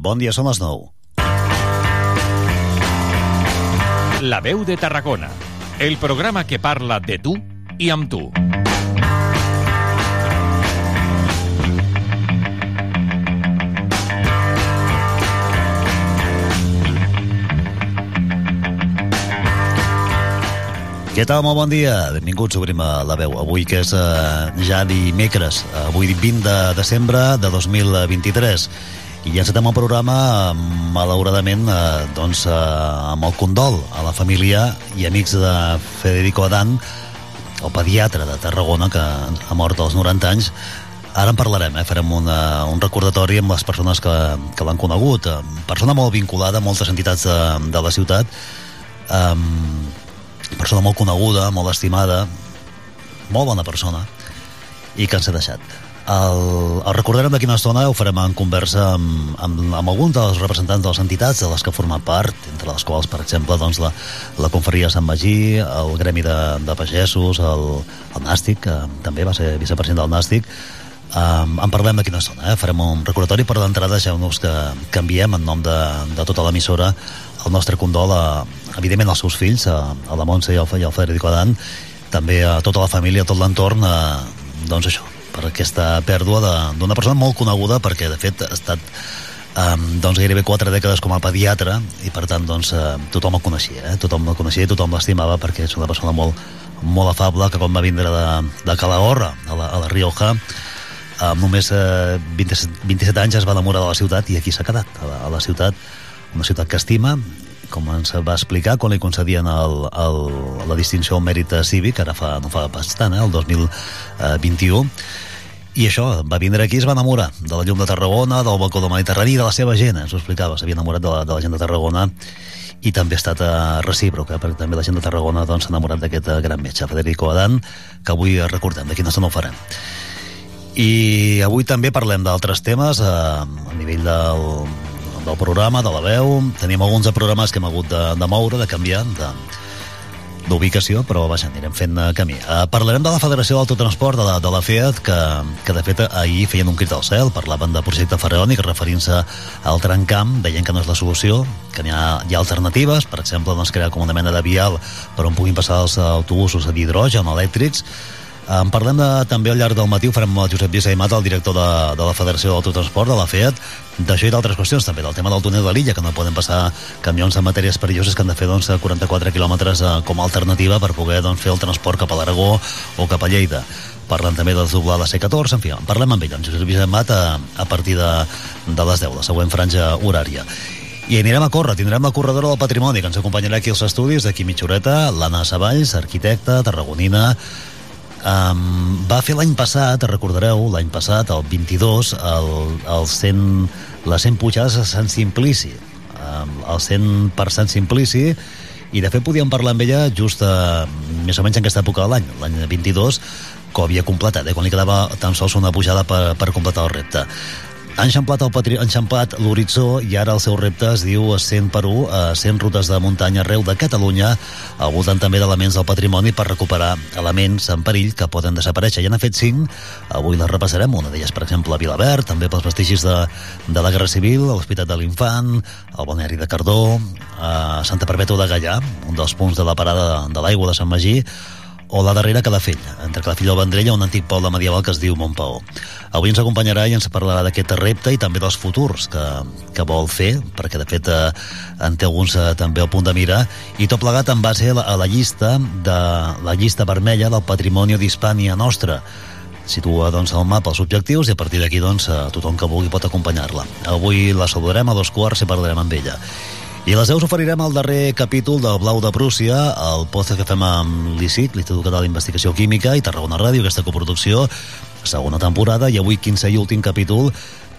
Bon dia, són les 9. La veu de Tarragona, el programa que parla de tu i amb tu. Què tal? Molt bon dia. Benvinguts, obrim a la veu. Avui que és eh, ja dimecres, avui 20 de desembre de 2023. I ja encetem el programa, malauradament, eh, doncs, eh, amb el condol a la família i amics de Federico Adán, el pediatre de Tarragona, que ha mort als 90 anys. Ara en parlarem, eh? farem una, un recordatori amb les persones que, que l'han conegut. Eh, Persona molt vinculada a moltes entitats de, de la ciutat, um, persona molt coneguda, molt estimada, molt bona persona, i que ens ha deixat. El, el recordarem d'aquí una estona, ho farem en conversa amb, amb, amb alguns dels representants de les entitats de les que formen part, entre les quals, per exemple, doncs, la, la Conferia Sant Magí, el Gremi de, de Pagesos, el, el Nàstic, que també va ser vicepresident del Nàstic, Um, en parlem d'aquí una estona, eh? farem un recordatori per d'entrada deixeu-nos que canviem en nom de, de tota l'emissora el nostre condol a, evidentment als seus fills a, a la Montse i al, i al Federico Adán també a tota la família, a tot l'entorn doncs això, per aquesta pèrdua d'una persona molt coneguda perquè de fet ha estat um, doncs gairebé quatre dècades com a pediatre i per tant doncs uh, tothom el coneixia eh? tothom el coneixia i tothom l'estimava perquè és una persona molt, molt afable que quan va vindre de, de Calahorra a la, a la Rioja amb només eh, 27, 27 anys es va enamorar de la ciutat i aquí s'ha quedat, a la, a la ciutat una ciutat que estima com ens va explicar quan li concedien el, el, la distinció al mèrit cívic ara fa, no fa bastant, eh, el 2021 i això, va vindre aquí i es va enamorar de la llum de Tarragona, del balcó del Mediterrani de la seva gent, ens ho explicava, s'havia enamorat de la, de la gent de Tarragona i també ha estat uh, recíproc, eh, perquè també la gent de Tarragona doncs, s'ha doncs, enamorat d'aquest gran metge, Federico Adán, que avui recordem, d'aquí no se no ho farem. I avui també parlem d'altres temes uh, a nivell del, del programa, de la veu. Tenim alguns de programes que hem hagut de, de moure, de canviar, de, d'ubicació, però vaja, anirem fent uh, camí. Uh, parlarem de la Federació d'Autotransport de la, de la FEAT, que, que de fet ahir feien un crit al cel, parlaven de projecte faraònic referint-se al trencamp, deien que no és la solució, que hi ha, hi ha alternatives, per exemple, doncs, crear com una mena de vial per on puguin passar els autobusos d'hidrogen elèctrics, en parlem de, també al llarg del matí, ho farem amb el Josep Lluís Aimat, el director de, de la Federació d'Autotransport, de la FEAT, d'això i d'altres qüestions, també del tema del túnel de l'illa, que no poden passar camions en matèries perilloses que han de fer doncs, 44 quilòmetres eh, com a alternativa per poder doncs, fer el transport cap a l'Aragó o cap a Lleida parlant també de desdoblar la C14, en fi, en parlem amb ell, en Josep Lluís Aimat, a, a partir de, de les 10, la següent franja horària. I anirem a córrer, tindrem la corredora del patrimoni que ens acompanyarà aquí als estudis d'aquí mitja horeta, l'Anna Savalls, arquitecta, tarragonina, Um, va fer l'any passat, recordareu, l'any passat, el 22, el, el 100, les 100 pujades a Sant Simplici. Um, el 100 per Sant Simplici, i de fet podíem parlar amb ella just a, més o menys en aquesta època de l'any, l'any 22, que ho havia completat, eh, quan li quedava tan sols una pujada per, per completar el repte ha enxamplat, l'horitzó i ara el seu repte es diu 100 per 1, a 100 rutes de muntanya arreu de Catalunya, al voltant també d'elements del patrimoni per recuperar elements en perill que poden desaparèixer. Ja n'ha fet 5, avui les repassarem, una d'elles, per exemple, a Vilaverd, també pels vestigis de, de la Guerra Civil, a l'Hospital de l'Infant, al Balneari de Cardó, a Santa Perpètua de Gallà, un dels punts de la parada de l'aigua de Sant Magí, o la darrera Calafell, entre Calafell i el Vendrell un antic poble medieval que es diu Montpaó. Avui ens acompanyarà i ens parlarà d'aquest repte i també dels futurs que, que vol fer, perquè de fet eh, en té alguns eh, també al punt de mira, i tot plegat en base a la, a la llista de la llista vermella del patrimoni d'Hispània nostra, situa doncs, al mapa els objectius i a partir d'aquí doncs, eh, tothom que vulgui pot acompanyar-la. Avui la saludarem a dos quarts i parlarem amb ella. I a les 10 oferirem el darrer capítol del Blau de Prússia, el podcast que fem amb l'ICIC, l'Institut Català d'Investigació Química i Tarragona Ràdio, aquesta coproducció, segona temporada, i avui 15 i últim capítol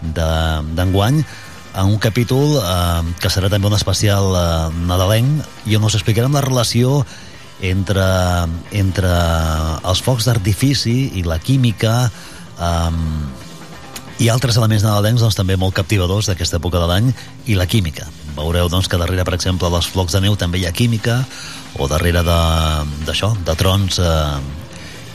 d'enguany, en un capítol eh, que serà també un especial eh, nadalenc i on us explicarem la relació entre, entre els focs d'artifici i la química eh, i altres elements nadalencs doncs, també molt captivadors d'aquesta època de l'any i la química. Veureu doncs, que darrere, per exemple, dels flocs de neu també hi ha química o darrere d'això, de, de trons eh,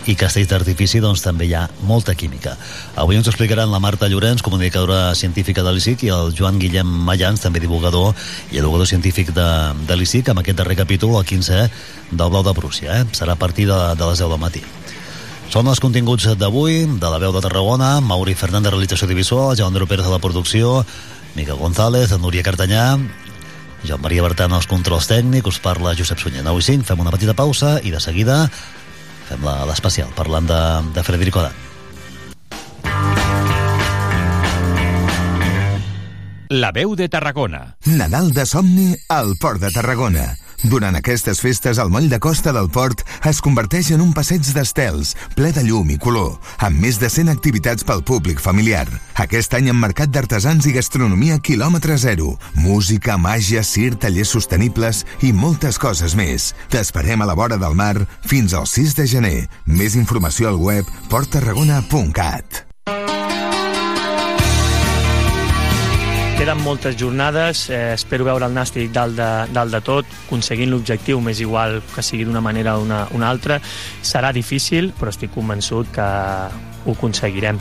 i castells d'artifici doncs, també hi ha molta química. Avui ens explicaran la Marta Llorenç, comunicadora científica de l'ICIC, i el Joan Guillem Mayans, també divulgador i educador científic de, de l'ICIC, amb aquest darrer capítol, el 15 del Blau de Prússia. Eh? Serà a partir de, de les 10 del matí. Són els continguts d'avui, de la veu de Tarragona, Mauri Fernández, realització audiovisual, Joan Pérez de la producció, Miquel González, Núria Cartanyà, Joan Maria Bertran els controls tècnics, us parla Josep Sunyer. 9 i 5, fem una petita pausa i de seguida fem l'especial parlant de, de Frederic Odan. La veu de Tarragona. Nadal de somni al Port de Tarragona. Durant aquestes festes, el moll de costa del port es converteix en un passeig d'estels, ple de llum i color, amb més de 100 activitats pel públic familiar. Aquest any amb mercat d'artesans i gastronomia quilòmetre zero, música, màgia, cir, tallers sostenibles i moltes coses més. T'esperem a la vora del mar fins al 6 de gener. Més informació al web porttarragona.cat. Queden moltes jornades, eh, espero veure el Nàstic dalt de, dalt de tot, aconseguint l'objectiu, més igual que sigui d'una manera o una, una altra. Serà difícil, però estic convençut que ho aconseguirem.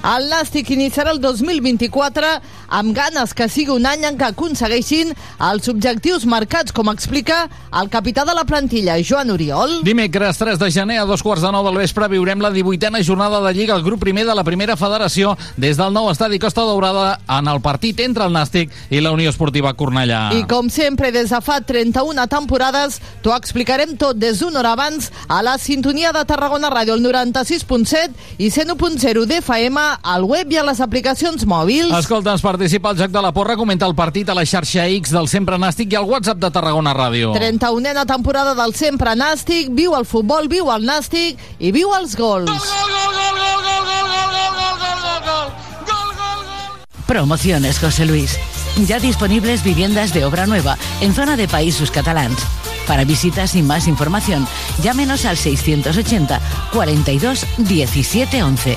El Nàstic iniciarà el 2024 amb ganes que sigui un any en què aconsegueixin els objectius marcats, com explica el capità de la plantilla, Joan Oriol. Dimecres 3 de gener a dos quarts de nou del vespre viurem la 18a jornada de Lliga al grup primer de la primera federació des del nou estadi Costa Daurada en el partit entre el Nàstic i la Unió Esportiva Cornellà. I com sempre, des de fa 31 temporades, t'ho explicarem tot des d'una hora abans a la sintonia de Tarragona Ràdio, el 96.7 i 101.0 d'FM al web i a les aplicacions mòbils. Escolta, ens participa el Joc de la Porra, comenta el partit a la xarxa X del Sempre Nàstic i al WhatsApp de Tarragona Ràdio. 31a temporada del Sempre Nàstic, viu el futbol, viu el Nàstic i viu els gols. Promociones José Luis. Ya disponibles viviendas de obra nueva en zona de Países Catalans. Para visitas y más información, llámenos al 680 42 17 11.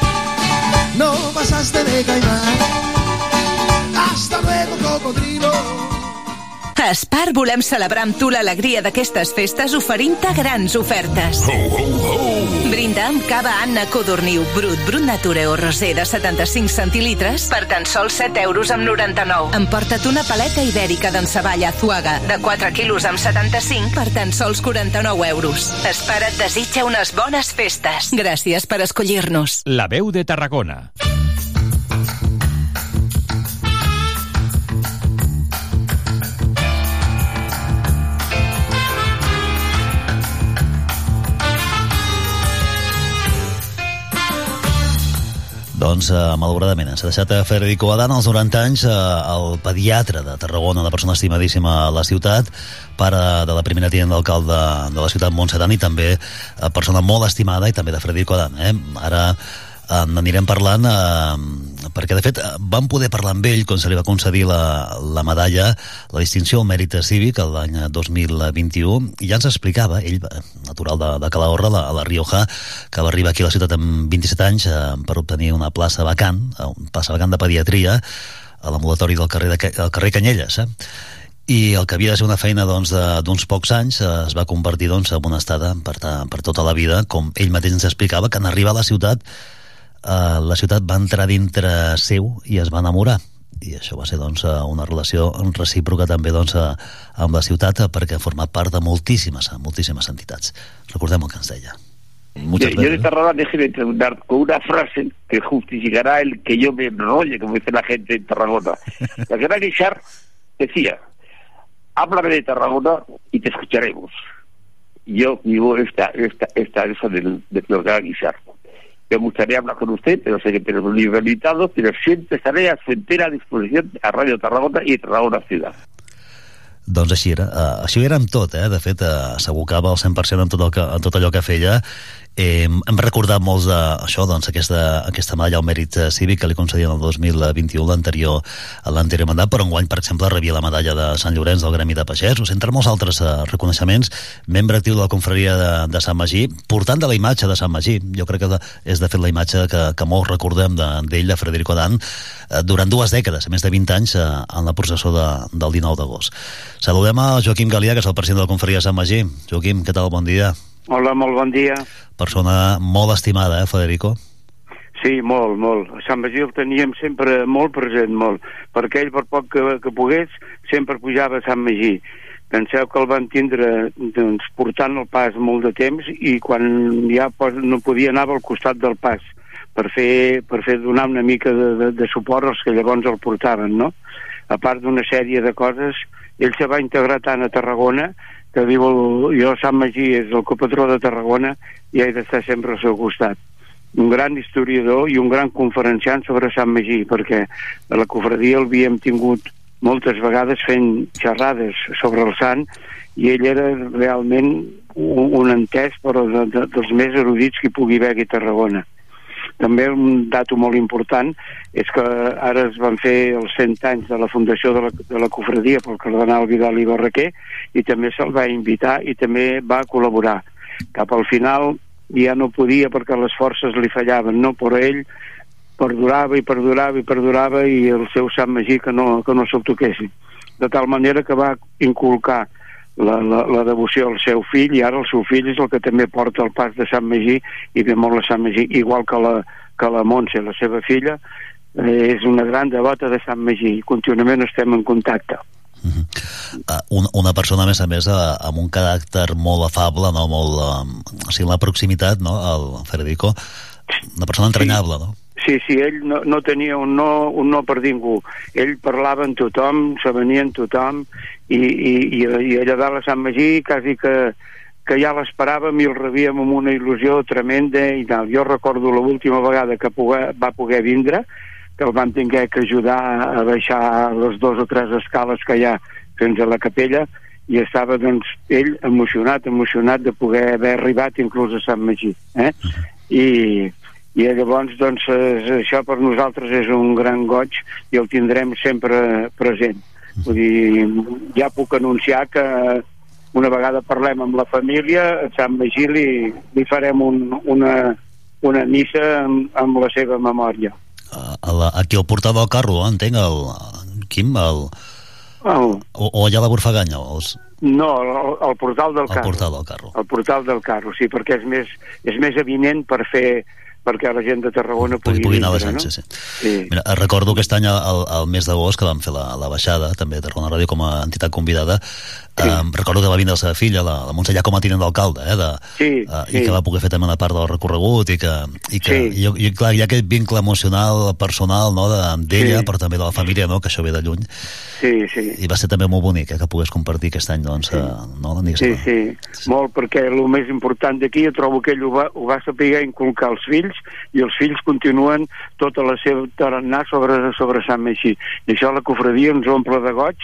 Pasaste de caimán. Hasta luego, cocodrilo. A Espar volem celebrar amb tu l'alegria d'aquestes festes oferint-te grans ofertes. Ho, ho, ho! Brinda amb cava Anna Codorniu Brut, Brut Nature o Rosé de 75 centilitres per tan sols 7 euros amb 99. Emporta't una paleta ibèrica d'enceballa Azuaga de 4 quilos amb 75 per tan sols 49 euros. Espar et desitja unes bones festes. Gràcies per escollir-nos. La veu de Tarragona. Doncs, eh, malauradament, s'ha deixat a Federico Adán als 90 anys, eh, el pediatre de Tarragona, una persona estimadíssima a la ciutat, pare de la primera tinent d'alcalde de la ciutat, Montserrat, i també eh, persona molt estimada, i també de Federico Adán. Eh? Ara eh, n'anirem parlant eh, perquè de fet eh, vam poder parlar amb ell quan se li va concedir la, la medalla la distinció al mèrit cívic l'any 2021 i ja ens explicava ell, eh, natural de, de Calahorra la, a la Rioja, que va arribar aquí a la ciutat amb 27 anys eh, per obtenir una plaça vacant, eh, una plaça vacant de pediatria a l'ambulatori del carrer, de, del carrer Canyelles eh? i el que havia de ser una feina d'uns doncs, d'uns pocs anys eh, es va convertir doncs, en una estada per, ta, per tota la vida, com ell mateix ens explicava, que en arribar a la ciutat eh, la ciutat va entrar dintre seu i es va enamorar i això va ser doncs, eh, una relació recíproca també doncs, eh, amb la ciutat eh, perquè ha format part de moltíssimes moltíssimes entitats. Recordem el que ens deia. Muchas yo, yo de Tarragona déjeme terminar con una frase que justificará el que yo me enrolle, como dice la gente en Tarragona. La gran Guichard decía, háblame de Tarragona y te escucharemos. Yo vivo esta, esta, esta, esa del, del gran Guichard. Me gustaría hablar con usted, pero sé que tenemos limitado, pero siempre estaré a su entera disposición a Radio Tarragona y Tarragona Ciudad. Doncs així era. Uh, així era amb tot, eh? De fet, uh, s'abocava al 100% en tot, el que, en tot allò que feia Eh, hem recordat molts de, això, doncs, aquesta, aquesta medalla al mèrit eh, cívic que li concedien el 2021, l'anterior l'anterior mandat, però enguany, per exemple, rebia la medalla de Sant Llorenç del Gremi de Pagesos, entre molts altres eh, reconeixements, membre actiu de la confraria de, de Sant Magí, portant de la imatge de Sant Magí. Jo crec que és, de fet, la imatge que, que molts recordem d'ell, de, de Frederico Dan, eh, durant dues dècades, més de 20 anys, eh, en la processó de, del 19 d'agost. Saludem a Joaquim Galià, que és el president de la confraria de Sant Magí. Joaquim, què tal? Bon dia. Hola, molt bon dia. Persona molt estimada, eh, Federico? Sí, molt, molt. A Sant Magí el teníem sempre molt present, molt, perquè ell, per poc que, que pogués, sempre pujava a Sant Magí. Penseu que el van tindre doncs, portant el pas molt de temps i quan ja no podia anar al costat del pas per fer, per fer donar una mica de, de, de suport als que llavors el portaven, no? A part d'una sèrie de coses, ell se va integrar tant a Tarragona que diu el, jo Sant Magí és el copatró de Tarragona i he d'estar sempre al seu costat. Un gran historiador i un gran conferenciant sobre Sant Magí perquè a la cofradia el havíem tingut moltes vegades fent xerrades sobre el sant i ell era realment un, un entès però de, de, dels més erudits que hi pugui haver aquí a Tarragona també un dato molt important és que ara es van fer els 100 anys de la fundació de la, de la cofradia pel cardenal Vidal i Barraquer i també se'l va invitar i també va col·laborar. Cap al final ja no podia perquè les forces li fallaven, no? però ell perdurava i perdurava i perdurava i el seu Sant Magí que no, que no se'l toquessin. De tal manera que va inculcar la, la, la devoció al seu fill i ara el seu fill és el que també porta el pas de Sant Magí i ve molt a Sant Magí, igual que la, que la Montse, la seva filla, eh, és una gran devota de Sant Magí i contínuament estem en contacte. Uh -huh. uh, una, una persona, a més a més, uh, amb un caràcter molt afable, no? molt, uh, o sigui, la proximitat, no? el Federico, una persona entranyable, sí. no? Sí, sí, ell no, no tenia un no, un no per ningú. Ell parlava amb tothom, se venia amb tothom, i, i, i, i allà dalt a Sant Magí quasi que, que ja l'esperàvem i el rebíem amb una il·lusió tremenda i tal. Jo recordo l'última vegada que poder, va poder vindre, que el van tinguer que ajudar a baixar les dues o tres escales que hi ha fins a la capella i estava doncs ell emocionat, emocionat de poder haver arribat inclús a Sant Magí eh? i, i llavors doncs és, això per nosaltres és un gran goig i el tindrem sempre present vull dir, ja puc anunciar que una vegada parlem amb la família a Sant Magí li, li farem un, una, una missa amb, amb la seva memòria a la, aquí al portal del carro, entenc, el, el Quim, el, el... O, o allà a la Borfaganya, els... No, el, el portal del el carro. portal del carro. El portal del carro, sí, perquè és més, és més evident per fer perquè la gent de Tarragona pugui, pugui anar a la no? sí. sí. Mira, recordo aquest any, al, al mes d'agost, que vam fer la, la baixada, també de Tarragona Ràdio com a entitat convidada, sí. um, recordo que va vindre la seva filla, la, la Montse, ja com a tinent d'alcalde, eh, de, sí, uh, sí. i que va poder fer també una part del recorregut, i que, i que Sí. i, i, clar, hi ha aquest vincle emocional, personal, no, de- d'ella, Sí. però també de la família, no, que això ve de lluny, Sí, sí. i va ser també molt bonic, eh, que pogués compartir aquest any, doncs, sí. uh, no, Sí, sí, molt, perquè el més important d'aquí jo trobo que ell ho va, ho va saber inculcar als fills i els fills continuen tota la seva tarannà sobre, sobre Sant Meixí. I això la cofradia ens omple de goig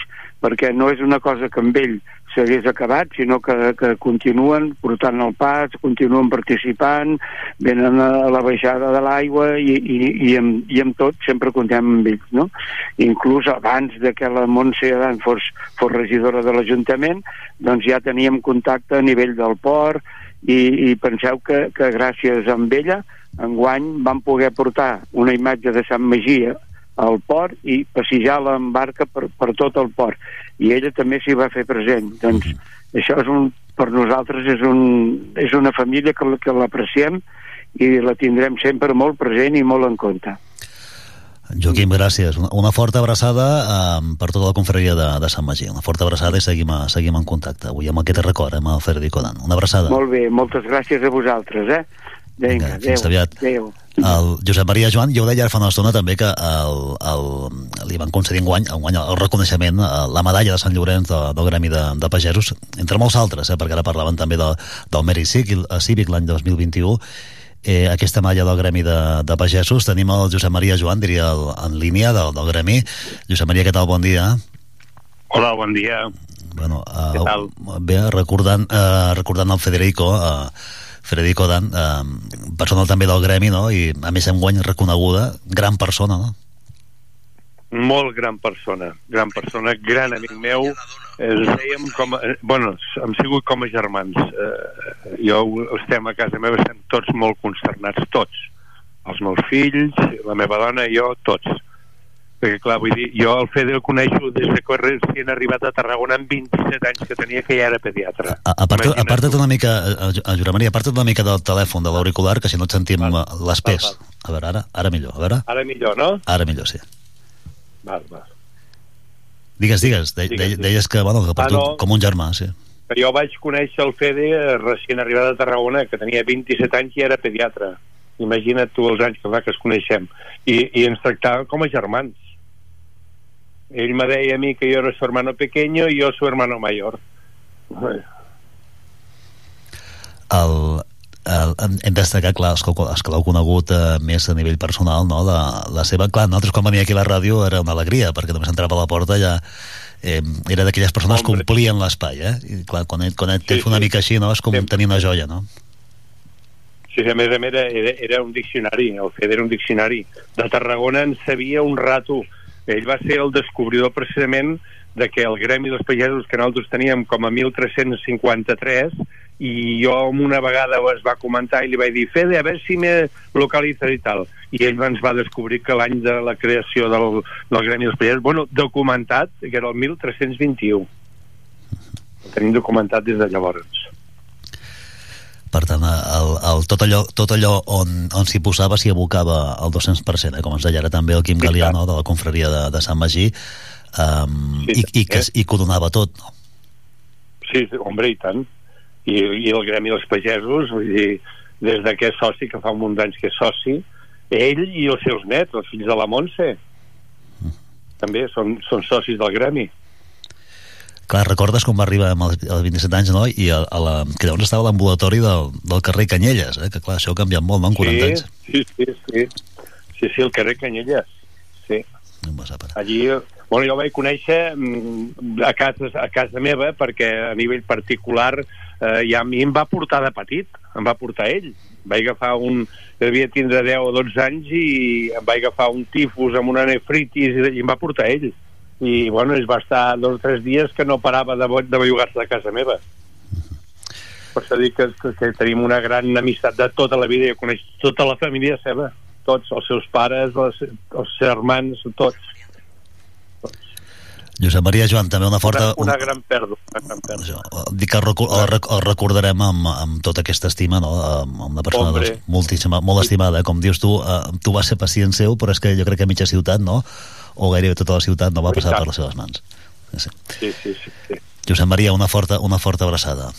perquè no és una cosa que amb ell s'hagués acabat, sinó que, que continuen portant el pas, continuen participant, venen a la baixada de l'aigua i, i, i, amb, i amb tot sempre comptem amb ells, no? Inclús abans de que la Montse Adan fos, fos regidora de l'Ajuntament, doncs ja teníem contacte a nivell del port i, i penseu que, que gràcies a ella enguany vam poder portar una imatge de Sant Magí al port i passejar-la en barca per, per tot el port i ella també s'hi va fer present doncs això és un, per nosaltres és, un, és una família que, que l'apreciem i la tindrem sempre molt present i molt en compte Joaquim, gràcies. Una, una forta abraçada um, per tota la confraria de, de Sant Magí. Una forta abraçada i seguim, a, seguim en contacte. Avui amb aquest record, amb el Federico Dan. Una abraçada. molt bé, moltes gràcies a vosaltres eh? Vinga, fins aviat. adéu. El Josep Maria Joan, jo ho deia ara fa una estona també que el, el, li van concedir enguany, enguany el reconeixement, eh, la medalla de Sant Llorenç de, del Gremi de, de Pagesos, entre molts altres, eh, perquè ara parlaven també de, del Mèrit Cívic, Cívic l'any 2021, eh, aquesta malla del Gremi de, de Pagesos. Tenim el Josep Maria Joan, diria, el, en línia del, del Gremi. Josep Maria, què tal? Bon dia. Hola, bon dia. Bueno, Què tal? Bé, recordant, uh, recordant el Federico, uh, Federico Dan, eh, persona també del gremi, no? I a més en guany reconeguda, gran persona, no? molt gran persona, gran persona, gran amic meu, ens dèiem com a, bueno, hem sigut com a germans. Eh, jo estem a casa meva, estem tots molt consternats, tots. Els meus fills, la meva dona jo, tots. Perquè, clar, vull dir, jo el Fede el coneixo des de que recient arribat a Tarragona amb 27 anys que tenia que ja era pediatre. A, aparta, aparta't una mica, a, a Josep Maria, aparta't una mica del telèfon, de l'auricular, que si no et sentim val, les pes. Val, val. A veure, ara, ara millor, a veure. Ara millor, no? Ara millor, sí. Val, val. Digues, digues, de, digues, digues. deies que, bueno, que per ah, no. com un germà, sí. Que jo vaig conèixer el Fede recient arribat a Tarragona, que tenia 27 anys i era pediatre. Imagina't tu els anys que fa que es coneixem. I, i ens tractava com a germans. Ell me deia a mi que jo era su hermano pequeño i jo su hermano mayor. El, el, hem destacat, clar, els que, els que l'heu conegut eh, més a nivell personal, no? la, la seva, clar, nosaltres quan venia aquí a la ràdio era una alegria, perquè només entrava a la porta ja eh, era d'aquelles persones que omplien l'espai, eh? I clar, quan, et, quan et sí, tens una sí. mica així, no? És com sí. tenir una joia, no? Sí, a més a més era, era un diccionari, el Fede era un diccionari. De Tarragona en sabia un rato. Ell va ser el descobridor precisament de que el gremi dels pagesos que nosaltres teníem com a 1353 i jo una vegada es va comentar i li vaig dir Fede, a veure si me localitza i tal. I ell ens va descobrir que l'any de la creació del, del Gremi dels Pagesos bueno, documentat, que era el 1321 el tenim documentat des de llavors per tant, el, el, tot allò, tot allò on, on s'hi posava s'hi abocava el 200%, eh? com ens deia ara també el Quim Galiano de la confraria de, de Sant Magí um, sí, i, i, que, eh? i que ho donava tot no? Sí, hombre, i tant i, i el Gremi dels Pagesos, vull dir, des de que és soci, que fa un munt d'anys que és soci, ell i els seus nets, els fills de la Montse, també són, són socis del Gremi. Clar, recordes com va arribar amb els, els 27 anys, no? I a, a la, que llavors estava a l'ambulatori del, del carrer Canyelles, eh? que clar, això ha canviat molt, no? En 40 sí, anys. Sí, sí, sí. Sí, sí, el carrer Canyelles. Sí. No em vas a parar. Allí, bueno, jo vaig conèixer mm, a casa, a casa meva perquè a nivell particular eh, ja a mi em va portar de petit, em va portar ell. Vaig agafar un... devia tindre 10 o 12 anys i em vaig agafar un tifus amb una nefritis i em va portar ell. I, bueno, es va estar dos o tres dies que no parava de, de bellugar-se de casa meva. Per això dic que, que, que tenim una gran amistat de tota la vida. Jo coneix tota la família seva, tots, els seus pares, els, els germans, tots Josep Maria Joan, també una forta... Una, una gran pèrdua. Una gran pèrdua. Dic que el, el, el recordarem amb, amb tota aquesta estima, no? amb una persona doncs, moltíssima, molt estimada, eh? com dius tu, uh, tu vas ser pacient seu, però és que jo crec que mitja ciutat, no? O gairebé tota la ciutat no va passar per les seves mans. Sí, sí, sí. sí, sí. Josep Maria, una forta, una forta abraçada.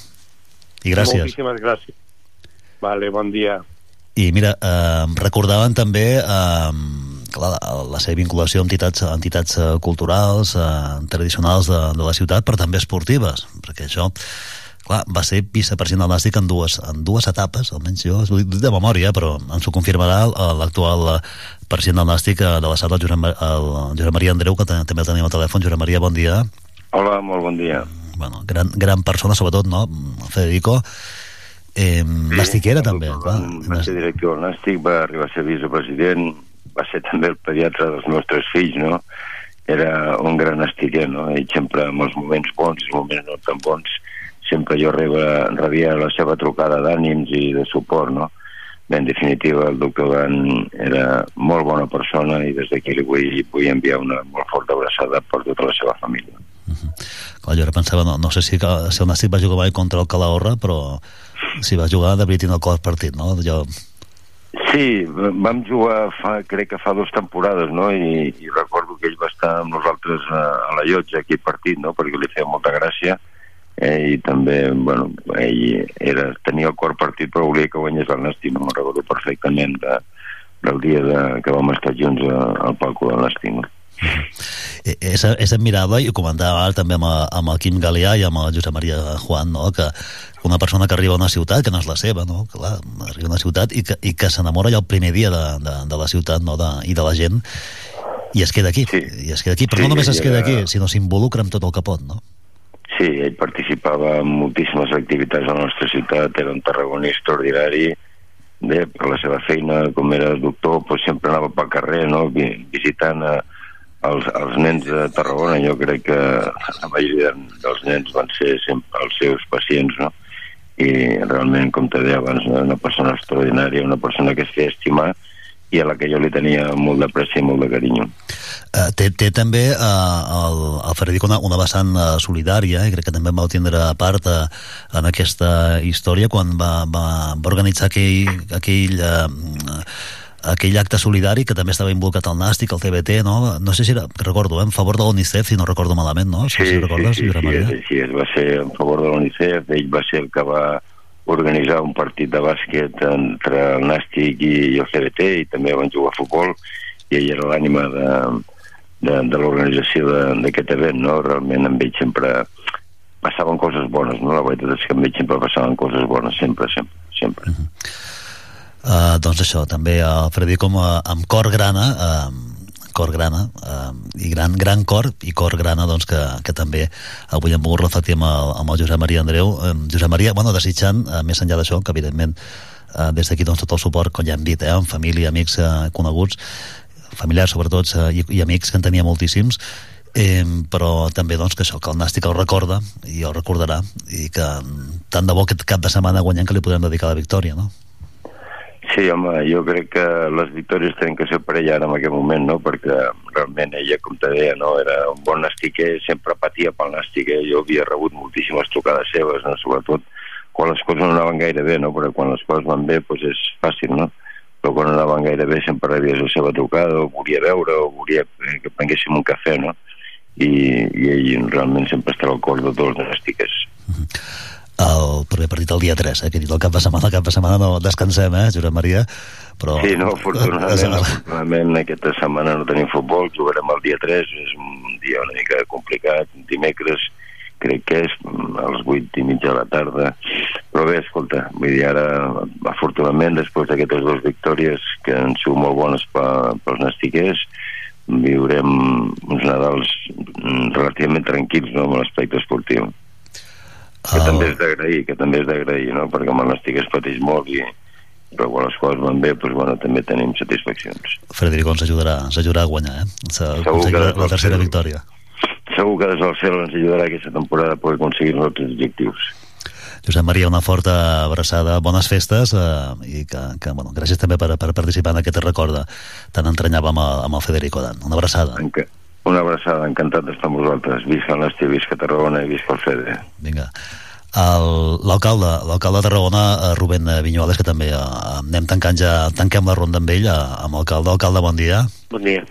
I gràcies. Moltíssimes gràcies. Vale, bon dia. I mira, eh, recordaven també eh, clar, la seva vinculació amb entitats, entitats eh, culturals eh, tradicionals de, de la ciutat, però també esportives, perquè això clar, va ser vicepresident del Nàstic en dues, en dues etapes, almenys jo dic de memòria, però ens ho confirmarà l'actual eh, president del Nàstic de la sala, el Josep, el Josep Maria Andreu, que també el tenim al telèfon. Josep Maria, bon dia. Hola, molt bon dia. Bueno, gran, gran persona, sobretot, no? Federico. Eh, sí, també. Clar. Va ser director del Nàstic, va arribar a ser vicepresident, va ser també el pediatre dels nostres fills, no? Era un gran estudiant, no? Ell sempre, en els moments bons i moments no tan bons, sempre jo rebia, rebia la seva trucada d'ànims i de suport, no? Bé, en definitiva, el doctor Dan era molt bona persona i des d'aquí li vull, vull enviar una molt forta abraçada per tota la seva família. Uh -huh. Clar, jo ara pensava, no, no sé si, si el Nàstic va jugar mai contra el Calahorra, però si va jugar de veritat el quart partit, no? Jo Sí, vam jugar fa, crec que fa dues temporades, no? I, i recordo que ell va estar amb nosaltres a, a la llotja, aquí partit, no? Perquè li feia molta gràcia eh, i també, bueno, ell era, tenia el cor partit però volia que guanyés el Nàstic, no me'n recordo perfectament de, del dia de, que vam estar junts a, al palco del Nàstic, no? Eh, és, és admirable i ho comentava ara també amb, amb el Quim Galià i amb el Josep Maria Juan no? que una persona que arriba a una ciutat que no és la seva, no? Clar, arriba a una ciutat i que, i que s'enamora ja el primer dia de, de, de la ciutat no? de, i de la gent i es queda aquí, sí. i es queda aquí però sí, no només es queda aquí, sinó s'involucra amb tot el que pot, no? Sí, ell participava en moltíssimes activitats a la nostra ciutat, era un tarragoní extraordinari, bé, per la seva feina, com era doctor, doncs sempre anava pel carrer, no?, vi- visitant a, els, els nens de Tarragona. Jo crec que la majoria dels nens van ser sempre els seus pacients, no?, i realment, com te deia abans, una persona extraordinària, una persona que es feia estimar i a la que jo li tenia molt de pressa i molt de carinyo. Uh, té, té també uh, el, el Frederic una, una vessant uh, solidària i crec que també va tindre a part uh, en aquesta història quan va, va, va organitzar aquell, aquell uh, aquell acte solidari que també estava involucrat al Nàstic, al TBT, no? No sé si era, recordo, eh, en favor de l'UNICEF, si no recordo malament, no? Sí, si recordes, sí, sí, sí, és es va ser en favor de l'UNICEF, ell va ser el que va organitzar un partit de bàsquet entre el Nàstic i el CBT i també van jugar a futbol i ell era l'ànima de, de, de l'organització d'aquest event, no? Realment amb ell sempre passaven coses bones, no? La veritat és que amb ell sempre passaven coses bones, sempre, sempre, sempre. Uh, doncs això, també el Frederic com uh, amb cor grana, uh, cor grana, uh, i gran, gran cor, i cor grana, doncs, que, que també avui hem volgut reflectir amb el, amb el Josep Maria Andreu. Uh, Josep Maria, bueno, desitjant, uh, més enllà d'això, que evidentment uh, des d'aquí doncs, tot el suport, com ja hem dit, eh, amb família, amics uh, coneguts, familiars sobretot, uh, i, i amics que en tenia moltíssims, Eh, però també doncs, que això que el Nàstic el recorda i el recordarà i que tant de bo aquest cap de setmana guanyant que li podem dedicar la victòria no? Sí, home, jo crec que les victòries tenen que ser per ella ara en aquest moment, no? perquè realment ella, com te deia, no? era un bon nastiquer, sempre patia pel nastiquer, jo havia rebut moltíssimes trucades seves, no? sobretot quan les coses no anaven gaire bé, no? perquè quan les coses van bé doncs és fàcil, no? però quan no anaven gaire bé sempre rebies la seva trucada, o volia veure, o volia que prenguéssim un cafè, no? I, i ell realment sempre estava al cor de tots els nastiquers. El primer partit el dia 3, eh, que he dit el cap de setmana, el cap de setmana no descansem, eh, Josep Maria, però... Sí, no, afortunadament, afortunadament aquesta setmana no tenim futbol, jugarem el dia 3, és un dia una mica complicat, dimecres crec que és als 8 i mitja de la tarda, però bé, escolta, vull dir, ara, afortunadament, després d'aquestes dues victòries que han sigut molt bones pels nastiquers, viurem uns Nadals relativament tranquils no, amb l'aspecte esportiu. Que també és d'agrair, que també és d'agrair, no? perquè amb el Nàstic es pateix molt i, però quan les coses van bé, doncs, bueno, també tenim satisfaccions. Frederic ens ajudarà, ens ajudarà a guanyar, eh? Aconseguit que la, la tercera victòria. Segur que des del cel ens ajudarà aquesta temporada a poder aconseguir els nostres objectius. Josep Maria, una forta abraçada, bones festes eh, i que, que bueno, gràcies també per, per participar en aquest record de- tan entranyable amb el, amb el Federico Dan. Una abraçada. Enca una abraçada, encantat d'estar amb vosaltres. Visca el Nàstic, visca Tarragona i visca el Fede. Vinga. L'alcalde l'alcalde de Tarragona, eh, Rubén Vinyuales, que també eh, anem tancant ja, tanquem la ronda amb ell, eh, amb l'alcalde. Alcalde, bon dia. Bon dia.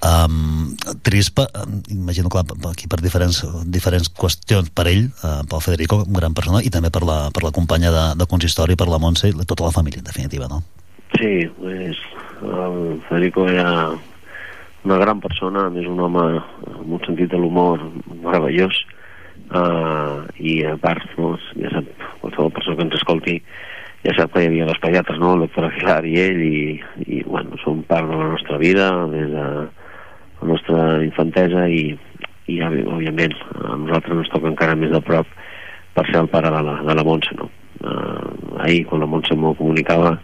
Um, trist, per, imagino clar, aquí per diferents, diferents qüestions per ell, uh, pel Federico, un gran persona, i també per la, per la companya de, de consistori, per la Montse i tota la família, en definitiva, no? Sí, pues, el Federico era una gran persona, a més un home amb un sentit de l'humor meravellós uh, i a part, no, ja sap, qualsevol persona que ens escolti ja sap que hi havia les pediatres, no? el doctor Aguilar i ell i, i bueno, són part de la nostra vida des de la nostra infantesa i, i òbviament a nosaltres ens toca encara més de prop per ser el pare de la, de la Montse no? uh, ahir quan la Montse m'ho comunicava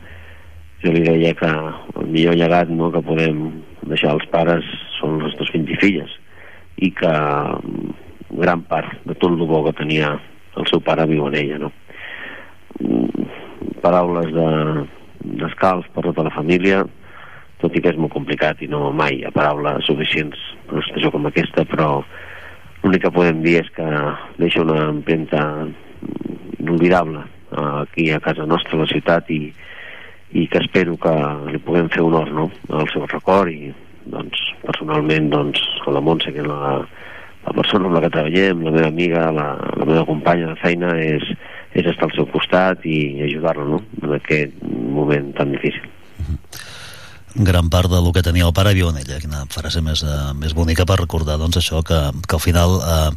jo li deia que el millor llegat no, que podem deixar als pares són els nostres fills i filles i que mm, gran part de tot el bo que tenia el seu pare viu en ella no? Mm, paraules de d'escalf per tota la família tot i que és molt complicat i no mai ha paraules suficients per una situació com aquesta però l'únic que podem dir és que deixa una empremta inolvidable eh, aquí a casa nostra, a la ciutat i, i que espero que li puguem fer honor no? al seu record i doncs, personalment doncs, a la Montse que és la, la persona amb la que treballem la meva amiga, la, la meva companya de feina és, és estar al seu costat i ajudar-la no? en aquest moment tan difícil gran part del que tenia el pare viu en ella, quina frase més, uh, més bonica per recordar doncs, això, que, que al final uh,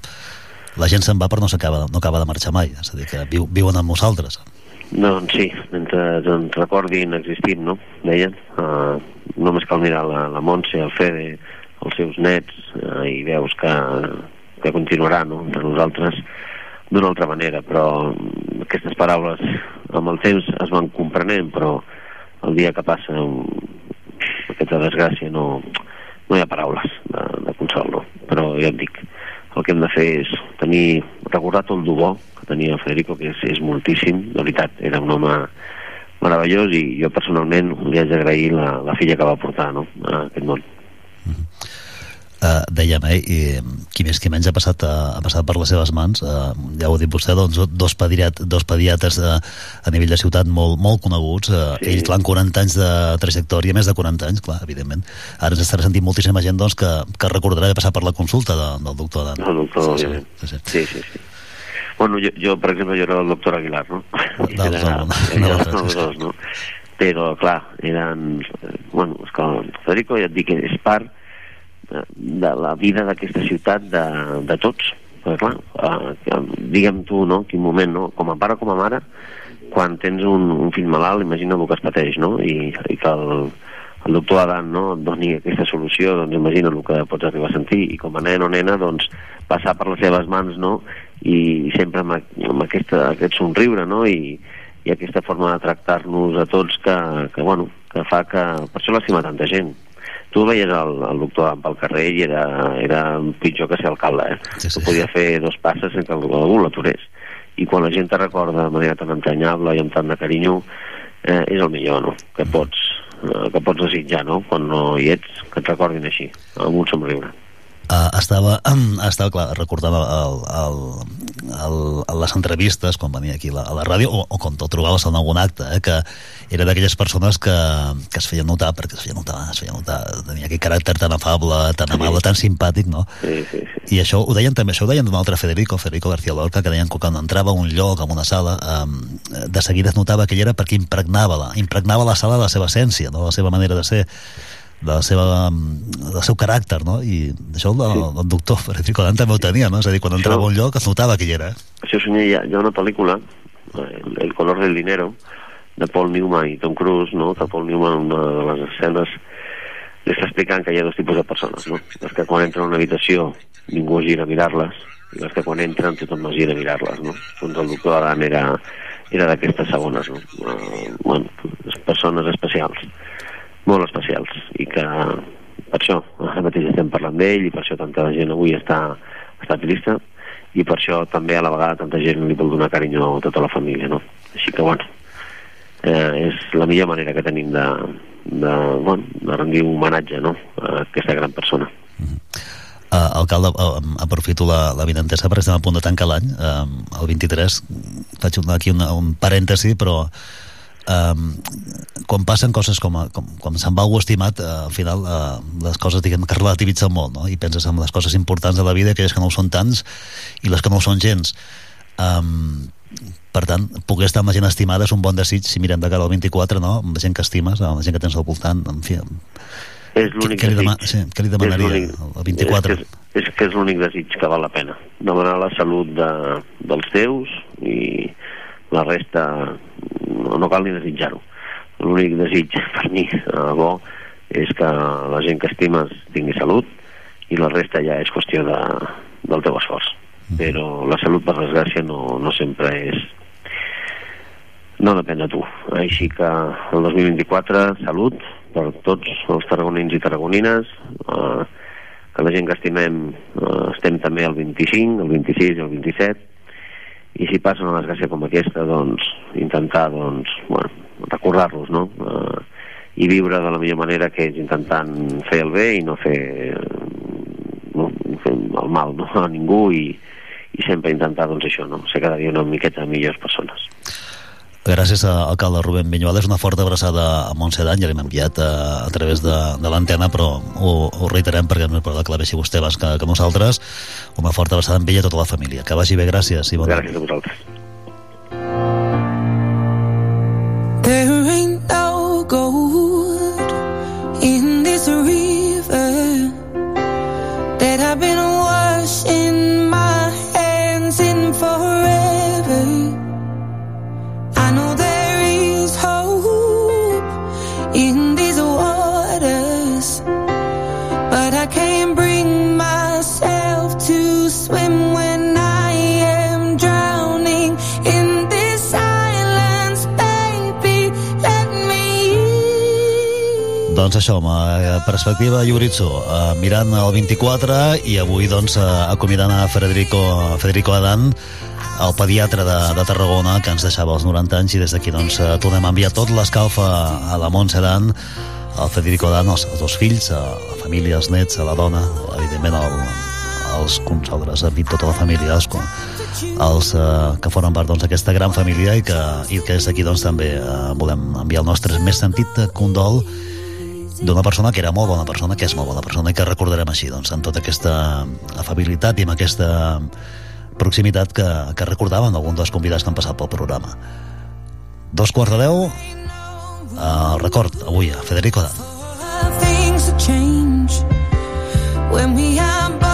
la gent se'n va però no, acaba, no acaba de marxar mai, és a dir, que viu, viuen amb nosaltres. Doncs sí, mentre ens recordin existim, no? Deien. Uh, només cal mirar la, la Montse, el Fede, els seus nets, uh, i veus que que continuarà no? entre nosaltres d'una altra manera, però aquestes paraules amb el temps es van comprenent, però el dia que passa aquesta desgràcia no, no hi ha paraules de, de consol, no? però ja et dic, el que hem de fer és tenir, recordar tot el bo tenia Federico, que és, és moltíssim, de veritat, era un home meravellós i jo personalment li haig d'agrair la, la filla que va portar no? a aquest món. Uh, dèiem, eh, i, qui més qui menys ha passat, uh, ha passat per les seves mans uh, ja ho ha dit vostè, doncs, dos, pediat, dos pediatres uh, a nivell de ciutat molt, molt coneguts, uh, sí. ells clar, 40 anys de trajectòria, més de 40 anys clar, evidentment, ara ens estarà sentint moltíssima gent doncs, que, que recordarà de passar per la consulta de, del doctor Dan. El doctor, sí, òbviament. Sí, sí. sí, sí, sí. Bueno, jo, jo, per exemple, jo era el doctor Aguilar, no? Del, era, del, era, era els dos, no? Però, clar, eren... Bueno, és que Federico, ja et dic, és part de la vida d'aquesta ciutat de, de tots perquè clar, eh, digue'm tu no, quin moment, no? com a pare com a mare quan tens un, un fill malalt imagina el que es pateix no? I, i que el, el doctor Adam no, et doni aquesta solució doncs imagina el que pots arribar a sentir i com a nen o nena doncs passar per les seves mans no? I sempre amb, amb aquesta, aquest somriure no? I, i aquesta forma de tractar-nos a tots que, que, bueno, que fa que per això l'estima tanta gent tu veies el, el doctor pel carrer i era, era pitjor que ser alcalde, eh? Sí, sí. Tu podia fer dos passes sense que algú l'aturés. I quan la gent te recorda de manera tan entranyable i amb tant de carinyo, eh, és el millor, no?, que pots, eh, que pots desitjar, no?, quan no hi ets, que et recordin així, amb un somriure uh, estava, um, estava clar, recordava el, el, el, les entrevistes quan venia aquí a la, a la ràdio o, o quan te'l trobaves en algun acte eh, que era d'aquelles persones que, que es feien notar perquè es feien notar, es feien notar tenia aquell caràcter tan afable, tan amable, tan simpàtic no? Sí, sí, sí. i això ho deien també, això ho deien d'un altre Federico, Federico García Lorca que deien que quan entrava a un lloc, a una sala um, de seguida es notava que ell era perquè impregnava la, impregnava la sala de la seva essència, no? la seva manera de ser de la seva, del seu caràcter, no? I això el, sí. el doctor Federico Dan també ho tenia, no? És a dir, quan entrava a un lloc es notava que hi era. Això senyor, hi ha, hi ha una pel·lícula, El, el color del dinero, de Paul Newman i Tom Cruise, no? Que Paul Newman, una de les escenes, li està explicant que hi ha dos tipus de persones, no? Les que quan entren a una habitació ningú gira a mirar-les, i les que quan entren tothom no gira a mirar-les, no? Doncs el doctor Adam era, era d'aquestes segones, no? Uh, bueno, persones especials molt especials i que per això ara mateix estem parlant d'ell i per això tanta gent avui està, està trista i per això també a la vegada tanta gent li vol donar carinyo a tota la família no? així que bueno eh, és la millor manera que tenim de, de, bueno, de rendir un homenatge no? a aquesta gran persona Uh, alcalde, uh, aprofito la, la vinentesa perquè estem a punt de tancar l'any uh, el 23 faig un, aquí una, un parèntesi però quan passen coses com, com, com se'n va algú estimat, uh, al final uh, les coses diguem que relativitzen molt, no? i penses en les coses importants de la vida, aquelles que no ho són tants i les que no ho són gens. Um, per tant, poder estar amb la gent estimada és un bon desig si mirem de cara al 24, no? amb la gent que estimes, amb la gent que tens al voltant, en fi... És l'únic què, li sí, què li demanaria al 24? És, és, és que és l'únic desig que val la pena. Demanar la salut de, dels teus i la resta no, no cal ni desitjar-ho. L'únic desig per mi eh, bo és que la gent que estimes tingui salut i la resta ja és qüestió de, del teu esforç. Però la salut per desgràcia no, no sempre és no depèn de tu. Així que el 2024 salut per tots els tarragonins i tarragonines eh, que la gent que estimem eh, estem també el 25, el 26 i el 27 i si passa una desgràcia com aquesta doncs intentar doncs, bueno, recordar-los no? Uh, i viure de la millor manera que és intentant fer el bé i no fer, no, fer el mal no? a ningú i, i sempre intentar doncs això, no? ser cada dia una miqueta millors persones Gràcies a alcalde Rubén Vinyuales, una forta abraçada a Montse ja l'hem enviat a, a través de, de l'antena, però ho, ho reiterem perquè probable que la veixi vostè abans que, que nosaltres. Una forta abraçada amb ella i tota la família. Que vagi bé, gràcies. I bon gràcies a vosaltres. Doncs això, amb eh, perspectiva Yuritsu, eh, mirant el 24 i avui doncs eh, acomiadant a Federico, Federico Adan, el pediatre de, de Tarragona, que ens deixava els 90 anys i des d'aquí doncs tornem a enviar tot l'escalfa a la Montse Dan, al Federico Adan, els, els dos fills, a la família, els nets, a la dona, evidentment el, els consoldres, a tota la família, els, els eh, que foren part doncs, d'aquesta gran família i que, i que des d'aquí doncs, també eh, volem enviar el nostre més sentit condol d'una persona que era molt bona persona, que és molt bona persona i que recordarem així, doncs, amb tota aquesta afabilitat i amb aquesta proximitat que, que recordaven alguns dels convidats que han passat pel programa. Dos quarts de deu, eh, record avui a Federico Dan. When we are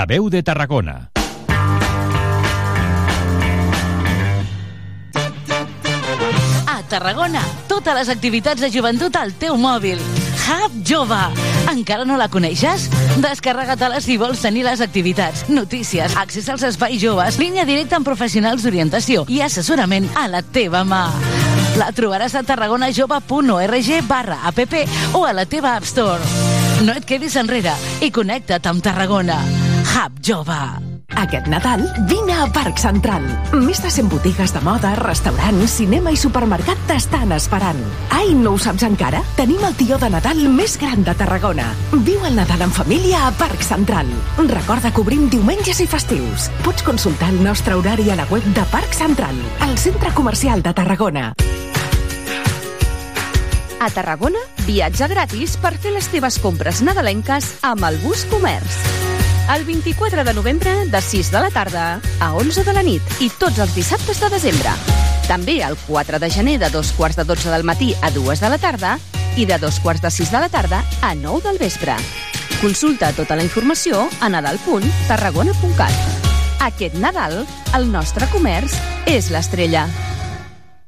La veu de Tarragona. A Tarragona, totes les activitats de joventut al teu mòbil. Hub Jove. Encara no la coneixes? Descarrega-te-la si vols tenir les activitats, notícies, accés als espais joves, línia directa amb professionals d'orientació i assessorament a la teva mà. La trobaràs a tarragonajove.org barra app o a la teva App Store. No et quedis enrere i connecta't amb Tarragona. Hub Jove. Aquest Nadal, vine a Parc Central. Més de 100 botigues de moda, restaurants, cinema i supermercat t'estan esperant. Ai, no ho saps encara? Tenim el tió de Nadal més gran de Tarragona. Viu el Nadal en família a Parc Central. Recorda que obrim diumenges i festius. Pots consultar el nostre horari a la web de Parc Central, el centre comercial de Tarragona. A Tarragona, viatge gratis per fer les teves compres nadalenques amb el Bus Comerç. El 24 de novembre, de 6 de la tarda a 11 de la nit i tots els dissabtes de desembre. També el 4 de gener de dos quarts de 12 del matí a 2 de la tarda i de dos quarts de 6 de la tarda a 9 del vespre. Consulta tota la informació a nadal.tarragona.cat. Aquest Nadal, el nostre comerç és l'estrella.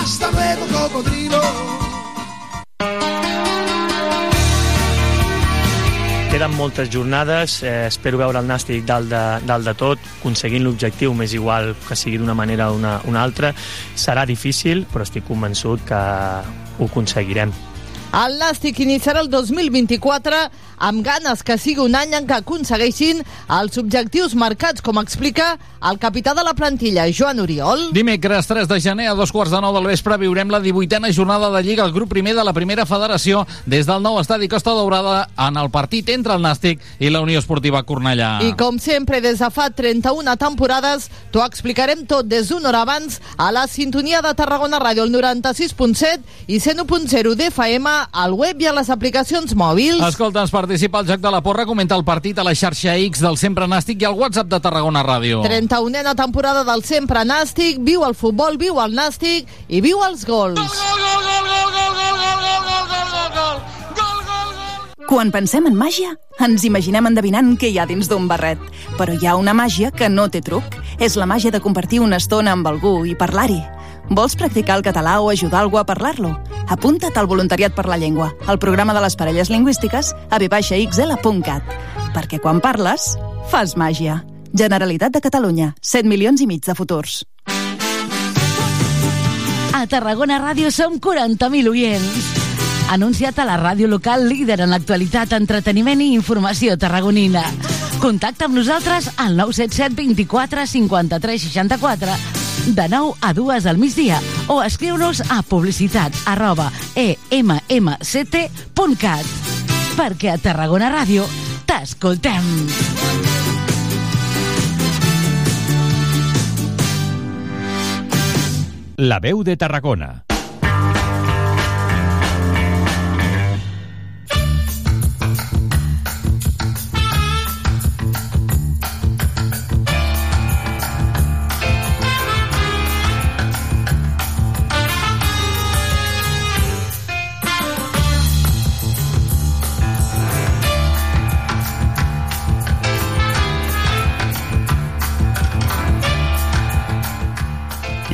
Hasta luego, cocodrilo. Queden moltes jornades, eh, espero veure el Nàstic dalt de, dalt de tot, aconseguint l'objectiu, més igual que sigui d'una manera o una, una altra. Serà difícil, però estic convençut que ho aconseguirem. El Nàstic iniciarà el 2024 amb ganes que sigui un any en què aconsegueixin els objectius marcats, com explica el capità de la plantilla, Joan Oriol. Dimecres 3 de gener a dos quarts de nou del vespre viurem la 18a jornada de Lliga al grup primer de la primera federació des del nou estadi Costa Daurada en el partit entre el Nàstic i la Unió Esportiva Cornellà. I com sempre, des de fa 31 temporades, t'ho explicarem tot des d'una hora abans a la sintonia de Tarragona Ràdio, el 96.7 i 101.0 d'FM, al web i a les aplicacions mòbils. Escolta'ns, participa al Joc de la Porra, comenta el partit a la xarxa X del Sempre Nàstic i al WhatsApp de Tarragona Ràdio. 31a temporada del Sempre Nàstic, viu el futbol, viu el Nàstic i viu els gols. Quan pensem en màgia, ens imaginem endevinant què hi ha dins d'un barret. Però hi ha una màgia que no té truc. És la màgia de compartir una estona amb algú i parlar-hi. Vols practicar el català o ajudar algú a parlar-lo? Apunta't al Voluntariat per la Llengua, al programa de les parelles lingüístiques a vxl.cat. Perquè quan parles, fas màgia. Generalitat de Catalunya, 7 milions i mig de futurs. A Tarragona Ràdio som 40.000 oients. Anuncia't a la ràdio local líder en l'actualitat, entreteniment i informació tarragonina. Contacta amb nosaltres al 977 24 53 64 de 9 a 2 al migdia o escriu-nos a publicitat arroba e emmct.cat perquè a Tarragona Ràdio t'escoltem. La veu de Tarragona.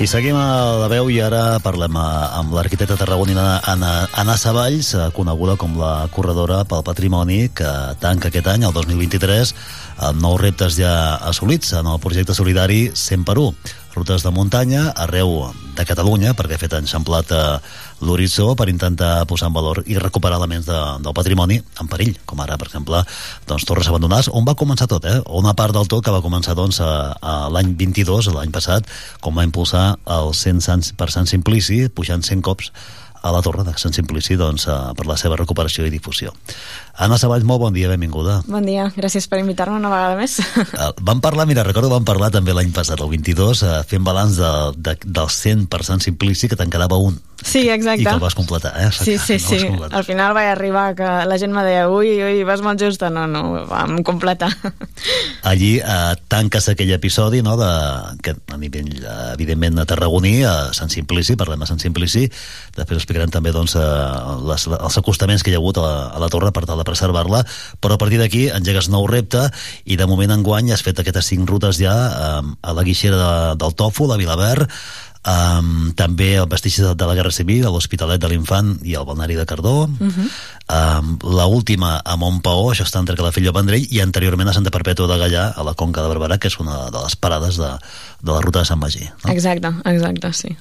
I seguim a la veu i ara parlem eh, amb l'arquitecta tarragonina Anna, Anna Savalls, eh, coneguda com la corredora pel patrimoni, que tanca aquest any, el 2023, amb nous reptes ja assolits en el projecte solidari 100 per 1. Rutes de muntanya arreu de Catalunya, perquè ha fet enxamplat l'horitzó per intentar posar en valor i recuperar elements de, del patrimoni en perill, com ara, per exemple, doncs, Torres Abandonades, on va començar tot, eh? una part del tot que va començar doncs, a, a l'any 22, l'any passat, com va impulsar el 100 Sants per Sant Simplici, pujant 100 cops a la torre de Sant Simplici doncs, eh, per la seva recuperació i difusió. Anna Savalls, molt bon dia, benvinguda. Bon dia, gràcies per invitar-me una vegada més. Eh, Vam parlar, mira, recordo vam parlar també l'any passat, el 22, eh, fent balanç de, de, del 100 per Sant Simplici, que te'n quedava un. Sí, exacte. I que el vas completar, eh? Sí, sí, vas sí. Al final vaig arribar que la gent me deia ui, ui, vas molt justa. No, no, vam completar. Allí eh, tanques aquell episodi no, de, que a nivell, evidentment, a tarragoní, a Sant Simplici, parlem de Sant Simplici, després explicarem també doncs, eh, les, els acostaments que hi ha hagut a la, a la torre per tal de preservar-la, però a partir d'aquí engegues nou repte i de moment enguany has fet aquestes cinc rutes ja eh, a la guixera de, del Tofu, la Vilaverd, Um, també el vestigis de, de la Guerra Civil, l'Hospitalet de l'Infant i el Balnari de Cardó. Uh -huh. Um, la última a Montpaó, això està entre Calafell i el Vendrell, i anteriorment a Santa Perpètua de Gallà, a la Conca de Barberà, que és una de les parades de, de la ruta de Sant Magí. No? Exacte, exacte, sí.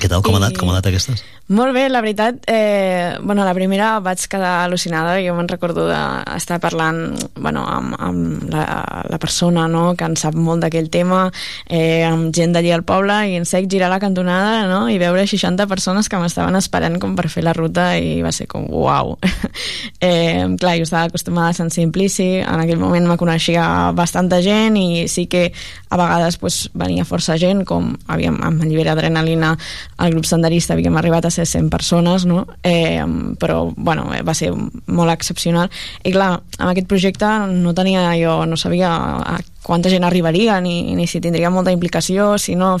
Què tal? Com ha anat? Com ha anat aquestes? Molt bé, la veritat, eh, bueno, la primera vaig quedar al·lucinada, jo me'n recordo d'estar parlant bueno, amb, amb la, la persona no, que en sap molt d'aquell tema, eh, amb gent d'allí al poble, i en sec girar la cantonada no, i veure 60 persones que m'estaven esperant com per fer la ruta i va ser com uau. eh, clar, jo estava acostumada a Sant Simplici, en aquell moment me coneixia bastanta gent i sí que a vegades pues, venia força gent, com havíem, amb Allibera Adrenalina, el grup senderista havíem arribat a ser 100 persones, no? eh, però bueno, eh, va ser molt excepcional. I clar, amb aquest projecte no tenia jo, no sabia a quanta gent arribaria, ni, ni si tindria molta implicació, si no,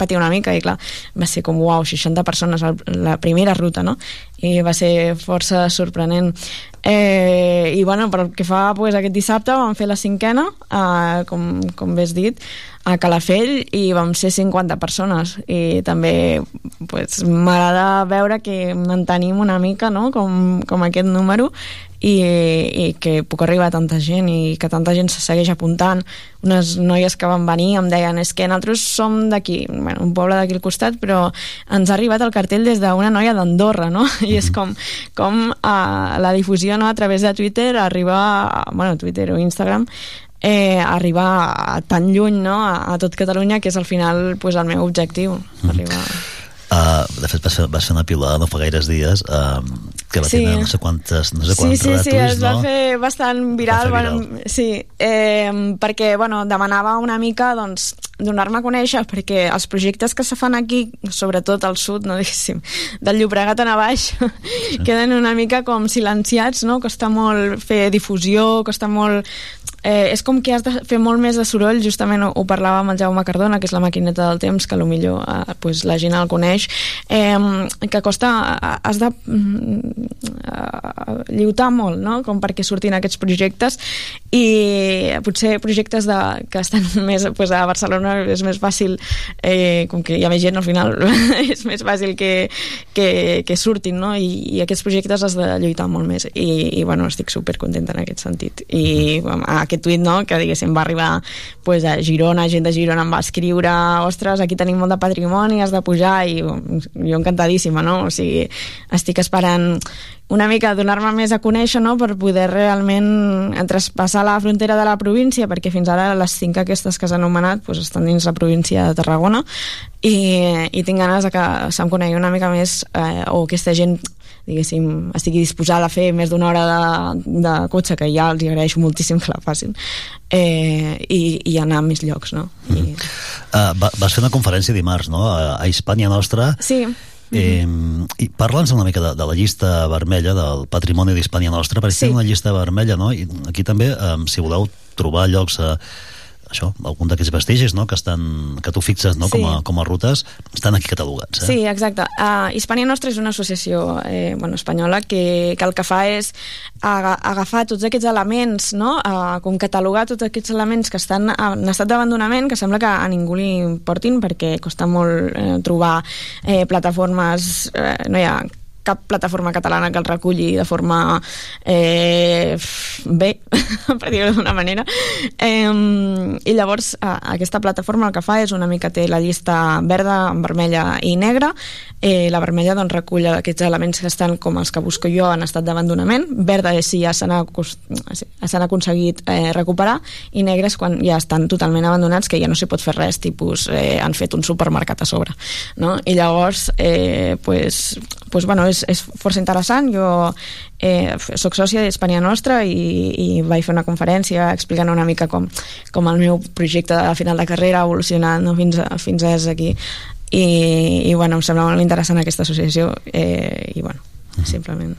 patia una mica, i clar, va ser com, uau, 60 persones al- la primera ruta, no? I va ser força sorprenent. Eh, I bueno, pel que fa pues, aquest dissabte vam fer la cinquena, eh, com, com bé has dit, a Calafell i vam ser 50 persones i també pues, m'agrada veure que mantenim una mica no? com, com aquest número i, i que puc arribar a tanta gent i que tanta gent se segueix apuntant unes noies que van venir em deien és que nosaltres som d'aquí bueno, un poble d'aquí al costat però ens ha arribat el cartell des d'una noia d'Andorra no? i és com, com uh, la difusió no? a través de Twitter arriba a, bueno, Twitter o Instagram eh, arribar a tan lluny no? a, a tot Catalunya que és al final pues, el meu objectiu arribar... Uh, de fet, vas fer, vas fer una pilada no fa gaires dies uh, que va Sí. tenir no sé quantes, no sé Sí, sí, sí, retweets, es va no? fer bastant viral, Va fer viral. Bueno, sí, eh, perquè bueno, demanava una mica doncs, donar-me a conèixer perquè els projectes que se fan aquí, sobretot al sud, no diguéssim, del Llobregat en baix, queden una mica com silenciats, no? costa molt fer difusió, costa molt eh, és com que has de fer molt més de soroll justament ho, ho parlava amb el Jaume Cardona que és la maquineta del temps, que potser eh, pues, la gent el coneix eh, que costa, eh, has de mm, eh, lluitar molt no? com perquè surtin aquests projectes i potser projectes de, que estan més pues, a Barcelona és més fàcil eh, com que hi ha més gent al final és més fàcil que, que, que surtin no? I, i aquests projectes has de lluitar molt més i, i bueno, estic super contenta en aquest sentit i bueno, aquest tuit no, que diguéssim va arribar pues, a Girona, gent de Girona em va escriure ostres, aquí tenim molt de patrimoni has de pujar i jo encantadíssima no? o sigui, estic esperant una mica donar-me més a conèixer no? per poder realment traspassar la frontera de la província perquè fins ara les cinc aquestes que s'han anomenat pues, estan dins la província de Tarragona i, i tinc ganes de que se'm conegui una mica més eh, o aquesta gent diguéssim, estigui disposada a fer més d'una hora de, de cotxe, que ja els agraeixo moltíssim que la facin, eh, i, i anar a més llocs, no? I... Uh, va, vas fer una conferència dimarts, no?, a, a Hispània Nostra. Sí, Eh, i parla'ns una mica de, de la llista vermella del patrimoni d'Hispània Nostra perquè sí. Sí. una llista vermella no? i aquí també, eh, si voleu trobar llocs eh, això, algun d'aquests vestigis no? que, estan, que tu fixes no? Sí. com, a, com a rutes, estan aquí catalogats eh? Sí, exacte. Uh, Hispània Nostra és una associació eh, bueno, espanyola que, que el que fa és aga agafar tots aquests elements, no? uh, com catalogar tots aquests elements que estan en estat d'abandonament, que sembla que a ningú li importin perquè costa molt eh, trobar eh, plataformes, eh, no hi ha cap plataforma catalana que el reculli de forma eh, bé, per dir-ho d'una manera. Eh, I llavors eh, aquesta plataforma el que fa és una mica té la llista verda, vermella i negra. Eh, la vermella doncs, recull aquests elements que estan com els que busco jo en estat d'abandonament. Verda és si ja s'han aconseguit eh, recuperar i negra és quan ja estan totalment abandonats que ja no s'hi pot fer res, tipus eh, han fet un supermercat a sobre. No? I llavors, eh, pues, pues, bueno, és, és força interessant. Jo eh, sóc sòcia d'Hispània Nostra i, i vaig fer una conferència explicant una mica com, com el meu projecte de final de carrera ha evolucionat no? fins, a, fins a aquí. I, i bueno, em sembla molt interessant aquesta associació eh, i bueno, simplement.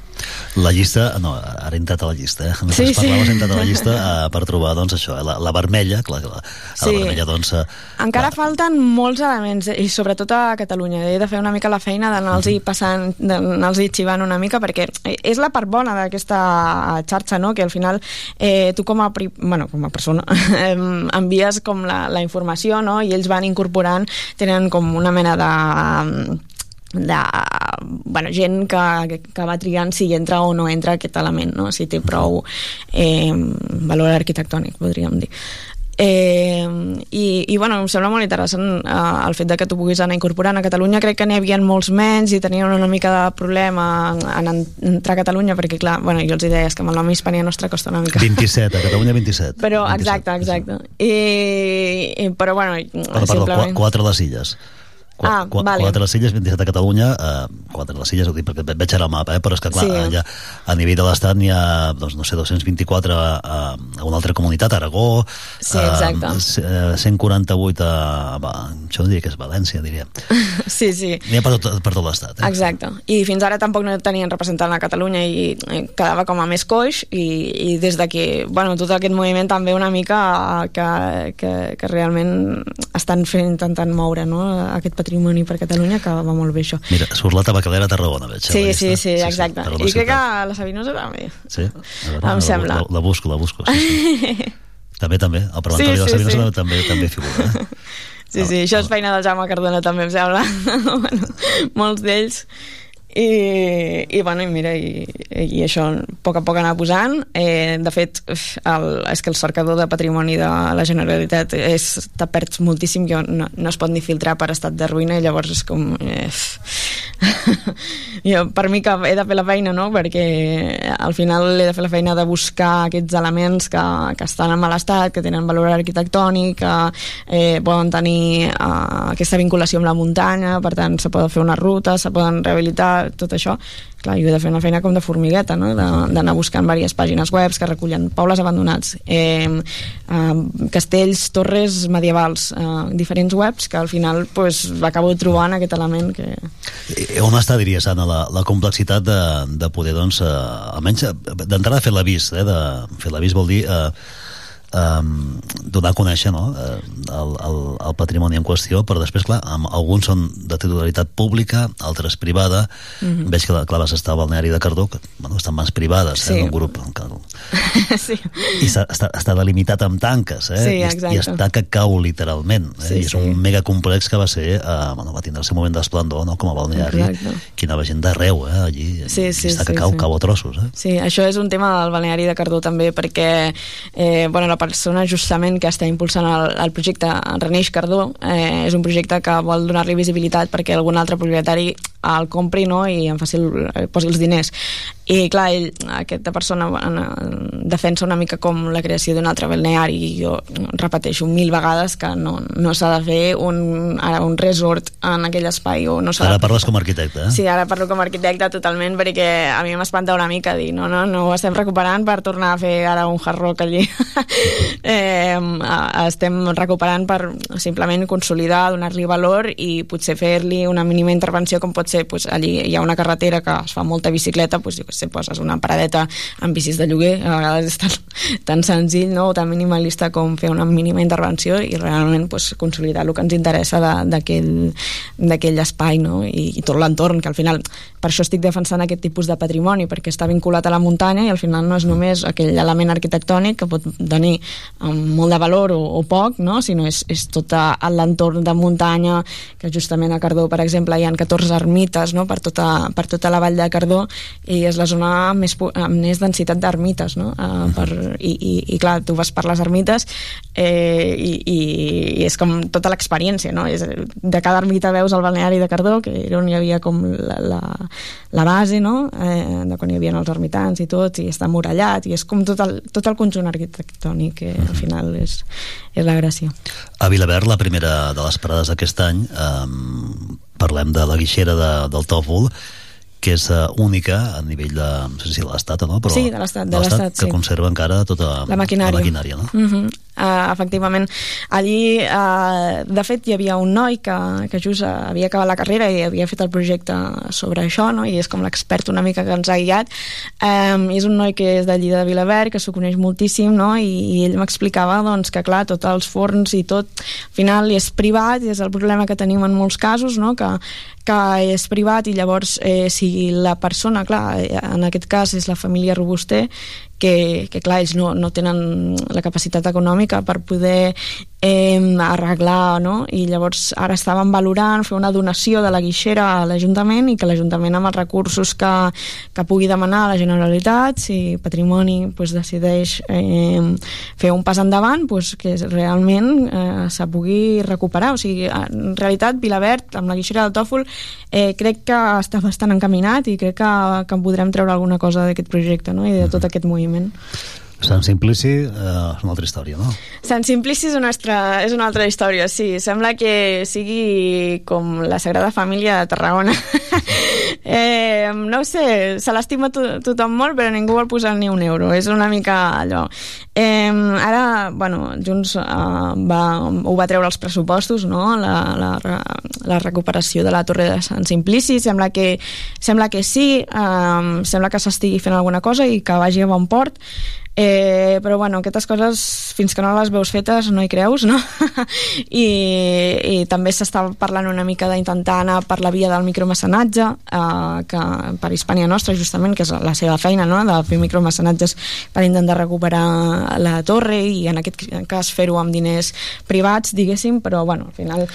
La llista, no, ara he entrat a la llista, eh? Mentre Sí, sí. parlaves he entrat a la llista eh, per trobar, doncs, això, eh, la, la vermella, clar, la, a la Sí. vermella, doncs, eh, Encara falten molts elements, eh, i sobretot a Catalunya. He de fer una mica la feina d'anar-los-hi passant, d'anar-los-hi xivant una mica, perquè és la part bona d'aquesta xarxa, no?, que al final eh, tu com a, pri... bueno, com a persona envies com la, la informació, no?, i ells van incorporant, tenen com una mena de de bueno, gent que, que va triant si entra o no entra aquest element, no? si té prou eh, valor arquitectònic, podríem dir. Eh, i, i bueno, em sembla molt interessant eh, el fet de que tu puguis anar incorporant a Catalunya crec que n'hi havia molts menys i tenien una mica de problema en, en entrar a Catalunya perquè clar, bueno, jo els hi deia és que amb el nom Hispània Nostra costa una mica 27, a Catalunya 27. però exacte, exacte i, i, però bueno Perdó, perdó, simplement... 4 a les illes. Qu Ah, qu vale. 4 a les illes, 27 a Catalunya, eh, 4 a les illes, ho dic perquè veig ara el mapa, eh, però és que clar, Sí. sí. allà, a nivell de l'Estat n'hi ha, doncs, no sé, 224 a, a, a una altra comunitat, Aragó, Sí, eh, 148 a, a, això diria que és València, diria. sí, sí N'hi ha per tot, per tot l'Estat. Eh? Exacte. I fins ara tampoc no tenien representant a Catalunya i eh, quedava com a més coix i, i des d'aquí, bueno, tot aquest moviment també una mica eh, que, que, que realment estan fent, intentant moure no? aquest patrimoni per Catalunya que va molt bé això. Mira, surt la tabacalera a Tarragona, veig. Sí, sí, llista. sí, exacte. Tarragona I crec que la Sabinosa també. Sí, a veure, Em la, sembla. La, la busco, la busco. Sí, sí. També, també. El parlamentari Sí, de la sí, Sabina sí. També, també figura. Eh? Sí, sí, això és feina del Jaume Cardona també, em sembla. bueno, molts d'ells. I, i bueno, i mira, i, i això a poc a poc anar posant eh, de fet, el, és que el cercador de patrimoni de la Generalitat és, te perds moltíssim que no, no es pot ni filtrar per estat de ruïna i llavors és com eh, jo, per mi que he de fer la feina no? perquè al final he de fer la feina de buscar aquests elements que, que estan en mal estat, que tenen valor arquitectònic que eh, poden tenir eh, aquesta vinculació amb la muntanya per tant se poden fer una ruta, se poden rehabilitar tot això, clar, jo he de fer una feina com de formigueta, no? D'anar buscant diverses pàgines webs que recullen pobles abandonats eh, eh, castells, torres medievals eh, diferents webs que al final pues, acabo trobant aquest element que... Eh, On està, diries, Anna, la, la complexitat de, de poder, doncs, eh, almenys eh, d'entrada fer l'avís, eh, de fer l'avís vol dir eh, um, donar a conèixer no? eh, el, el, el patrimoni en qüestió, però després, clar, amb, alguns són de titularitat pública, altres privada. Mhm. Veig que, clar, vas estar al balneari de Cardó, que bueno, estan mans privades, Sí. eh, un grup que, sí. i està, està, delimitat amb tanques, eh? Sí, I, exacte. I està que cau literalment. Eh? Sí, I és sí. un megacomplex que va ser, eh, bueno, va tindre el seu moment d'esplendor, no?, com a balneari, Exacte. que anava gent d'arreu, eh, allí, Sí, sí, està que sí, cau, sí. cau a trossos, eh? Sí, això és un tema del balneari de Cardó també perquè eh, bueno, la persona justament que està impulsant el, el projecte Reneix Cardó eh, és un projecte que vol donar-li visibilitat perquè algun altre propietari el compri no? i en faci el, posi els diners i clar, ell, aquesta persona en, en, defensa una mica com la creació d'un altre balneari i jo repeteixo mil vegades que no, no s'ha de fer un, ara un resort en aquell espai o no s'ha Ara de parles com a arquitecte, eh? Sí, ara parlo com a arquitecte totalment perquè a mi m'espanta una mica dir no, no, no ho estem recuperant per tornar a fer ara un hard rock allí eh, estem recuperant per simplement consolidar, donar-li valor i potser fer-li una mínima intervenció com pot ser, pues, allí hi ha una carretera que es fa molta bicicleta, pues, jo sé, poses una paradeta amb bicis de lloguer, a vegades és tan, tan senzill no? o tan minimalista com fer una mínima intervenció i realment pues, consolidar el que ens interessa d'aquell espai no? I, i tot l'entorn, que al final per això estic defensant aquest tipus de patrimoni perquè està vinculat a la muntanya i al final no és només aquell element arquitectònic que pot tenir um, molt de valor o, o poc, no? sinó és, és tot l'entorn de muntanya que justament a Cardó, per exemple, hi ha 14 ermites no? per, tota, per tota la vall de Cardó i és la zona amb més, amb més densitat d'ermites no? uh, per, i, i, i clar, tu vas per les ermites eh, i, i, i és com tota l'experiència no? és, de cada ermita veus el balneari de Cardó que era on hi havia com la, la, la base no? eh, de quan hi havia els ermitans i tot i està murallat i és com tot el, tot el conjunt arquitectònic que al final és, és la gràcia A Vilaverd, la primera de les parades d'aquest any, eh, parlem de la guixera de, del Tòfol, que és uh, única a nivell de, no sé si de l'Estat o no, però Sí, de l'Estat, de l'Estat, que sí. conserva encara tota la maquinària, la maquinària no? uh -huh. Uh, efectivament allí uh, de fet hi havia un noi que, que just uh, havia acabat la carrera i havia fet el projecte sobre això no? i és com l'expert una mica que ens ha guiat um, és un noi que és d'allí de Vilaverd que s'ho coneix moltíssim no? I, i ell m'explicava doncs, que clar, tots els forns i tot al final és privat i és el problema que tenim en molts casos no? que, que és privat i llavors eh, si la persona, clar, en aquest cas és la família Robuster que, que clar, ells no, no tenen la capacitat econòmica per poder eh, arreglar, no? I llavors ara estaven valorant fer una donació de la guixera a l'Ajuntament i que l'Ajuntament amb els recursos que, que pugui demanar a la Generalitat, si Patrimoni pues, decideix eh, fer un pas endavant, pues, que realment eh, se pugui recuperar. O sigui, en realitat, Vilaverd, amb la guixera del Tòfol, eh, crec que està bastant encaminat i crec que, que en podrem treure alguna cosa d'aquest projecte no? i de tot aquest moviment. Sant Simplici eh, és una altra història, no? Sant Simplici és una, altra, és una altra història, sí. Sembla que sigui com la Sagrada Família de Tarragona. eh, no sé, se l'estima to tothom molt, però ningú vol posar ni un euro. És una mica allò. Eh, ara, bueno, Junts eh, va, ho va treure els pressupostos, no?, la, la, la recuperació de la Torre de Sant Simplici. Sembla que, sembla que sí, eh, sembla que s'estigui fent alguna cosa i que vagi a bon port. Eh, però bueno, aquestes coses, fins que no les veus fetes, no hi creus, no? I, i també s'està parlant una mica d'intentar anar per la via del micromecenatge, eh, que per Hispània Nostra, justament, que és la seva feina, no?, de fer micromecenatges per intentar recuperar la torre i en aquest cas fer-ho amb diners privats, diguéssim, però bueno, al final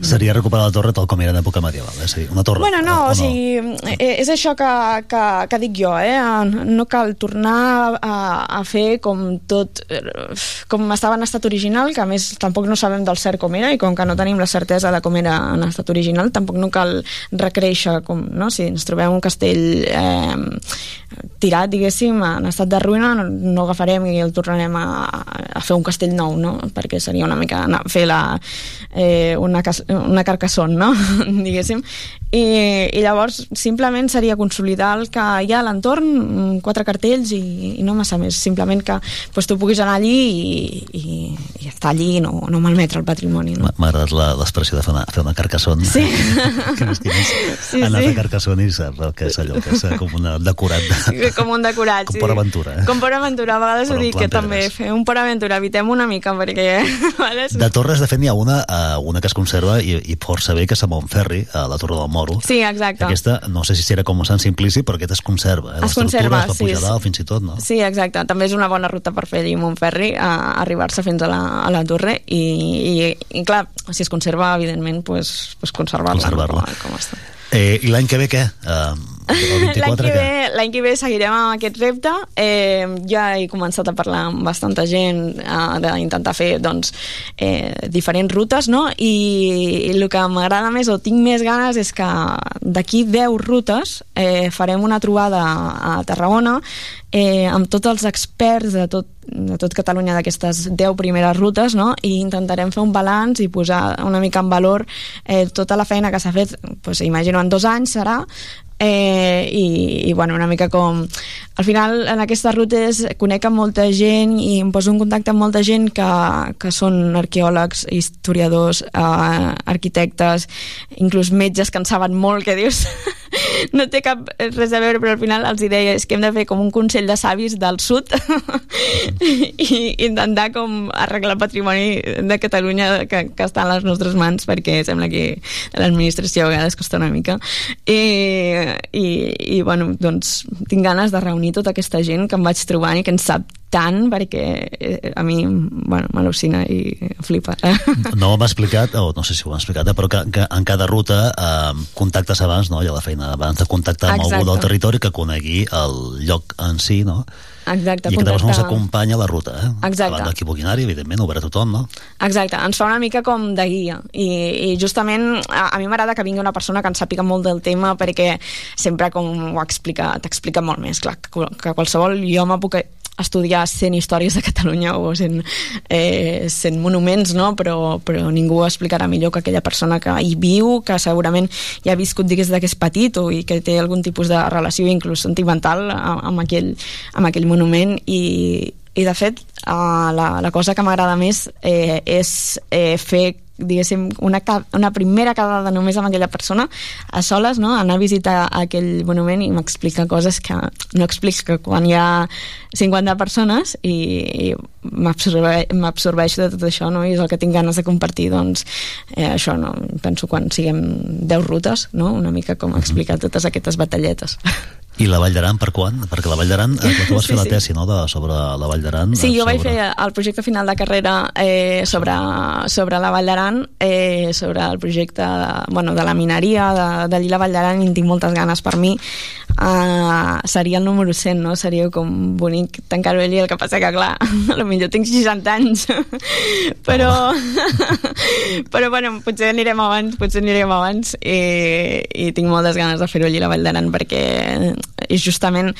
Seria recuperar la torre tal com era en època medieval, eh? Sí, una torre. Bueno, no, o, o sigui, eh, és això que, que, que dic jo, eh? No cal tornar a, a fer com tot, eh, com estava en estat original, que a més tampoc no sabem del cert com era, i com que no tenim la certesa de com era en estat original, tampoc no cal recréixer com, no? Si ens trobem un castell eh, tirat, diguéssim, en estat de ruïna, no, no agafarem i el tornarem a, a fer un castell nou, no? Perquè seria una mica anar, fer la, eh, una, una carcassón, no? diguéssim. I, I llavors simplement seria consolidar el que hi ha a l'entorn, mm, quatre cartells i, i no massa més. Simplement que pues, tu puguis anar allí i, i, i estar allí i no, no malmetre el patrimoni. No? M'ha agradat l'expressió de fer una, fer una carcassona. Sí. que m'estimis Sí, anar a sí. fer carcassona i saps el que és allò, que és eh, com una decorat de... Com un decorat, Com sí. Port Aventura, eh? Com Port Aventura, a vegades Però ho dic, que també fer un Port Aventura, evitem una mica, perquè... a vegades... De torres, de fet, n'hi ha una, uh, una que es conserva i, i força bé, que és a Montferri, a la Torre del Moro. Sí, exacte. Aquesta, no sé si serà com Sant Simplici, però aquesta es conserva. Eh? Es conserva, es va sí, pujar sí. fins i tot, no? Sí, exacte. També és una bona ruta per fer allí a Montferri, a arribar-se fins a la, a la torre i, i, i clar, si es conserva, evidentment, pues, pues conservar-la. Conservar-la. No? Com està. Eh, I l'any que ve què? Uh, 24 L'any que, ve, l'any que ve seguirem amb aquest repte. Eh, ja he començat a parlar amb bastanta gent eh, d'intentar fer doncs, eh, diferents rutes, no? I, i el que m'agrada més o tinc més ganes és que d'aquí 10 rutes eh, farem una trobada a Tarragona eh, amb tots els experts de tot, de tot Catalunya d'aquestes 10 primeres rutes no? i intentarem fer un balanç i posar una mica en valor eh, tota la feina que s'ha fet, pues, imagino en dos anys serà, eh, i, i bueno, una mica com al final en aquestes rutes conec amb molta gent i em poso en contacte amb molta gent que, que són arqueòlegs, historiadors eh, arquitectes, inclús metges que en saben molt, que dius no té cap res a veure, però al final els hi deia és que hem de fer com un consell de savis del sud i intentar com arreglar el patrimoni de Catalunya que, que està a les nostres mans perquè sembla que l'administració a vegades costa una mica. I, i, i bueno, doncs tinc ganes de reunir tota aquesta gent que em vaig trobant i que en sap tant perquè eh, a mi bueno, m'al·lucina i flipa No hem explicat, o no sé si ho hem explicat, eh, però que, que en cada ruta eh, contactes abans, no? allò de feina, abans de contactar amb Exacte. algú del territori que conegui el lloc en si, no? Exacte, I aquesta persona contactar- s'acompanya a la ruta, eh? Exacte. Abans l'equip boquinari, evidentment, obert a tothom, no? Exacte, ens fa una mica com de guia i, i justament a, a mi m'agrada que vingui una persona que en sàpiga molt del tema perquè sempre com ho explica, t'explica molt més, clar, que, que qualsevol home puc estudiar 100 històries de Catalunya o 100, eh, 100 monuments, no? però, però ningú ho explicarà millor que aquella persona que hi viu, que segurament ja ha viscut digués de que és petit o i que té algun tipus de relació inclús sentimental amb, aquell, amb aquell monument i, i de fet uh, la, la cosa que m'agrada més eh, és eh, fer diguéssim, una, una primera quedada només amb aquella persona a soles, no? anar a visitar aquell monument i m'explica coses que no explica quan hi ha 50 persones i, i m'absorbe- m'absorbeixo de tot això no? i és el que tinc ganes de compartir doncs eh, això, no? penso quan siguem 10 rutes, no? una mica com explicar totes aquestes batalletes I la Vall d'Aran, per quan? Perquè la Vall d'Aran, eh, tu vas Sí, fer la sí. tesi no, de, sobre la Vall d'Aran... Sí, jo vaig sobre... fer el projecte final de carrera eh, sobre, sobre la Vall d'Aran, eh, sobre el projecte bueno, de la mineria de, de l'Illa Vall d'Aran i en tinc moltes ganes per mi. Uh, seria el número 100, no? Seria com bonic tancar-ho allí, el que passa que, clar, potser tinc 60 anys, però... però, bueno, potser anirem abans, potser anirem abans i, i tinc moltes ganes de fer-ho allí a la Vall d'Aran perquè és justament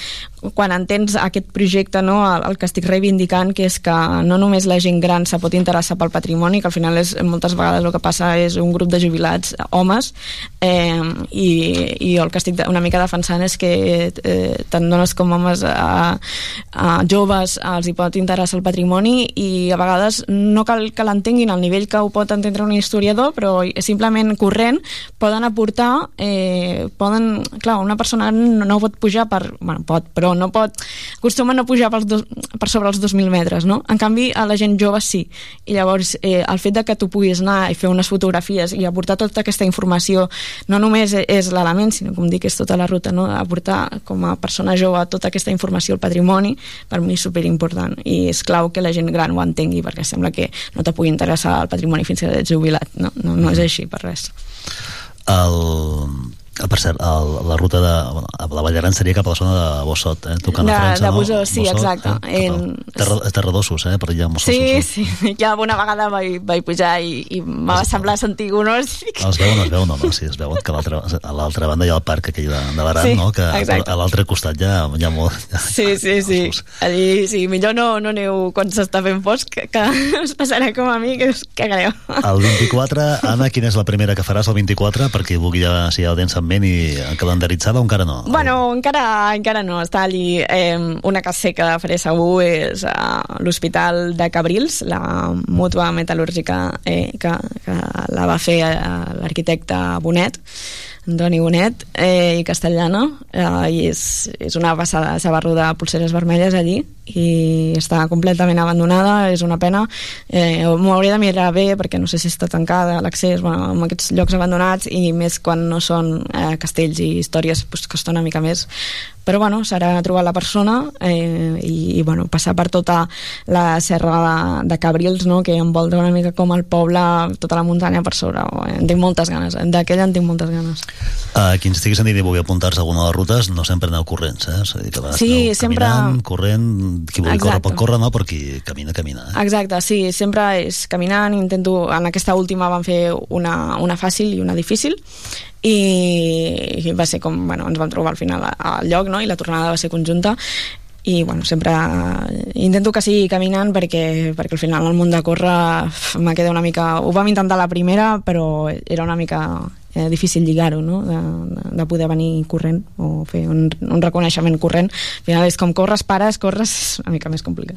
quan entens aquest projecte no, el, el que estic reivindicant que és que no només la gent gran se pot interessar pel patrimoni, que al final és, moltes vegades el que passa és un grup de jubilats homes eh, i, i el que estic una mica defensant és que eh, tant dones com homes a, a joves els hi pot interessar el patrimoni i a vegades no cal que l'entenguin al nivell que ho pot entendre un historiador però simplement corrent poden aportar eh, poden, clar, una persona no, no pot pujar puja per, bueno, pot, però no pot, acostuma a no pujar pels dos, per sobre els 2.000 metres, no? En canvi, a la gent jove sí. I llavors, eh, el fet de que tu puguis anar i fer unes fotografies i aportar tota aquesta informació, no només és l'element, sinó, com dic, és tota la ruta, no? Aportar com a persona jove tota aquesta informació al patrimoni, per mi és superimportant. I és clau que la gent gran ho entengui, perquè sembla que no te pugui interessar el patrimoni fins que ets jubilat. No, no, no és així, per res. El, per cert, el, la ruta de la Vall d'Aran seria cap a la zona de Bossot, eh? tocant De- a França, de no? Bosó, sí, exacte. Eh? En- Terra, terradossos, eh? per allà, Mossos. Sí, sí, ja una vegada vaig, vaig pujar i, i em va semblar sentir unos... Els veuen, els veuen, no, no, sí, es veuen que a l'altra banda hi ha el parc aquell de, de l'Aran, Sí, no? que exacte. a l'altre costat hi ha, hi ha molt... Sí, sí, sí. Allí, sí, millor no, no aneu quan s'està fent fosc, que, que us passarà com a mi, que us cagareu. El 24, Anna, quina és la primera que faràs el 24? Perquè vulgui ja, si ja ho tens en ment i calendaritzada o encara no? Bueno, encara, encara no, està allí. Eh, una que sé que faré segur és a l'Hospital de Cabrils, la mútua metal·lúrgica eh, que, que la va fer eh, l'arquitecte Bonet, Antoni Bonet eh, i Castellana eh, i és, és una passada s'ha de pulseres vermelles allí i està completament abandonada és una pena eh, m'ho hauré de mirar bé perquè no sé si està tancada l'accés bueno, en aquests llocs abandonats i més quan no són eh, castells i històries pues, costa una mica més però bueno, serà trobar la persona eh, i, i bueno, passar per tota la serra de, de Cabrils no? que envolta una mica com el poble tota la muntanya per sobre en tinc moltes ganes, d'aquella en tinc moltes ganes Uh, qui ens estigui sentint i vulgui apuntar-se a alguna de les rutes, no sempre aneu corrents, eh? És a dir, que Sí, sempre- caminant, corrent, qui vulgui córrer Exacte. pot córrer, no? Però qui camina, camina. Eh? Exacte, sí, sempre és caminant, intento, en aquesta última vam fer una, una fàcil i una difícil i, i va ser com, bueno, ens vam trobar al final al lloc, no?, i la tornada va ser conjunta i bueno, sempre intento que sigui caminant perquè, perquè al final el món de córrer uf, m'ha quedat una mica... Ho vam intentar la primera, però era una mica eh, difícil lligar-ho, no? De, de- de poder venir corrent o fer un, un reconeixement corrent. Al final és com corres, pares, corres, és una mica més complicat.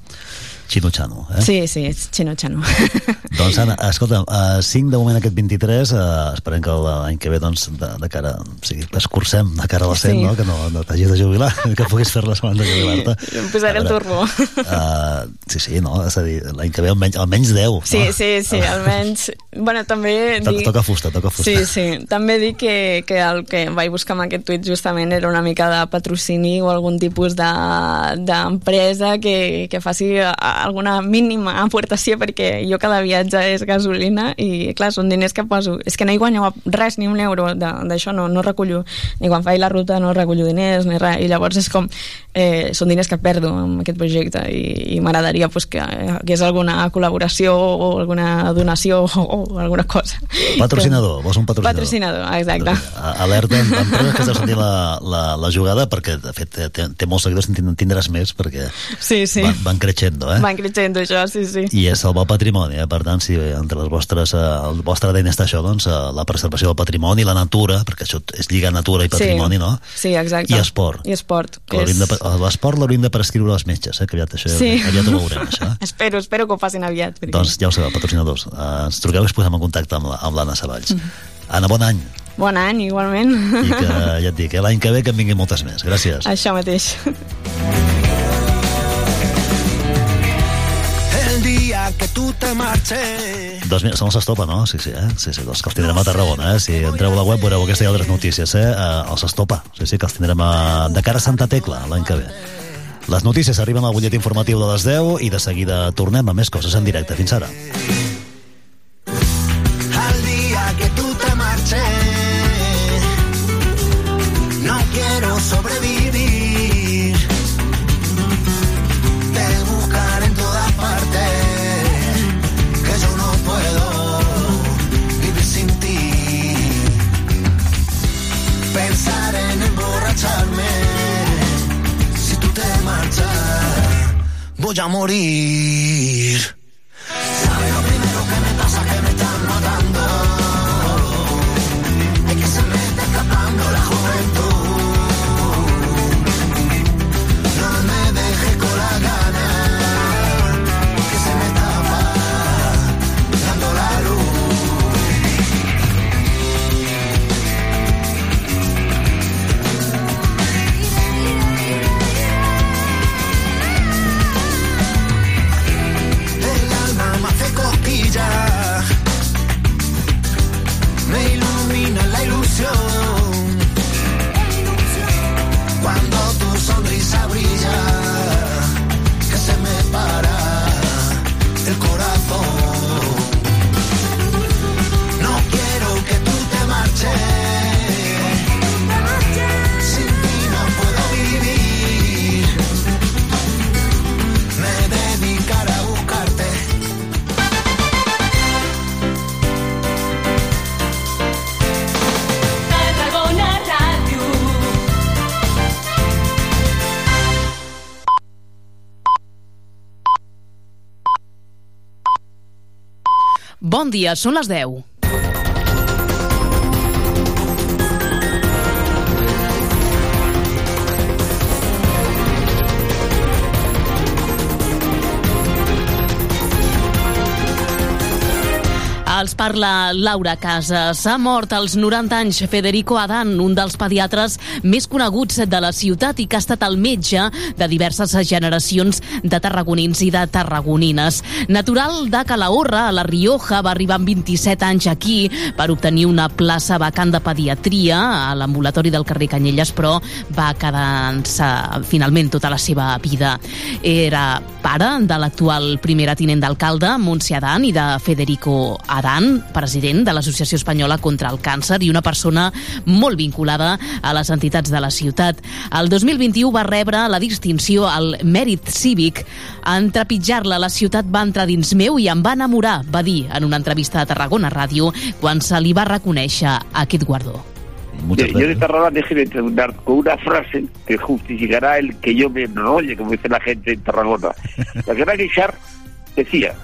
Xino Xano, eh? Sí, sí, és xino, xano. Doncs, Anna, escolta, uh, 5 de moment aquest 23, uh, esperem que l'any que ve, doncs, de, de cara, o sigui, escurcem de cara a la 100, Sí. no? que no, no t'hagis de jubilar, que puguis fer-la abans de jubilar-te. Em posaré el A veure, turbo. Uh, sí, sí, no? És a dir, l'any que ve almenys, almenys 10. Sí, no? sí, sí, almenys... Bueno, també dic... Toca fusta, toca fusta. Sí, sí. També dic que, que el que vaig buscar amb aquest tuit justament era una mica de patrocini o algun tipus de- d'empresa de, que, que faci a- alguna mínima aportació perquè jo cada viatge és gasolina i clar, són diners que poso és que no hi guanyo res, ni un euro de- d'això no, no recullo, ni quan faig la ruta no recullo diners, ni res, i llavors és com eh, són diners que perdo amb aquest projecte i, i m'agradaria pues, que que és alguna col·laboració o alguna donació o, o alguna cosa Patrocinador, vols un patrocinador? patrocinador, exacte A- Alerta, que esteu sentint la, la, la jugada, perquè, de fet, té, té, molts seguidors, en tindràs més, perquè sí, sí. van, van creixendo, eh? Van creixent això, sí, sí I és el patrimoni, eh? per tant, si entre les vostres, eh, el vostre ADN està això, doncs, eh, la preservació del patrimoni, la natura, perquè això és lligar natura i patrimoni, sí. no? Sí, exacte. I esport. I esport. L'esport l'hauríem de prescriure als metges, eh? que aviat, això, Sí. aviat ho veurem, això. Espero, espero que ho facin aviat. Perquè... Doncs ja ho sabeu, patrocinadors, eh, ens truqueu i us posem en contacte amb la- amb l'Anna Savalls. Mhm. Anna, bon any, Bon any, igualment. i que ja et dic, eh, l'any que ve que en vinguin moltes més. Gràcies. Això mateix. que tú te marches. Dos mil, som els Estopa, no? Sí, sí, eh? Sí, sí, doncs que els tindrem a Tarragona, eh? Si entreu a la web veureu aquesta i altres notícies, eh? eh els Estopa, sí, sí, que els tindrem a... de cara a Santa Tecla l'any que ve. Les notícies arriben al butllet informatiu de les 10 i de seguida tornem a més coses en directe. Fins ara. Voy morir. Bon dia, són les 10. Els parla Laura Casas. Ha mort als 90 anys Federico Adan, un dels pediatres més coneguts de la ciutat i que ha estat el metge de diverses generacions de tarragonins i de tarragonines. Natural de Calahorra, a la Rioja, va arribar amb 27 anys aquí per obtenir una plaça vacant de pediatria a l'ambulatori del carrer Canyelles, però va quedar-se finalment tota la seva vida. Era pare de l'actual primera tinent d'alcalde, Montse Adan, i de Federico Adan, president de l'Associació Espanyola contra el Càncer i una persona molt vinculada a les entitats de la ciutat. El 2021 va rebre la distinció al Mèrit Cívic. En trepitjar-la, la ciutat va entrar dins meu i em va enamorar, va dir en una entrevista a Tarragona Ràdio quan se li va reconèixer aquest guardó. Yo, yo de Tarragona déjeme terminar con una frase que justificará el que yo me enrolle, como dice la gente en Tarragona. La gran Guixar decía,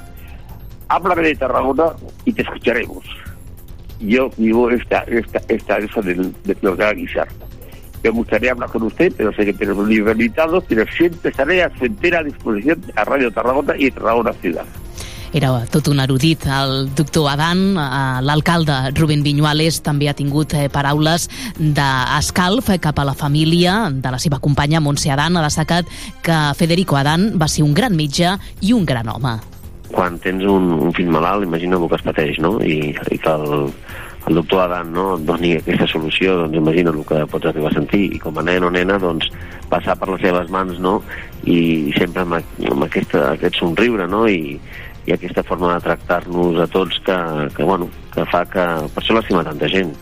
háblame de Tarragona y te escucharemos. Yo vivo esta, esta, esta, eso del, de lo que Guixar. Me gustaría hablar con usted, pero sé que tenemos un libro invitado, pero siempre estaré a su entera disposición a Radio Tarragona y Tarragona Ciudad. Era tot un erudit. El doctor Adan, l'alcalde Rubén Viñuales, també ha tingut eh, paraules d'escalf cap a la família de la seva companya Montse Adan. Ha destacat que Federico Adan va ser un gran metge i un gran home. Quan tens un, un fill malalt, imagina el que es pateix, no? I, i que el, el doctor Adan no, et doni aquesta solució, doncs imagina el que pots arribar a sentir. I com a nen o nena, doncs, passar per les seves mans, no? I sempre amb, amb aquesta, aquest somriure, no? I, i aquesta forma de tractar-nos a tots que, que, bueno, que fa que... Per això l'estima tanta gent.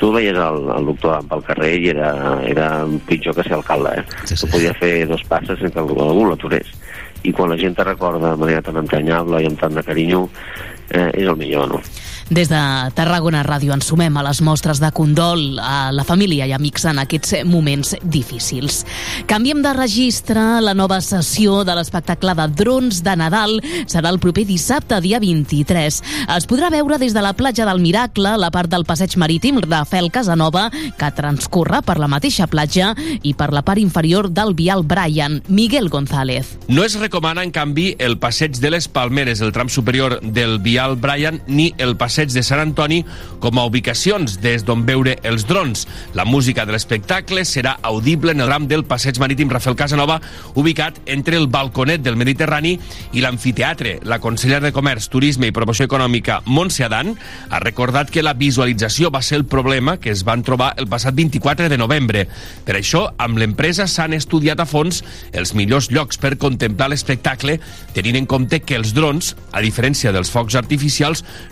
Tu veies el, el doctor Adan pel carrer i era, era pitjor que ser alcalde, eh? Sí, sí. Tu podia fer dos passes sense que algú l'aturés i quan la gent te recorda de manera tan entranyable i amb tant de carinyo eh, és el millor, no? Des de Tarragona Ràdio ens sumem a les mostres de condol a la família i amics en aquests moments difícils. Canviem de registre. La nova sessió de l'espectacle de drons de Nadal serà el proper dissabte, dia 23. Es podrà veure des de la platja del Miracle, la part del passeig marítim Rafael Casanova, que transcorre per la mateixa platja i per la part inferior del vial Brian, Miguel González. No es recomana, en canvi, el passeig de les Palmeres, el tram superior del vial Brian, ni el passeig de Sant Antoni com a ubicacions des d'on veure els drons. La música de l'espectacle serà audible en el tram del passeig marítim Rafael Casanova, ubicat entre el balconet del Mediterrani i l'amfiteatre. La consellera de Comerç, Turisme i Promoció Econòmica, Montse Adan, ha recordat que la visualització va ser el problema que es van trobar el passat 24 de novembre. Per això, amb l'empresa s'han estudiat a fons els millors llocs per contemplar l'espectacle, tenint en compte que els drons, a diferència dels focs artificials,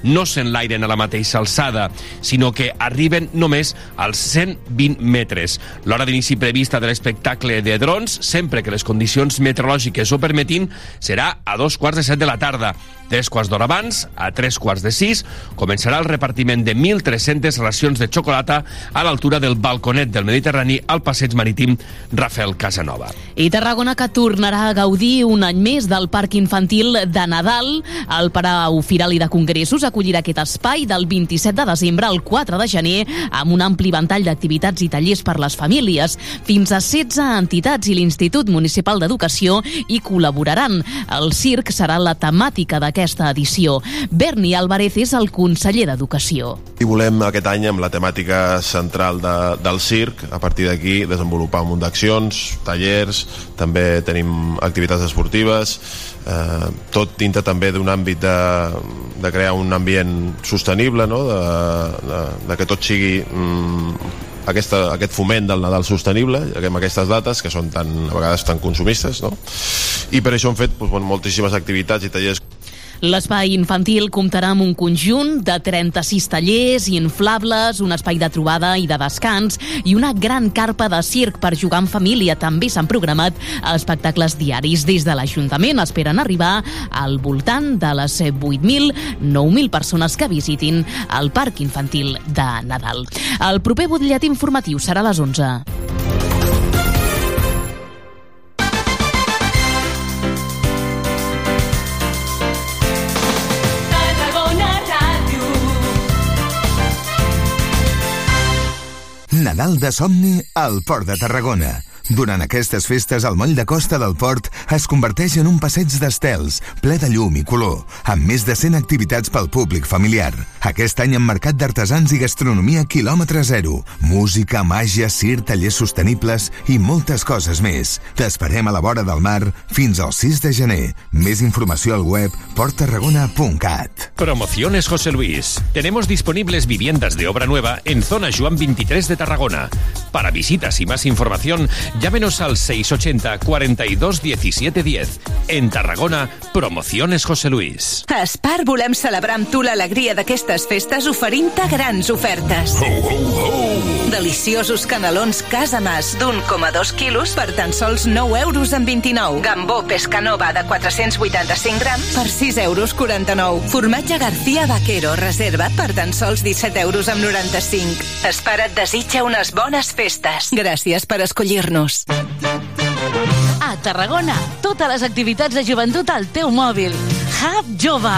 no s'enlairen a la mateixa alçada, sinó que arriben només als 120 metres. L'hora d'inici prevista de l'espectacle de drons, sempre que les condicions meteorològiques ho permetin, serà a dos quarts de set de la tarda. Tres quarts d'hora abans, a tres quarts de sis, començarà el repartiment de 1.300 racions de xocolata a l'altura del balconet del Mediterrani al passeig marítim Rafael Casanova. I Tarragona que tornarà a gaudir un any més del Parc Infantil de Nadal. El Palau Firal i de Congressos acollirà aquest espai del 27 de desembre al 4 de gener amb un ampli ventall d'activitats i tallers per les famílies. Fins a 16 entitats i l'Institut Municipal d'Educació hi col·laboraran. El circ serà la temàtica d'aquesta edició. Berni Álvarez és el conseller d'Educació. I volem aquest any amb la temàtica central de, del circ, a partir d'aquí desenvolupar un munt d'accions, tallers, també tenim activitats esportives, eh, tot dintre també d'un àmbit de, de crear un ambient sostenible, no? de, de, de que tot sigui mm, aquesta, aquest foment del Nadal sostenible amb aquestes dates que són tan, a vegades tan consumistes no? i per això hem fet doncs, moltíssimes activitats i tallers L'espai infantil comptarà amb un conjunt de 36 tallers inflables, un espai de trobada i de descans i una gran carpa de circ per jugar en família. També s'han programat espectacles diaris. Des de l'Ajuntament esperen arribar al voltant de les 8.000-9.000 persones que visitin el Parc Infantil de Nadal. El proper butllet informatiu serà a les 11. Final de somni al Port de Tarragona. Durant aquestes festes, el moll de costa del port es converteix en un passeig d'estels, ple de llum i color, amb més de 100 activitats pel públic familiar. Aquest any en mercat d'artesans i gastronomia quilòmetre zero, música, màgia, cir, tallers sostenibles i moltes coses més. T'esperem a la vora del mar fins al 6 de gener. Més informació al web porttarragona.cat. Promociones José Luis. Tenemos disponibles viviendas de obra nueva en zona Juan 23 de Tarragona. Para visitas y más información, llámenos al 680 42 17 10. En Tarragona, Promociones José Luis. A Spar volem celebrar amb tu l'alegria d'aquestes festes oferint-te grans ofertes. Deliciosos canelons Casa Mas d'1,2 quilos per tan sols 9 euros amb 29. Gambó Pescanova de 485 grams per 6 euros 49. Formatge García Vaquero reserva per tan sols 17 euros amb 95. Spar et desitja unes bones festes. Gràcies per escollir-nos. A Tarragona, totes les activitats de joventut al teu mòbil. Hub Jove.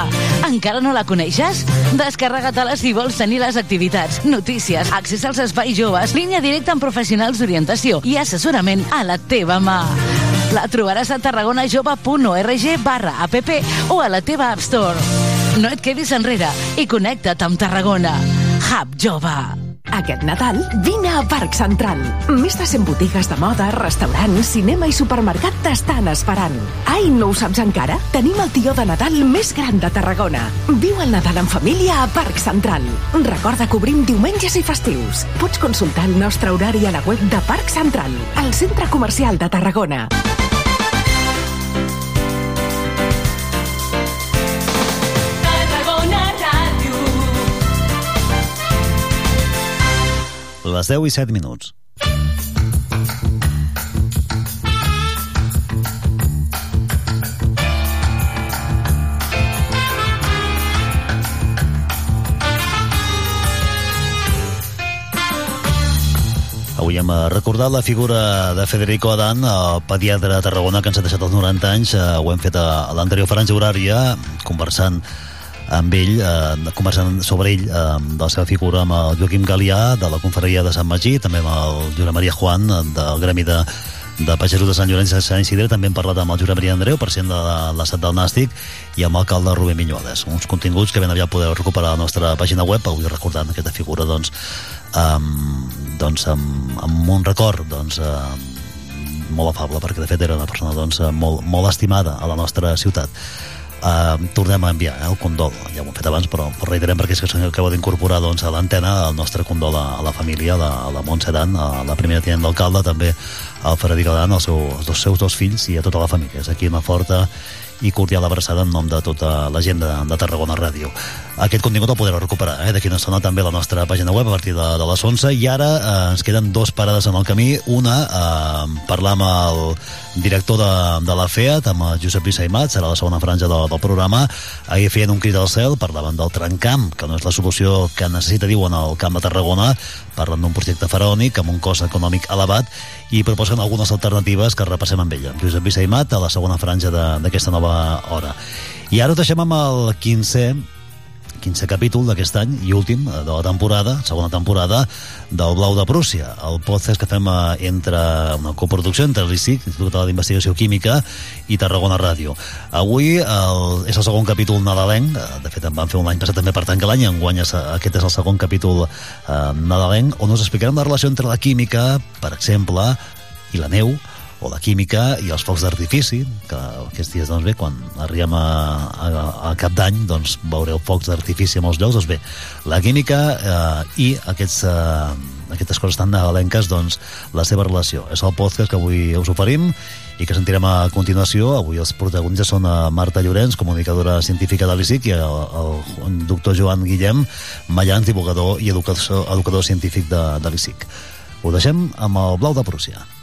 Encara no la coneixes? Descarrega-te-la si vols tenir les activitats, notícies, accés als espais joves, línia directa amb professionals d'orientació i assessorament a la teva mà. La trobaràs a tarragonajove.org barra app o a la teva App Store. No et quedis enrere i connecta't amb Tarragona. Hub Jove. Aquest Nadal vine a Parc Central. Més de 100 botigues de moda, restaurants, cinema i supermercat t'estan esperant. Ai, no ho saps encara? Tenim el tió de Nadal més gran de Tarragona. Viu el Nadal en família a Parc Central. Recorda que obrim diumenges i festius. Pots consultar el nostre horari a la web de Parc Central, al centre comercial de. Tarragona Les 10 i 7 minuts. Avui hem eh, recordat la figura de Federico Adán, el pediatre de Tarragona que ens ha deixat els 90 anys. Eh, Ho hem fet a l'anterior franja horària, conversant amb ell, eh, conversant sobre ell, eh, de la seva figura amb el Joaquim Galià, de la confraria de Sant Magí, també amb el Josep Maria Juan, eh, del Gremi de, de Pagesos de Sant Llorenç de Sant Isidre, també hem parlat amb el Josep Maria Andreu, president de l'estat del Nàstic, i amb l'alcalde Rubén Minyuades. Uns continguts que ben aviat podeu recuperar a la nostra pàgina web, avui recordant aquesta figura, doncs, um, doncs amb, amb un record, doncs, um, molt afable, perquè de fet era una persona doncs, molt, molt estimada a la nostra ciutat. Uh, tornem a enviar eh, el condol. Ja ho hem fet abans però, però reiterem perquè és que s'acaba d'incorporar doncs, a l'antena el nostre condol a, a la família, a la, a la Montse Dan a la primera tinent d'alcalde també al Frederic Dan, als seus dos fills i a tota la família, és aquí una forta i cordial abraçada en nom de tota la gent de, de Tarragona Ràdio. Aquest contingut el podreu recuperar eh? d'aquí una estona també a la nostra pàgina web a partir de, de les 11 i ara eh, ens queden dos parades en el camí. Una, eh, parlar amb el director de, de la FEAT, amb el Josep Lluís Aimat, serà la segona franja del, del programa. Ahir feien un crit al cel, parlaven del trencamp, que no és la solució que necessita, diuen, el Camp de Tarragona, parlen d'un projecte faraònic amb un cost econòmic elevat i proposen algunes alternatives que repassem amb ella. Josep Lluís Aimat, a la segona franja d'aquesta nova hora. I ara ho deixem amb el 15è 15 capítol d'aquest any i últim eh, de la temporada, segona temporada del Blau de Prússia, el podcast que fem eh, entre una coproducció entre l'ICIC, Institut Català d'Investigació Química i Tarragona Ràdio. Avui el, és el segon capítol nadalenc, eh, de fet en van fer un any passat també per tancar l'any, enguany és, aquest és el segon capítol eh, nadalenc, on us explicarem la relació entre la química, per exemple, i la neu, o la química i els focs d'artifici, que aquests dies, doncs bé, quan arribem a, a, a cap d'any, doncs veureu focs d'artifici a molts llocs, doncs bé, la química eh, i aquests, eh, aquestes coses tan nadalenques, doncs la seva relació. És el podcast que avui us oferim i que sentirem a continuació. Avui els protagonistes són eh, Marta Llorenç, comunicadora científica de l'ICIC, i el, el doctor Joan Guillem Mallans, divulgador i educador, educador científic de, de l'ICIC. Ho deixem amb el Blau de Prússia.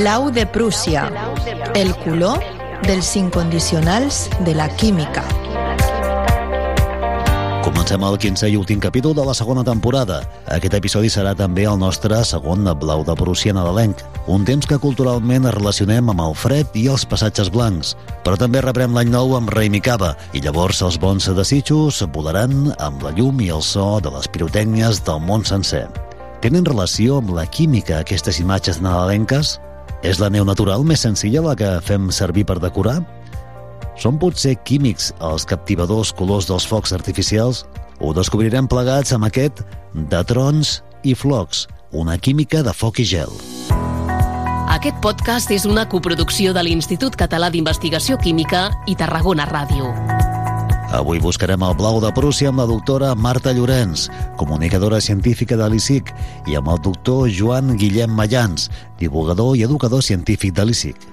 Blau de Prússia, el color dels incondicionals de la química. Com Comencem el 15 i últim capítol de la segona temporada. Aquest episodi serà també el nostre segon blau de Prússia nadalenc, un temps que culturalment es relacionem amb el fred i els passatges blancs. Però també rebrem l'any nou amb Rei Micava, i llavors els bons desitjos volaran amb la llum i el so de les pirotècnies del món sencer. Tenen relació amb la química aquestes imatges nadalenques? És la neu natural més senzilla la que fem servir per decorar? Són potser químics els captivadors colors dels focs artificials? Ho descobrirem plegats amb aquest de trons i flocs, una química de foc i gel. Aquest podcast és una coproducció de l'Institut Català d'Investigació Química i Tarragona Ràdio. Avui buscarem el blau de Prússia amb la doctora Marta Llorenç, comunicadora científica de l'ICIC, i amb el doctor Joan Guillem Mayans, divulgador i educador científic de l'ICIC.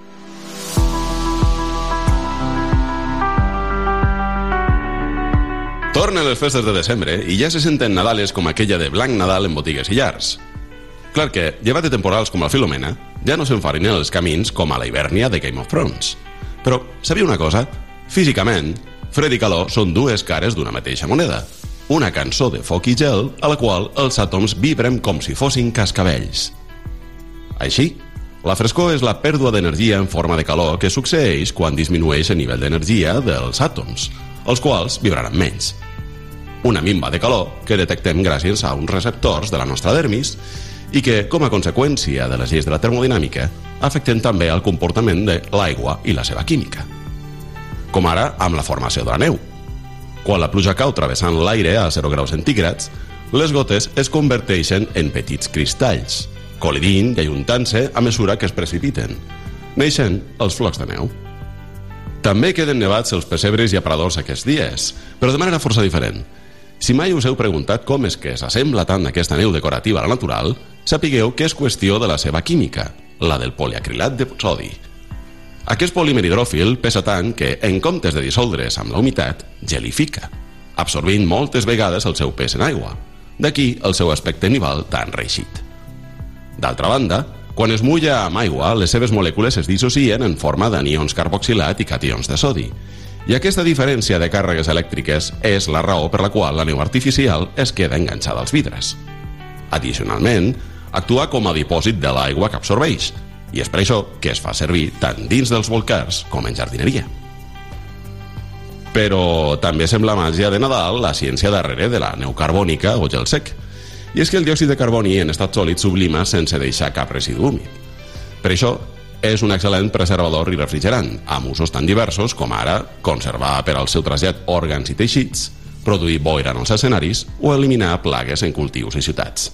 Tornen les festes de desembre i ja se senten Nadales com aquella de Blanc Nadal en botigues i llars. Clar que, llevat de temporals com la Filomena, ja no s'enfarinen els camins com a la Hivernia de Game of Thrones. Però, sabia una cosa? Físicament, fred i calor són dues cares d'una mateixa moneda. Una cançó de foc i gel a la qual els àtoms vibren com si fossin cascabells. Així, la frescor és la pèrdua d'energia en forma de calor que succeeix quan disminueix el nivell d'energia dels àtoms, els quals vibraran menys. Una minva de calor que detectem gràcies a uns receptors de la nostra dermis i que, com a conseqüència de les lleis de la termodinàmica, afecten també el comportament de l'aigua i la seva química. Com ara amb la formació de la neu. Quan la pluja cau travessant l'aire a 0 graus centígrads, les gotes es converteixen en petits cristalls, col·lidint i ajuntant-se a mesura que es precipiten. Neixen els flocs de neu. També queden nevats els pessebres i aparadors aquests dies, però de manera força diferent. Si mai us heu preguntat com és que s'assembla tant aquesta neu decorativa a la natural, sapigueu que és qüestió de la seva química, la del poliacrilat de sodi. Aquest polímer hidròfil pesa tant que, en comptes de dissoldre's amb la humitat, gelifica, absorbint moltes vegades el seu pes en aigua. D'aquí el seu aspecte nival tan reixit. D'altra banda, quan es mulla amb aigua, les seves molècules es dissocien en forma d'anions carboxilat i cations de sodi. I aquesta diferència de càrregues elèctriques és la raó per la qual la neu artificial es queda enganxada als vidres. Addicionalment, actua com a dipòsit de l'aigua que absorbeix, i és per això que es fa servir tant dins dels volcars com en jardineria. Però també sembla màgia de Nadal la ciència darrere de la neu carbònica o gel sec. I és que el diòxid de carboni en estat sòlid sublima sense deixar cap residu húmid. Per això, és un excel·lent preservador i refrigerant, amb usos tan diversos com ara conservar per al seu trasllat òrgans i teixits, produir boira en els escenaris o eliminar plagues en cultius i ciutats.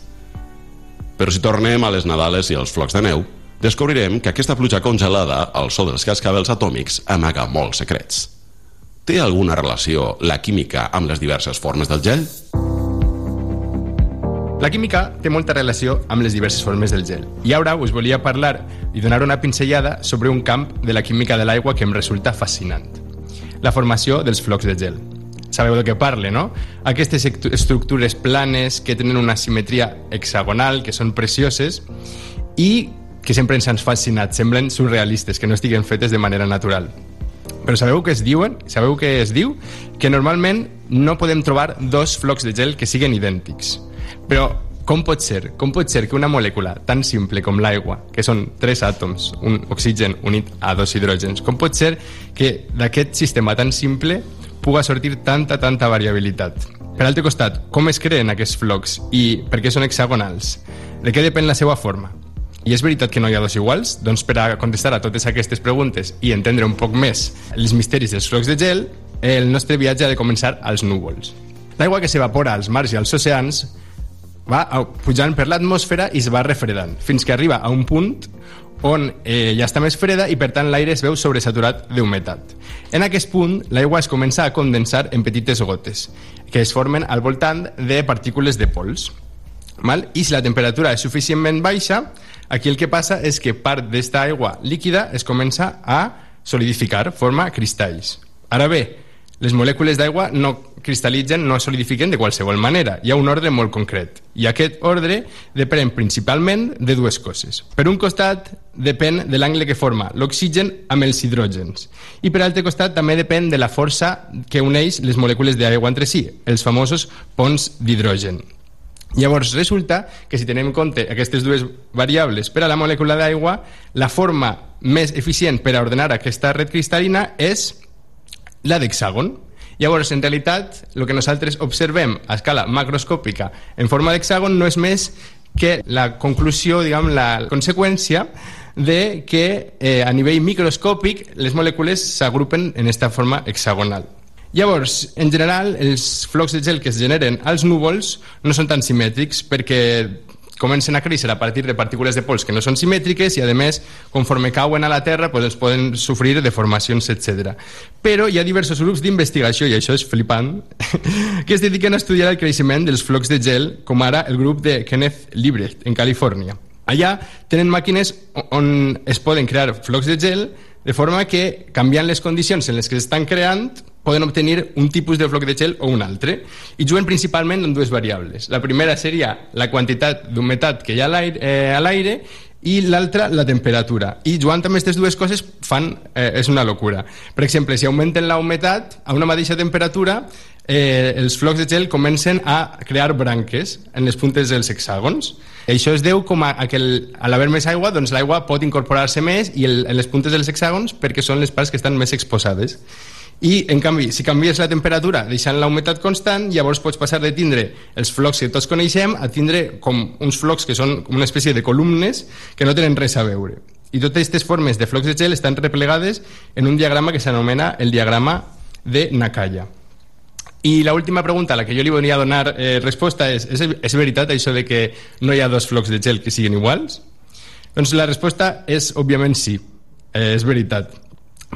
Però si tornem a les Nadales i als flocs de neu, descobrirem que aquesta pluja congelada al so dels cascabels atòmics amaga molts secrets. Té alguna relació la química amb les diverses formes del gel? La química té molta relació amb les diverses formes del gel. I ara us volia parlar i donar una pinzellada sobre un camp de la química de l'aigua que em resulta fascinant. La formació dels flocs de gel. Sabeu de què parle, no? Aquestes estructures planes que tenen una simetria hexagonal, que són precioses i que sempre ens han fascinat, semblen surrealistes, que no estiguen fetes de manera natural. Però sabeu què es diuen? Sabeu què es diu? Que normalment no podem trobar dos flocs de gel que siguin idèntics. Però com pot ser? Com pot ser que una molècula tan simple com l'aigua, que són tres àtoms, un oxigen unit a dos hidrògens, com pot ser que d'aquest sistema tan simple puga sortir tanta, tanta variabilitat? Per altre costat, com es creen aquests flocs i per què són hexagonals? De què depèn la seva forma? I és veritat que no hi ha dos iguals? Doncs per a contestar a totes aquestes preguntes i entendre un poc més els misteris dels flocs de gel, el nostre viatge ha de començar als núvols. L'aigua que s'evapora als mars i als oceans va pujant per l'atmosfera i es va refredant, fins que arriba a un punt on eh, ja està més freda i per tant l'aire es veu sobresaturat d'humetat. En aquest punt, l'aigua es comença a condensar en petites gotes, que es formen al voltant de partícules de pols. Mal? I si la temperatura és suficientment baixa, aquí el que passa és que part d'esta aigua líquida es comença a solidificar, forma cristalls. Ara bé, les molècules d'aigua no cristal·litzen no es solidifiquen de qualsevol manera. Hi ha un ordre molt concret. I aquest ordre depèn principalment de dues coses. Per un costat, depèn de l'angle que forma l'oxigen amb els hidrògens. I per altre costat també depèn de la força que uneix les molècules d'aigua entre si, els famosos ponts d'hidrogen. Llavors, resulta que si tenem en compte aquestes dues variables per a la molècula d'aigua, la forma més eficient per a ordenar aquesta red cristal·lina és la d'hexàgon. Llavors, en realitat, el que nosaltres observem a escala macroscòpica en forma d'hexàgon no és més que la conclusió, diguem, la conseqüència de que eh, a nivell microscòpic les molècules s'agrupen en aquesta forma hexagonal. Llavors, en general, els flocs de gel que es generen als núvols no són tan simètrics perquè comencen a créixer a partir de partícules de pols que no són simètriques i, a més, conforme cauen a la Terra, pues, es poden sofrir deformacions, etc. Però hi ha diversos grups d'investigació, i això és flipant, que es dediquen a estudiar el creixement dels flocs de gel, com ara el grup de Kenneth Liebrecht, en Califòrnia. Allà tenen màquines on es poden crear flocs de gel de forma que, canviant les condicions en les que s'estan creant, poden obtenir un tipus de floc de gel o un altre. I juguen principalment amb dues variables. La primera seria la quantitat d'humetat que hi ha a l'aire i l'altra la temperatura. I jugant amb aquestes dues coses fan, eh, és una locura. Per exemple, si augmenten la humetat a una mateixa temperatura, eh, els flocs de gel comencen a crear branques en les puntes dels hexàgons. Això es deu com a, a que el, a l'haver més aigua, doncs l'aigua pot incorporar-se més i el, en les puntes dels hexàgons perquè són les parts que estan més exposades. I, en canvi, si canvies la temperatura deixant la humitat constant, llavors pots passar de tindre els flocs que tots coneixem a tindre com uns flocs que són una espècie de columnes que no tenen res a veure. I totes aquestes formes de flocs de gel estan replegades en un diagrama que s'anomena el diagrama de Nakaya. I la última pregunta a la que jo li volia donar eh, resposta és, és és veritat això de que no hi ha dos flocs de gel que siguin iguals? Doncs la resposta és, òbviament, sí. Eh, és veritat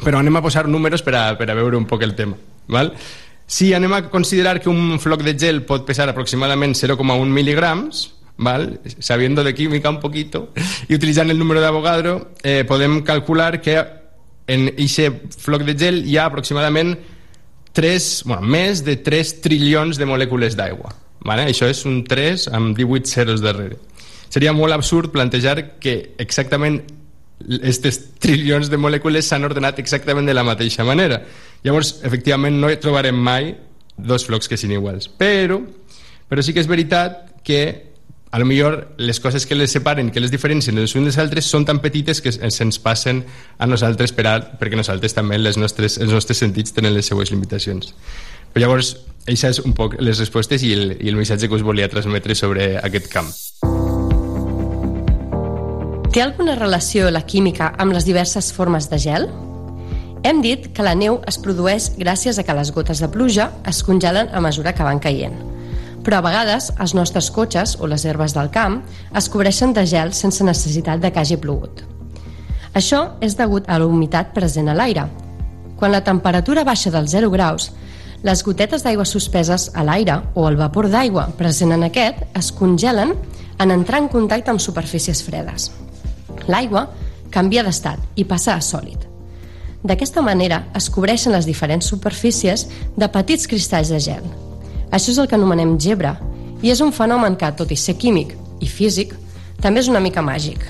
però anem a posar números per a, per a veure un poc el tema. Val? Si anem a considerar que un floc de gel pot pesar aproximadament 0,1 mil·ligrams, ¿vale? sabiendo de química un poquito y utilizando el número de eh, podem calcular que en aquest floc de gel hi ha aproximadament 3, bueno, més de 3 trilions de molècules d'aigua. ¿vale? Això és un 3 amb 18 zeros darrere. Seria molt absurd plantejar que exactament aquests trilions de molècules s'han ordenat exactament de la mateixa manera. Llavors, efectivament, no trobarem mai dos flocs que siguin iguals. Però, però sí que és veritat que a lo millor les coses que les separen, que les diferencien els uns dels altres són tan petites que se'ns passen a nosaltres per a, perquè nosaltres també les nostres, els nostres sentits tenen les seues limitacions. Però llavors, això és un poc les respostes i el, i el missatge que us volia transmetre sobre aquest camp. Té alguna relació la química amb les diverses formes de gel? Hem dit que la neu es produeix gràcies a que les gotes de pluja es congelen a mesura que van caient. Però a vegades els nostres cotxes o les herbes del camp es cobreixen de gel sense necessitat de que hagi plogut. Això és degut a la humitat present a l'aire. Quan la temperatura baixa dels 0 graus, les gotetes d'aigua suspeses a l'aire o el vapor d'aigua present en aquest es congelen en entrar en contacte amb superfícies fredes. L'aigua canvia d'estat i passa a sòlid. D'aquesta manera es cobreixen les diferents superfícies de petits cristalls de gel. Això és el que anomenem gebre i és un fenomen que, tot i ser químic i físic, també és una mica màgic.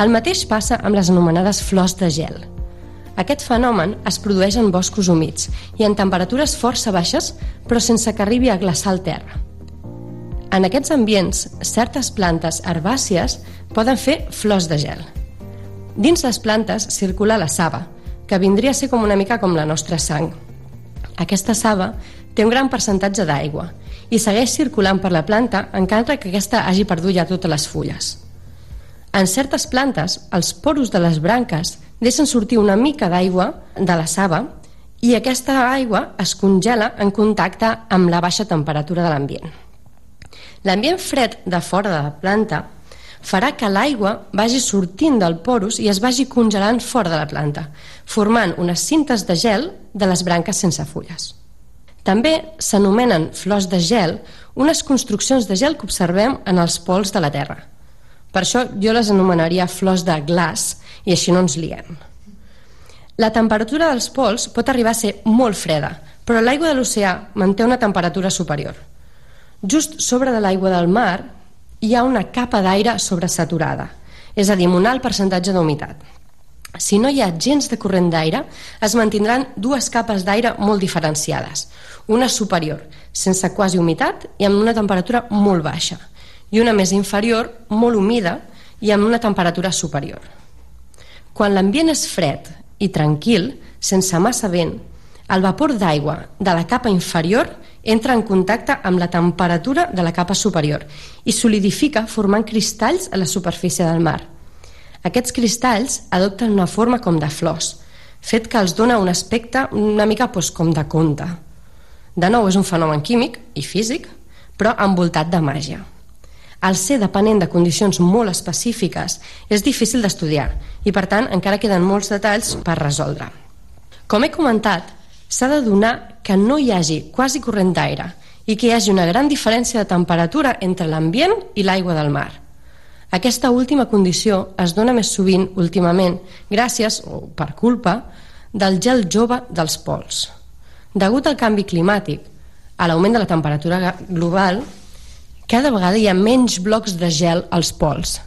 El mateix passa amb les anomenades flors de gel. Aquest fenomen es produeix en boscos humits i en temperatures força baixes, però sense que arribi a glaçar el terra. En aquests ambients, certes plantes herbàcies poden fer flors de gel. Dins les plantes circula la saba, que vindria a ser com una mica com la nostra sang. Aquesta saba té un gran percentatge d'aigua i segueix circulant per la planta encara que aquesta hagi perdut ja totes les fulles. En certes plantes, els poros de les branques deixen sortir una mica d'aigua de la saba i aquesta aigua es congela en contacte amb la baixa temperatura de l'ambient. L'ambient fred de fora de la planta farà que l'aigua vagi sortint del porus i es vagi congelant fora de la planta, formant unes cintes de gel de les branques sense fulles. També s'anomenen flors de gel unes construccions de gel que observem en els pols de la Terra. Per això jo les anomenaria flors de glaç i així no ens liem. La temperatura dels pols pot arribar a ser molt freda, però l'aigua de l'oceà manté una temperatura superior. Just sobre de l'aigua del mar hi ha una capa d'aire sobresaturada, és a dir, amb un alt percentatge d'humitat. Si no hi ha gens de corrent d'aire, es mantindran dues capes d'aire molt diferenciades. Una superior, sense quasi humitat i amb una temperatura molt baixa, i una més inferior, molt humida i amb una temperatura superior. Quan l'ambient és fred i tranquil, sense massa vent, el vapor d'aigua de la capa inferior entra en contacte amb la temperatura de la capa superior i solidifica formant cristalls a la superfície del mar. Aquests cristalls adopten una forma com de flors, fet que els dona un aspecte una mica doncs, com de conte. De nou, és un fenomen químic i físic, però envoltat de màgia. Al ser depenent de condicions molt específiques, és difícil d'estudiar i, per tant, encara queden molts detalls per resoldre. Com he comentat, s'ha de donar que no hi hagi quasi corrent d'aire i que hi hagi una gran diferència de temperatura entre l'ambient i l'aigua del mar. Aquesta última condició es dona més sovint últimament gràcies, o per culpa, del gel jove dels pols. Degut al canvi climàtic, a l'augment de la temperatura global, cada vegada hi ha menys blocs de gel als pols.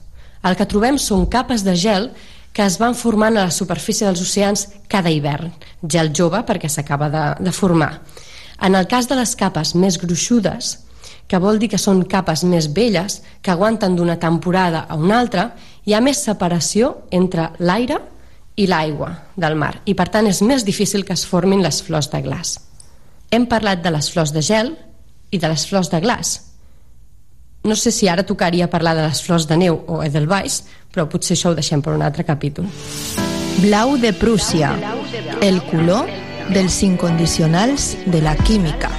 El que trobem són capes de gel que es van formant a la superfície dels oceans cada hivern. Gel jove perquè s'acaba de, de formar. En el cas de les capes més gruixudes, que vol dir que són capes més velles, que aguanten d'una temporada a una altra, hi ha més separació entre l'aire i l'aigua del mar, i per tant és més difícil que es formin les flors de glaç. Hem parlat de les flors de gel i de les flors de glaç. No sé si ara tocaria parlar de les flors de neu o Edelweiss, però potser això ho deixem per un altre capítol. Blau de Prússia, el color dels incondicionals de la química.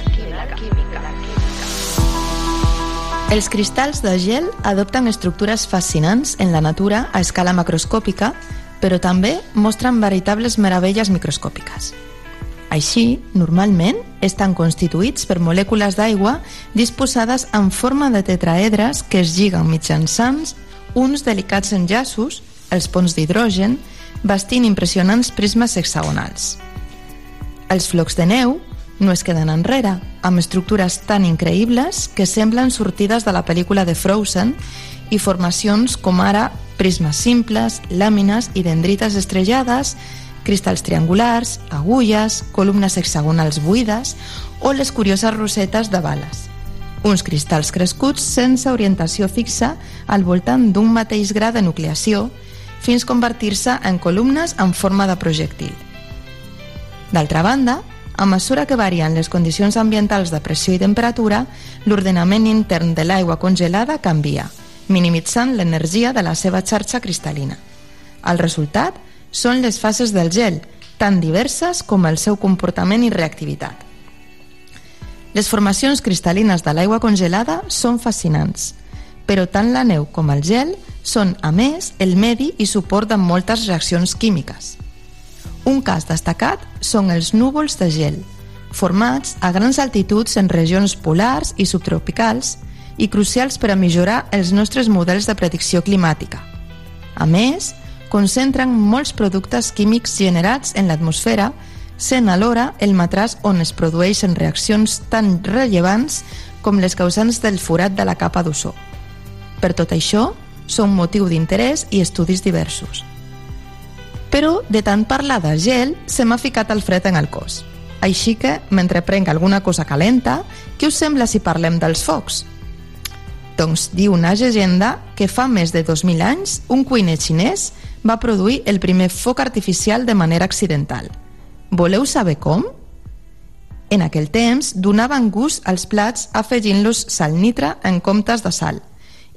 Els cristalls de gel adopten estructures fascinants en la natura a escala macroscòpica, però també mostren veritables meravelles microscòpiques. Així, normalment, estan constituïts per molècules d'aigua disposades en forma de tetraedres que es lliguen mitjançant uns delicats enllaços, els ponts d'hidrogen, vestint impressionants prismes hexagonals. Els flocs de neu no es queden enrere, amb estructures tan increïbles que semblen sortides de la pel·lícula de Frozen i formacions com ara prismes simples, làmines i dendrites estrellades, cristalls triangulars, agulles, columnes hexagonals buides o les curioses rosetes de bales. Uns cristalls crescuts sense orientació fixa al voltant d'un mateix gra de nucleació fins convertir-se en columnes en forma de projectil. D'altra banda, a mesura que varien les condicions ambientals de pressió i temperatura, l'ordenament intern de l'aigua congelada canvia, minimitzant l'energia de la seva xarxa cristal·lina. El resultat són les fases del gel, tan diverses com el seu comportament i reactivitat. Les formacions cristal·lines de l'aigua congelada són fascinants, però tant la neu com el gel són, a més, el medi i suport de moltes reaccions químiques. Un cas destacat són els núvols de gel, formats a grans altituds en regions polars i subtropicals i crucials per a millorar els nostres models de predicció climàtica. A més, concentren molts productes químics generats en l'atmosfera, sent alhora el matràs on es produeixen reaccions tan rellevants com les causants del forat de la capa d'ozó. Per tot això, són motiu d'interès i estudis diversos. Però, de tant parlar de gel, se m'ha ficat el fred en el cos. Així que, mentre prenc alguna cosa calenta, què us sembla si parlem dels focs? Doncs diu una llegenda que fa més de 2.000 anys un cuiner xinès va produir el primer foc artificial de manera accidental. Voleu saber com? En aquell temps donaven gust als plats afegint-los sal nitra en comptes de sal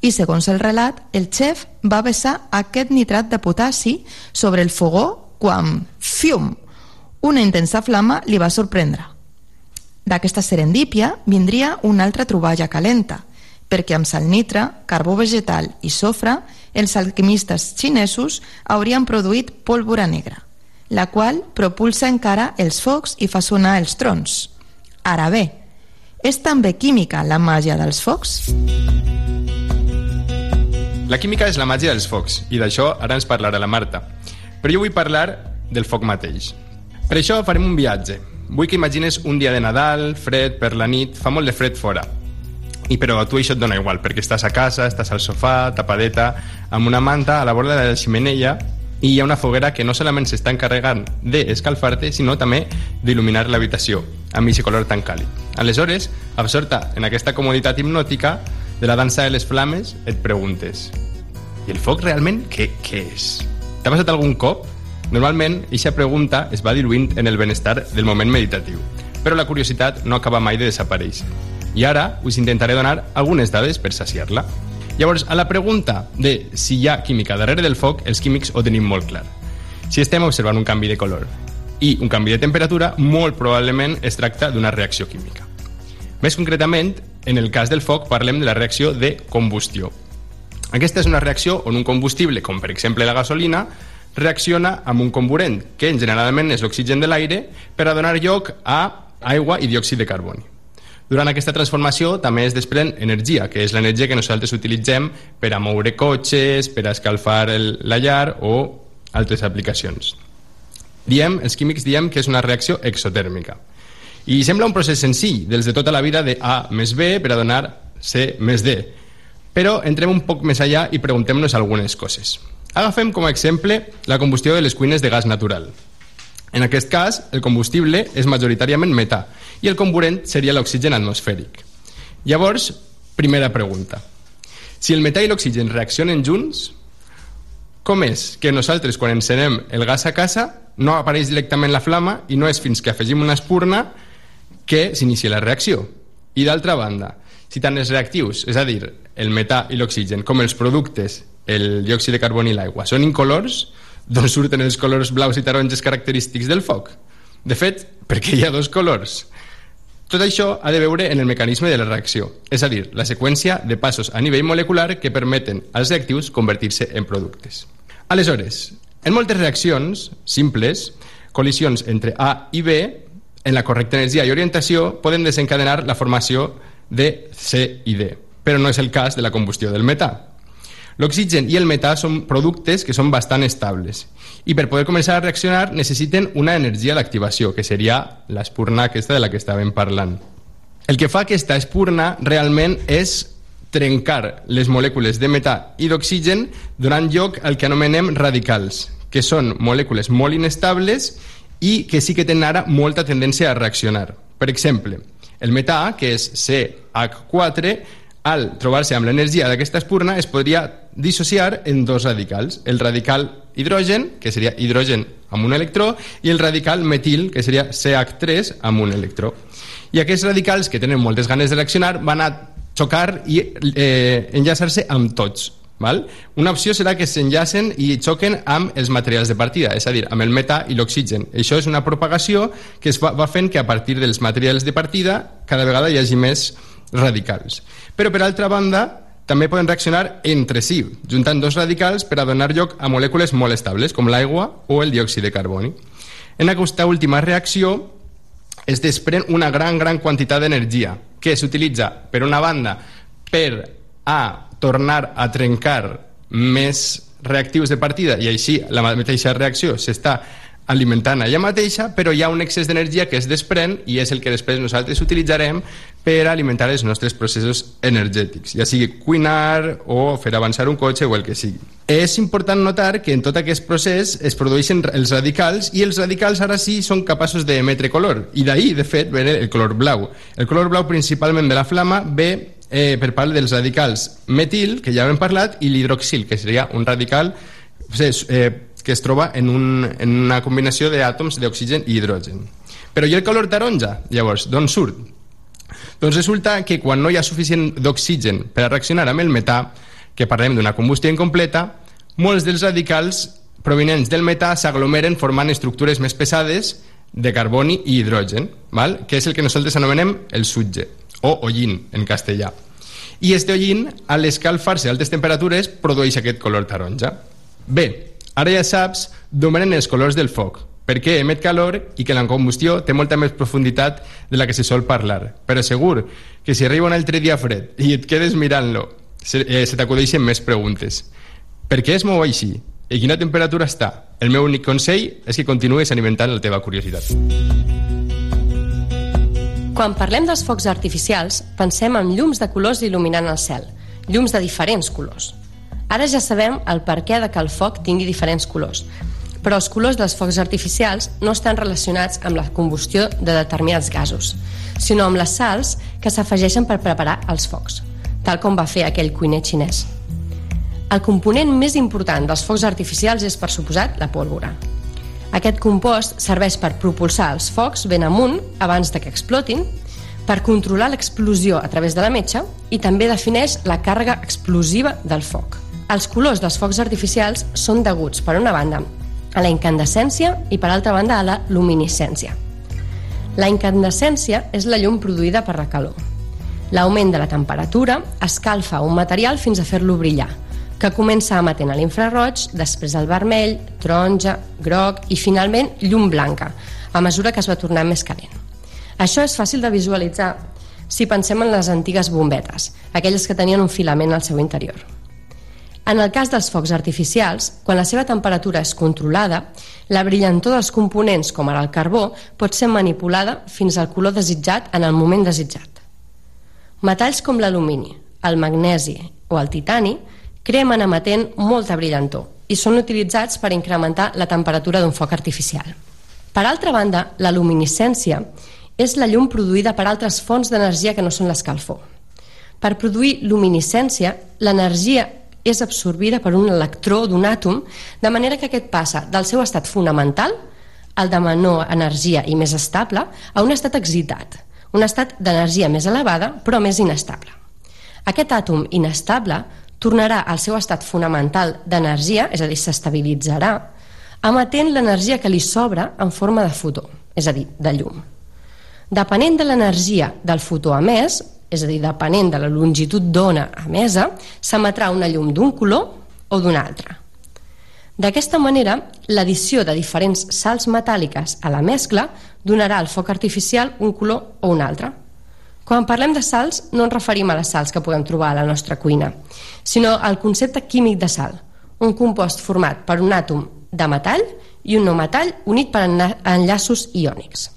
i, segons el relat, el xef va vessar aquest nitrat de potassi sobre el fogó quan, fium, una intensa flama li va sorprendre. D'aquesta serendípia vindria una altra troballa calenta, perquè amb salnitra, carbó vegetal i sofre, els alquimistes xinesos haurien produït pólvora negra, la qual propulsa encara els focs i fa sonar els trons. Ara bé, és també química la màgia dels focs? La química és la màgia dels focs, i d'això ara ens parlarà la Marta. Però jo vull parlar del foc mateix. Per això farem un viatge. Vull que imagines un dia de Nadal, fred, per la nit, fa molt de fred fora. I però a tu això et dona igual, perquè estàs a casa, estàs al sofà, tapadeta, amb una manta a la vora de la ximeneia i hi ha una foguera que no solament s'està encarregant d'escalfar-te, sinó també d'il·luminar l'habitació, amb aquest color tan càlid. Aleshores, absorta en aquesta comoditat hipnòtica de la dansa de les flames, et preguntes i el foc realment què, què és? T'ha passat algun cop? Normalment, aquesta pregunta es va diluint en el benestar del moment meditatiu, però la curiositat no acaba mai de desaparèixer. I ara us intentaré donar algunes dades per saciar-la. Llavors, a la pregunta de si hi ha química darrere del foc, els químics ho tenim molt clar. Si estem observant un canvi de color i un canvi de temperatura, molt probablement es tracta d'una reacció química. Més concretament, en el cas del foc parlem de la reacció de combustió. Aquesta és una reacció on un combustible, com per exemple la gasolina, reacciona amb un comburent, que generalment és l'oxigen de l'aire, per a donar lloc a aigua i diòxid de carboni. Durant aquesta transformació també es desprèn energia, que és l'energia que nosaltres utilitzem per a moure cotxes, per a escalfar el, la llar o altres aplicacions. Diem, els químics diem que és una reacció exotèrmica. I sembla un procés senzill, dels de tota la vida de A més B per a donar C més D. Però entrem un poc més allà i preguntem-nos algunes coses. Agafem com a exemple la combustió de les cuines de gas natural. En aquest cas, el combustible és majoritàriament metà i el comburent seria l'oxigen atmosfèric. Llavors, primera pregunta. Si el metà i l'oxigen reaccionen junts, com és que nosaltres, quan encenem el gas a casa, no apareix directament la flama i no és fins que afegim una espurna que s'inicia la reacció? I d'altra banda, si tant els reactius, és a dir, el metà i l'oxigen, com els productes, el diòxid de carboni i l'aigua, són incolors, d'on surten els colors blaus i taronges característics del foc? De fet, perquè hi ha dos colors. Tot això ha de veure en el mecanisme de la reacció, és a dir, la seqüència de passos a nivell molecular que permeten als reactius convertir-se en productes. Aleshores, en moltes reaccions simples, col·lisions entre A i B, en la correcta energia i orientació, poden desencadenar la formació de C i D, però no és el cas de la combustió del metà. L'oxigen i el metà són productes que són bastant estables i per poder començar a reaccionar necessiten una energia d'activació, que seria l'espurna aquesta de la que estàvem parlant. El que fa aquesta espurna realment és trencar les molècules de metà i d'oxigen donant lloc al que anomenem radicals, que són molècules molt inestables i que sí que tenen ara molta tendència a reaccionar. Per exemple, el metà, que és CH4, al trobar-se amb l'energia d'aquesta espurna es podria dissociar en dos radicals, el radical hidrogen, que seria hidrogen amb un electró, i el radical metil, que seria CH3 amb un electró. I aquests radicals, que tenen moltes ganes de reaccionar, van a xocar i eh, enllaçar-se amb tots. Val? Una opció serà que s'enllacen i xoquen amb els materials de partida, és a dir, amb el metà i l'oxigen. Això és una propagació que es va, va fent que a partir dels materials de partida cada vegada hi hagi més radicals. Però, per altra banda, també poden reaccionar entre si, juntant dos radicals per a donar lloc a molècules molt estables, com l'aigua o el diòxid de carboni. En aquesta última reacció es desprèn una gran, gran quantitat d'energia que s'utilitza, per una banda, per a tornar a trencar més reactius de partida i així la mateixa reacció s'està alimentant ella mateixa, però hi ha un excés d'energia que es desprèn i és el que després nosaltres utilitzarem per alimentar els nostres processos energètics, ja sigui cuinar o fer avançar un cotxe o el que sigui. És important notar que en tot aquest procés es produeixen els radicals i els radicals ara sí són capaços d'emetre color i d'ahir, de fet, ve el color blau. El color blau principalment de la flama ve eh, per part dels radicals metil, que ja hem parlat, i l'hidroxil, que seria un radical eh, que es troba en, un, en una combinació d'àtoms d'oxigen i hidrogen. Però i el color taronja, llavors, d'on surt? Doncs resulta que quan no hi ha suficient d'oxigen per a reaccionar amb el metà, que parlem d'una combustió incompleta, molts dels radicals provenents del metà s'aglomeren formant estructures més pesades de carboni i hidrogen, val? que és el que nosaltres anomenem el sutge, o hollín en castellà. I este hollín, a l'escalfar-se a altes temperatures, produeix aquest color taronja. Bé, ara ja saps d'on venen els colors del foc, perquè emet calor i que la combustió té molta més profunditat de la que se sol parlar. Però segur que si arriba un altre dia fred i et quedes mirant-lo, se, eh, se t'acudeixen més preguntes. Per què es mou així? I quina temperatura està? El meu únic consell és que continuïs alimentant la teva curiositat. Quan parlem dels focs artificials, pensem en llums de colors il·luminant el cel, llums de diferents colors. Ara ja sabem el perquè de que el foc tingui diferents colors, però els colors dels focs artificials no estan relacionats amb la combustió de determinats gasos, sinó amb les sals que s'afegeixen per preparar els focs, tal com va fer aquell cuiner xinès. El component més important dels focs artificials és, per suposat, la pólvora. Aquest compost serveix per propulsar els focs ben amunt abans de que explotin, per controlar l'explosió a través de la metxa i també defineix la càrrega explosiva del foc. Els colors dels focs artificials són deguts, per una banda, a la incandescència i, per altra banda, a la luminiscència. La incandescència és la llum produïda per la calor. L'augment de la temperatura escalfa un material fins a fer-lo brillar, que comença emetent a l'infraroig, després el vermell, taronja, groc i finalment llum blanca, a mesura que es va tornant més calent. Això és fàcil de visualitzar si pensem en les antigues bombetes, aquelles que tenien un filament al seu interior. En el cas dels focs artificials, quan la seva temperatura és controlada, la brillantor dels components, com ara el carbó, pot ser manipulada fins al color desitjat en el moment desitjat. Metalls com l'alumini, el magnesi o el titani cremen emetent molta brillantor i són utilitzats per incrementar la temperatura d'un foc artificial. Per altra banda, la luminiscència és la llum produïda per altres fonts d'energia que no són l'escalfor. Per produir luminiscència, l'energia és absorbida per un electró d'un àtom, de manera que aquest passa del seu estat fonamental, el de menor energia i més estable, a un estat excitat, un estat d'energia més elevada però més inestable. Aquest àtom inestable tornarà al seu estat fonamental d'energia, és a dir, s'estabilitzarà, emetent l'energia que li sobra en forma de fotó, és a dir, de llum. Depenent de l'energia del fotó emès, és a dir, depenent de la longitud d'ona emesa, s'emetrà una llum d'un color o d'un altre. D'aquesta manera, l'addició de diferents sals metàl·liques a la mescla donarà al foc artificial un color o un altre. Quan parlem de sals, no ens referim a les sals que podem trobar a la nostra cuina, sinó al concepte químic de sal, un compost format per un àtom de metall i un no metall unit per enllaços iònics.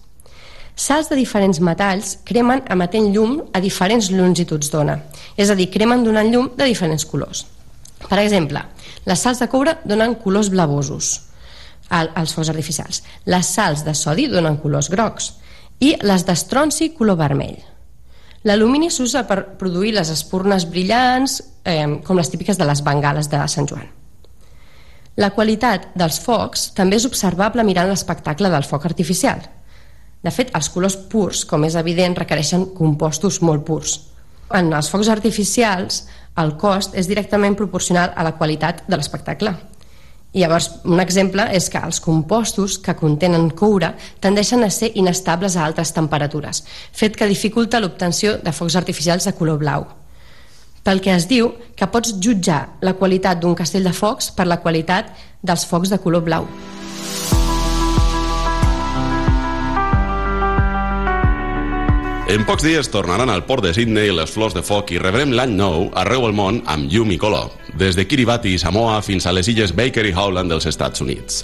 Sals de diferents metalls cremen emetent llum a diferents longituds d'ona, és a dir, cremen donant llum de diferents colors. Per exemple, les sals de coure donen colors blavosos als focs artificials. Les sals de sodi donen colors grocs i les d'estronci color vermell. L'alumini s'usa per produir les espurnes brillants, eh, com les típiques de les bengales de Sant Joan. La qualitat dels focs també és observable mirant l'espectacle del foc artificial. De fet, els colors purs, com és evident, requereixen compostos molt purs. En els focs artificials, el cost és directament proporcional a la qualitat de l'espectacle. I llavors, un exemple és que els compostos que contenen coure tendeixen a ser inestables a altes temperatures, fet que dificulta l'obtenció de focs artificials de color blau. Pel que es diu que pots jutjar la qualitat d'un castell de focs per la qualitat dels focs de color blau. En pocs dies tornaran al port de Sydney les flors de foc i rebrem l'any nou arreu el món amb llum i color, des de Kiribati i Samoa fins a les illes Baker i Howland dels Estats Units.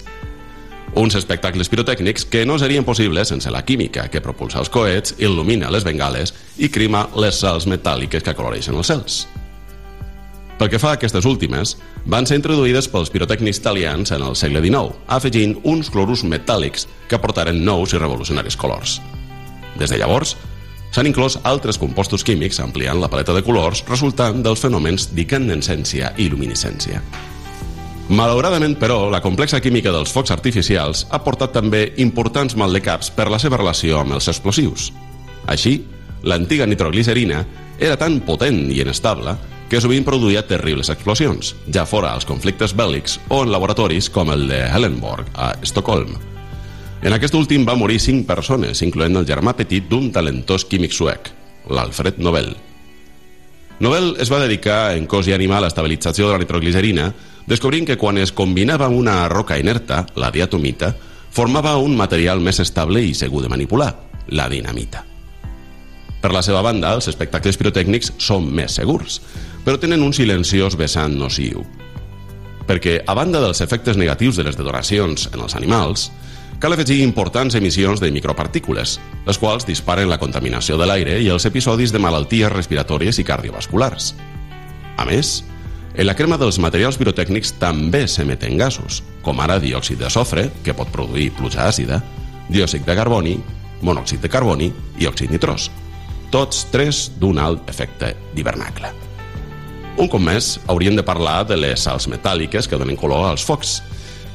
Uns espectacles pirotècnics que no serien possibles sense la química que propulsa els coets, il·lumina les bengales i crima les sals metàl·liques que acoloreixen els cels. Pel que fa a aquestes últimes, van ser introduïdes pels pirotècnics italians en el segle XIX, afegint uns clorurs metàl·lics que aportaren nous i revolucionaris colors. Des de llavors, s'han inclòs altres compostos químics ampliant la paleta de colors resultant dels fenòmens d'incandescència i luminescència. Malauradament, però, la complexa química dels focs artificials ha portat també importants maldecaps per la seva relació amb els explosius. Així, l'antiga nitroglicerina era tan potent i inestable que sovint produïa terribles explosions, ja fora als conflictes bèl·lics o en laboratoris com el de Hellenborg, a Estocolm. En aquest últim va morir cinc persones, incloent el germà petit d'un talentós químic suec, l'Alfred Nobel. Nobel es va dedicar en cos i animal a l'estabilització de la nitroglicerina, descobrint que quan es combinava amb una roca inerta, la diatomita, formava un material més estable i segur de manipular, la dinamita. Per la seva banda, els espectacles pirotècnics són més segurs, però tenen un silenciós vessant nociu. perquè, a banda dels efectes negatius de les detonacions en els animals, cal afegir importants emissions de micropartícules, les quals disparen la contaminació de l'aire i els episodis de malalties respiratòries i cardiovasculars. A més, en la crema dels materials pirotècnics també s'emeten gasos, com ara diòxid de sofre, que pot produir pluja àcida, diòxid de carboni, monòxid de carboni i òxid nitrós, tots tres d'un alt efecte d'hivernacle. Un cop més, hauríem de parlar de les sals metàl·liques que donen color als focs.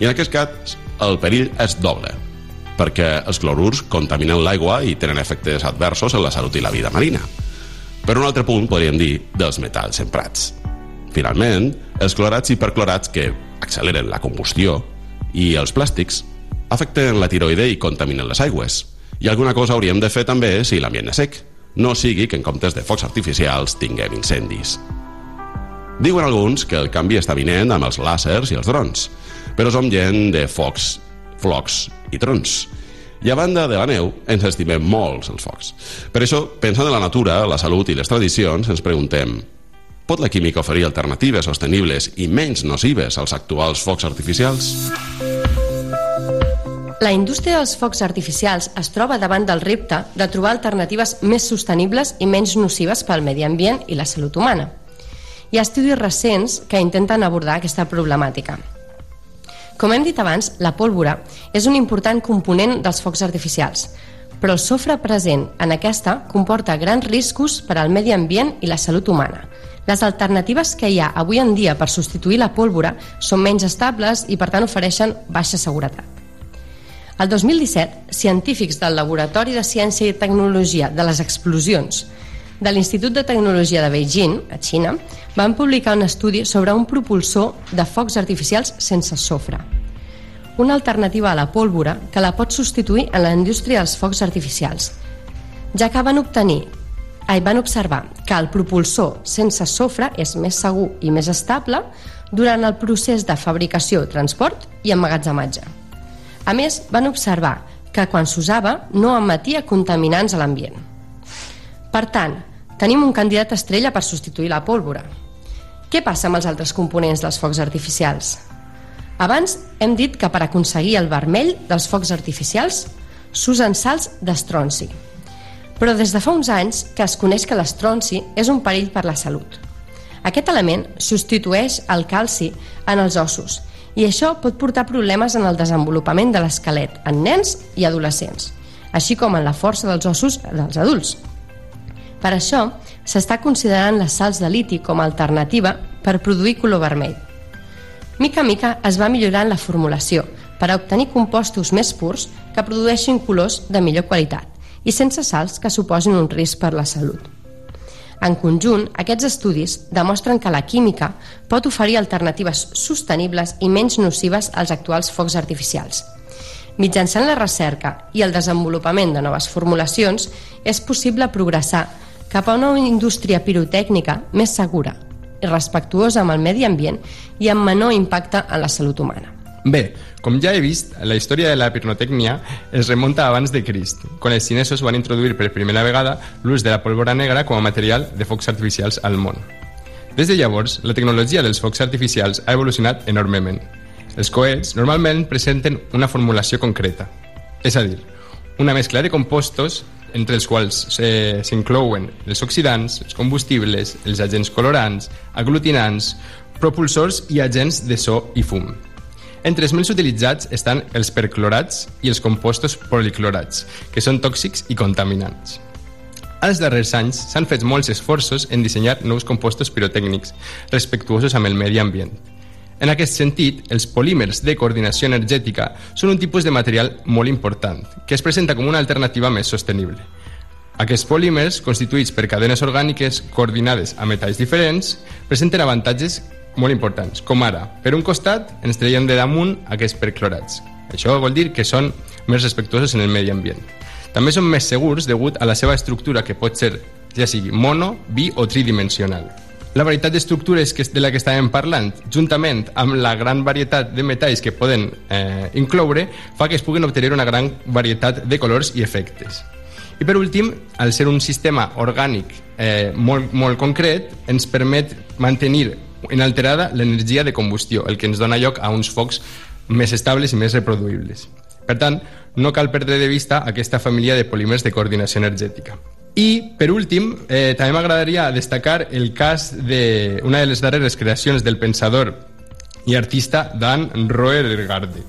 I en aquest cas, el perill és doble, perquè els clorurs contaminen l'aigua i tenen efectes adversos en la salut i la vida marina. Per un altre punt, podríem dir dels metalls emprats. Finalment, els clorats i perclorats que acceleren la combustió i els plàstics afecten la tiroide i contaminen les aigües. I alguna cosa hauríem de fer també si l'ambient és sec. No sigui que en comptes de focs artificials tinguem incendis. Diuen alguns que el canvi està vinent amb els làsers i els drons, però som gent de focs, flocs i trons. I a banda de la neu, ens estimem molts els focs. Per això, pensant en la natura, la salut i les tradicions, ens preguntem pot la química oferir alternatives sostenibles i menys nocives als actuals focs artificials? La indústria dels focs artificials es troba davant del repte de trobar alternatives més sostenibles i menys nocives pel medi ambient i la salut humana. Hi ha estudis recents que intenten abordar aquesta problemàtica. Com hem dit abans, la pólvora és un important component dels focs artificials, però el sofre present en aquesta comporta grans riscos per al medi ambient i la salut humana. Les alternatives que hi ha avui en dia per substituir la pólvora són menys estables i per tant ofereixen baixa seguretat. El 2017, científics del Laboratori de Ciència i Tecnologia de les Explosions de l'Institut de Tecnologia de Beijing, a Xina, van publicar un estudi sobre un propulsor de focs artificials sense sofre. Una alternativa a la pólvora que la pot substituir en la indústria dels focs artificials, ja que van obtenir ai, van observar que el propulsor sense sofre és més segur i més estable durant el procés de fabricació, transport i emmagatzematge. A més, van observar que quan s'usava no emetia contaminants a l'ambient. Per tant, tenim un candidat estrella per substituir la pólvora. Què passa amb els altres components dels focs artificials? Abans hem dit que per aconseguir el vermell dels focs artificials s'usen salts d'estronci. Però des de fa uns anys que es coneix que l'estronci és un perill per la salut. Aquest element substitueix el calci en els ossos i això pot portar problemes en el desenvolupament de l'esquelet en nens i adolescents, així com en la força dels ossos dels adults. Per això, s'està considerant les sals de liti com a alternativa per produir color vermell. Mica a mica es va millorant la formulació per a obtenir compostos més purs que produeixin colors de millor qualitat i sense sals que suposin un risc per la salut. En conjunt, aquests estudis demostren que la química pot oferir alternatives sostenibles i menys nocives als actuals focs artificials. Mitjançant la recerca i el desenvolupament de noves formulacions, és possible progressar cap a una indústria pirotècnica més segura i respectuosa amb el medi ambient i amb menor impacte en la salut humana. Bé, com ja he vist, la història de la pirotècnia es remunta abans de Crist, quan els xinesos van introduir per primera vegada l'ús de la pólvora negra com a material de focs artificials al món. Des de llavors, la tecnologia dels focs artificials ha evolucionat enormement. Els coets normalment presenten una formulació concreta, és a dir, una mescla de compostos entre els quals s'inclouen els oxidants, els combustibles, els agents colorants, aglutinants, propulsors i agents de so i fum. Entre els més utilitzats estan els perclorats i els compostos policlorats, que són tòxics i contaminants. Als darrers anys s'han fet molts esforços en dissenyar nous compostos pirotècnics respectuosos amb el medi ambient. En aquest sentit, els polímers de coordinació energètica són un tipus de material molt important, que es presenta com una alternativa més sostenible. Aquests polímers, constituïts per cadenes orgàniques coordinades a metalls diferents, presenten avantatges molt importants, com ara, per un costat, ens traiem de damunt aquests perclorats. Això vol dir que són més respectuosos en el medi ambient. També són més segurs degut a la seva estructura que pot ser ja sigui mono, bi o tridimensional. La varietat d'estructures que de la que estàvem parlant, juntament amb la gran varietat de metalls que poden eh, incloure, fa que es puguin obtenir una gran varietat de colors i efectes. I per últim, al ser un sistema orgànic eh, molt, molt concret, ens permet mantenir inalterada l'energia de combustió, el que ens dona lloc a uns focs més estables i més reproduïbles. Per tant, no cal perdre de vista aquesta família de polímers de coordinació energètica. I, per últim, eh, també m'agradaria destacar el cas d'una de les darreres creacions del pensador i artista Dan Roergarde,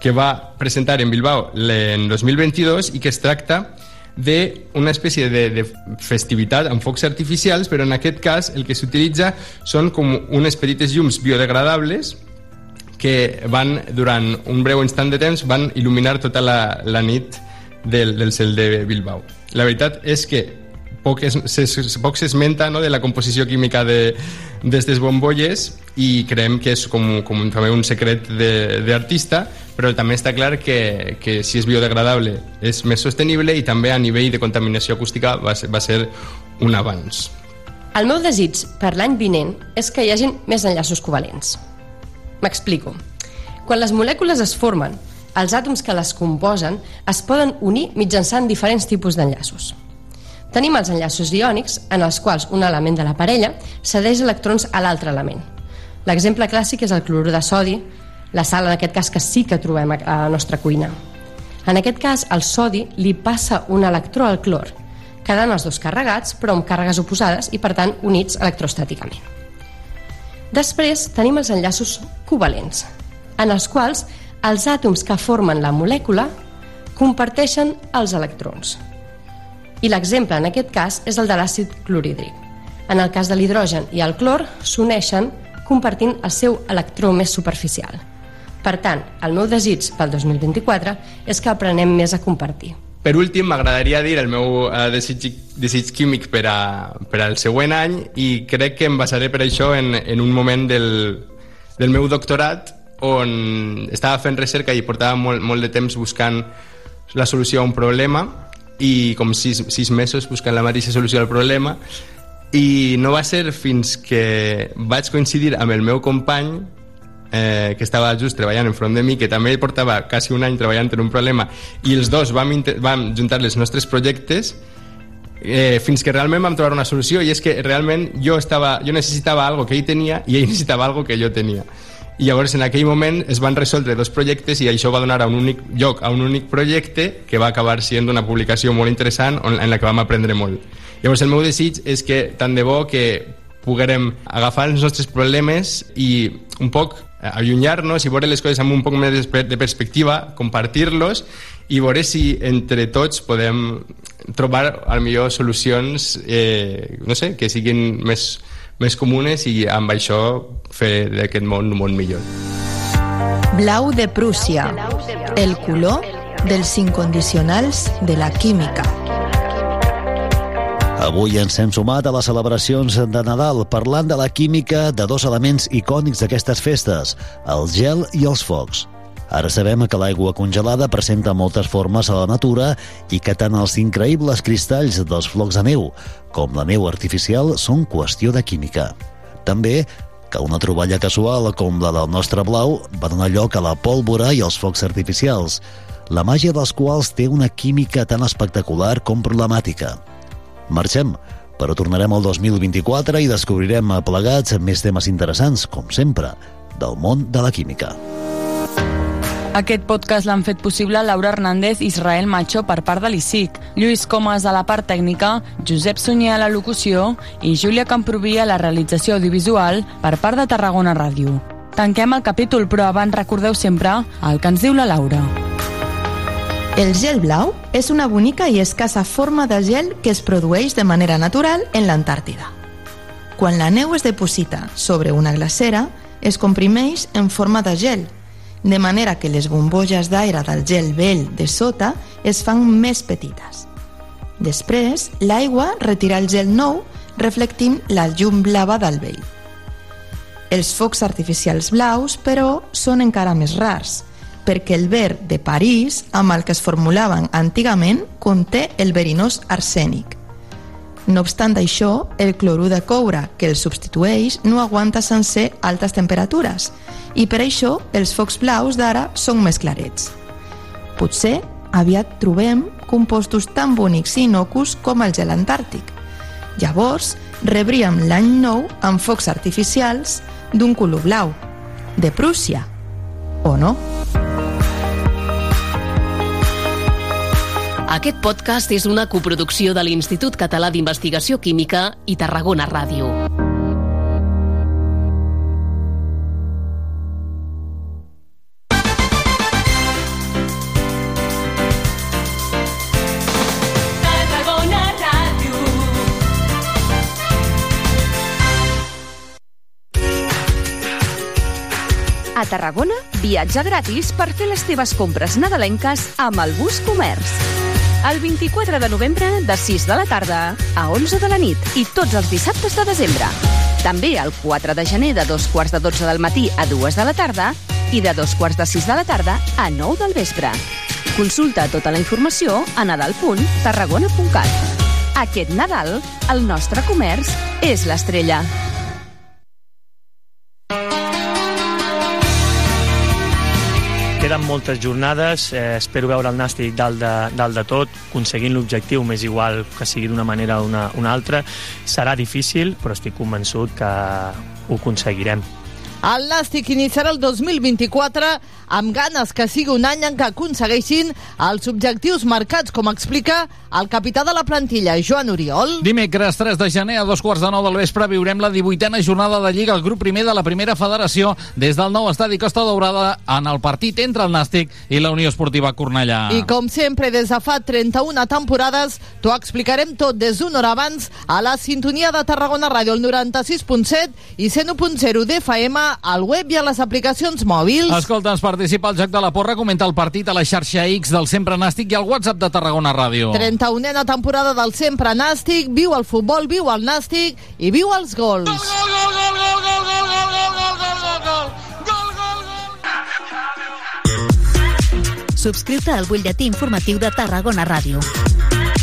que va presentar en Bilbao en 2022 i que es tracta d'una espècie de, de festivitat amb focs artificials, però en aquest cas el que s'utilitza són com unes petites llums biodegradables que van, durant un breu instant de temps, van il·luminar tota la, la nit del, del cel de Bilbao. La veritat és que poc, es, se, poc s'esmenta no, de la composició química d'aquestes bombolles i creiem que és com, com també un secret d'artista, però també està clar que, que si és biodegradable és més sostenible i també a nivell de contaminació acústica va ser, va ser un avanç. El meu desig per l'any vinent és que hi hagin més enllaços covalents. M'explico. Quan les molècules es formen, els àtoms que les composen es poden unir mitjançant diferents tipus d'enllaços. Tenim els enllaços iònics, en els quals un element de la parella cedeix electrons a l'altre element. L'exemple clàssic és el clorur de sodi, la sal en aquest cas que sí que trobem a la nostra cuina. En aquest cas, el sodi li passa un electró al clor, quedant els dos carregats però amb càrregues oposades i per tant units electrostàticament. Després tenim els enllaços covalents, en els quals els àtoms que formen la molècula comparteixen els electrons. I l'exemple en aquest cas és el de l'àcid clorhídric. En el cas de l'hidrogen i el clor s'uneixen compartint el seu electró més superficial. Per tant, el meu desig pel 2024 és que aprenem més a compartir. Per últim, m'agradaria dir el meu eh, desig, desig químic per, a, per al següent any i crec que em basaré per això en, en un moment del, del meu doctorat on estava fent recerca i portava molt, molt de temps buscant la solució a un problema i com sis, sis mesos buscant la mateixa solució al problema. I no va ser fins que vaig coincidir amb el meu company eh, que estava just treballant enfront de mi, que també portava quasi un any treballant en un problema, i els dos vam, vam juntar els nostres projectes eh, fins que realment vam trobar una solució i és que realment jo, estava, jo necessitava algo que ell tenia i ell necessitava algo que jo tenia i llavors en aquell moment es van resoldre dos projectes i això va donar a un únic lloc a un únic projecte que va acabar sent una publicació molt interessant en la que vam aprendre molt. Llavors el meu desig és que tant de bo que poguérem agafar els nostres problemes i un poc allunyar-nos i veure les coses amb un poc més de perspectiva, compartir-los i veure si entre tots podem trobar al millor solucions eh, no sé, que siguin més, més comunes i amb això fer d'aquest món un món millor. Blau de Prússia, el color dels incondicionals de la química. Avui ens hem sumat a les celebracions de Nadal parlant de la química de dos elements icònics d'aquestes festes, el gel i els focs. Ara sabem que l'aigua congelada presenta moltes formes a la natura i que tant els increïbles cristalls dels flocs de neu com la neu artificial són qüestió de química. També que una troballa casual com la del nostre blau va donar lloc a la pólvora i els focs artificials, la màgia dels quals té una química tan espectacular com problemàtica. Marxem, però tornarem al 2024 i descobrirem plegats més temes interessants, com sempre, del món de la química. Aquest podcast l'han fet possible Laura Hernández i Israel Macho per part de l'ICIC, Lluís Comas a la part tècnica, Josep Sunyer a la locució i Júlia Camproví a la realització audiovisual per part de Tarragona Ràdio. Tanquem el capítol, però abans recordeu sempre el que ens diu la Laura. El gel blau és una bonica i escassa forma de gel que es produeix de manera natural en l'Antàrtida. Quan la neu es deposita sobre una glacera, es comprimeix en forma de gel, de manera que les bombolles d'aire del gel vell de sota es fan més petites. Després, l'aigua retira el gel nou, reflectint la llum blava del vell. Els focs artificials blaus, però, són encara més rars, perquè el verd de París, amb el que es formulaven antigament, conté el verinós arsènic. No obstant això, el clorur de coure que el substitueix no aguanta sencer altes temperatures i per això els focs blaus d'ara són més clarets. Potser aviat trobem compostos tan bonics i innocus com el gel antàrtic. Llavors, rebríem l'any nou amb focs artificials d'un color blau, de Prússia, o no? Aquest podcast és una coproducció de l'Institut Català d'Investigació Química i Tarragona Ràdio. Tarragona Ràdio. A Tarragona, viatge gratis per fer les teves compres nadalenques amb el Bus Comerç. El 24 de novembre, de 6 de la tarda a 11 de la nit i tots els dissabtes de desembre. També el 4 de gener de dos quarts de 12 del matí a 2 de la tarda i de dos quarts de 6 de la tarda a 9 del vespre. Consulta tota la informació a nadal.tarragona.cat. Aquest Nadal, el nostre comerç és l'estrella. Queden moltes jornades, eh, espero veure el Nàstic dalt de, dalt de tot, aconseguint l'objectiu, més igual que sigui d'una manera o una, una altra. Serà difícil, però estic convençut que ho aconseguirem. El Nàstic iniciarà el 2024 amb ganes que sigui un any en què aconsegueixin els objectius marcats, com explica el capità de la plantilla, Joan Oriol. Dimecres 3 de gener a dos quarts de nou del vespre viurem la 18a jornada de Lliga al grup primer de la primera federació des del nou estadi Costa Daurada en el partit entre el Nàstic i la Unió Esportiva Cornellà. I com sempre, des de fa 31 temporades, t'ho explicarem tot des d'una hora abans a la sintonia de Tarragona Ràdio, el 96.7 i 101.0 d'FM, al web i a les aplicacions mòbils. Escolta'ns, participa al Joc de la Porra, comenta el partit a la xarxa X del Sempre Nàstic i al WhatsApp de Tarragona Ràdio. 31a temporada del Sempre Nàstic, viu el futbol, viu el Nàstic i viu els gols. Subscriu-te al butlletí informatiu de Tarragona Ràdio.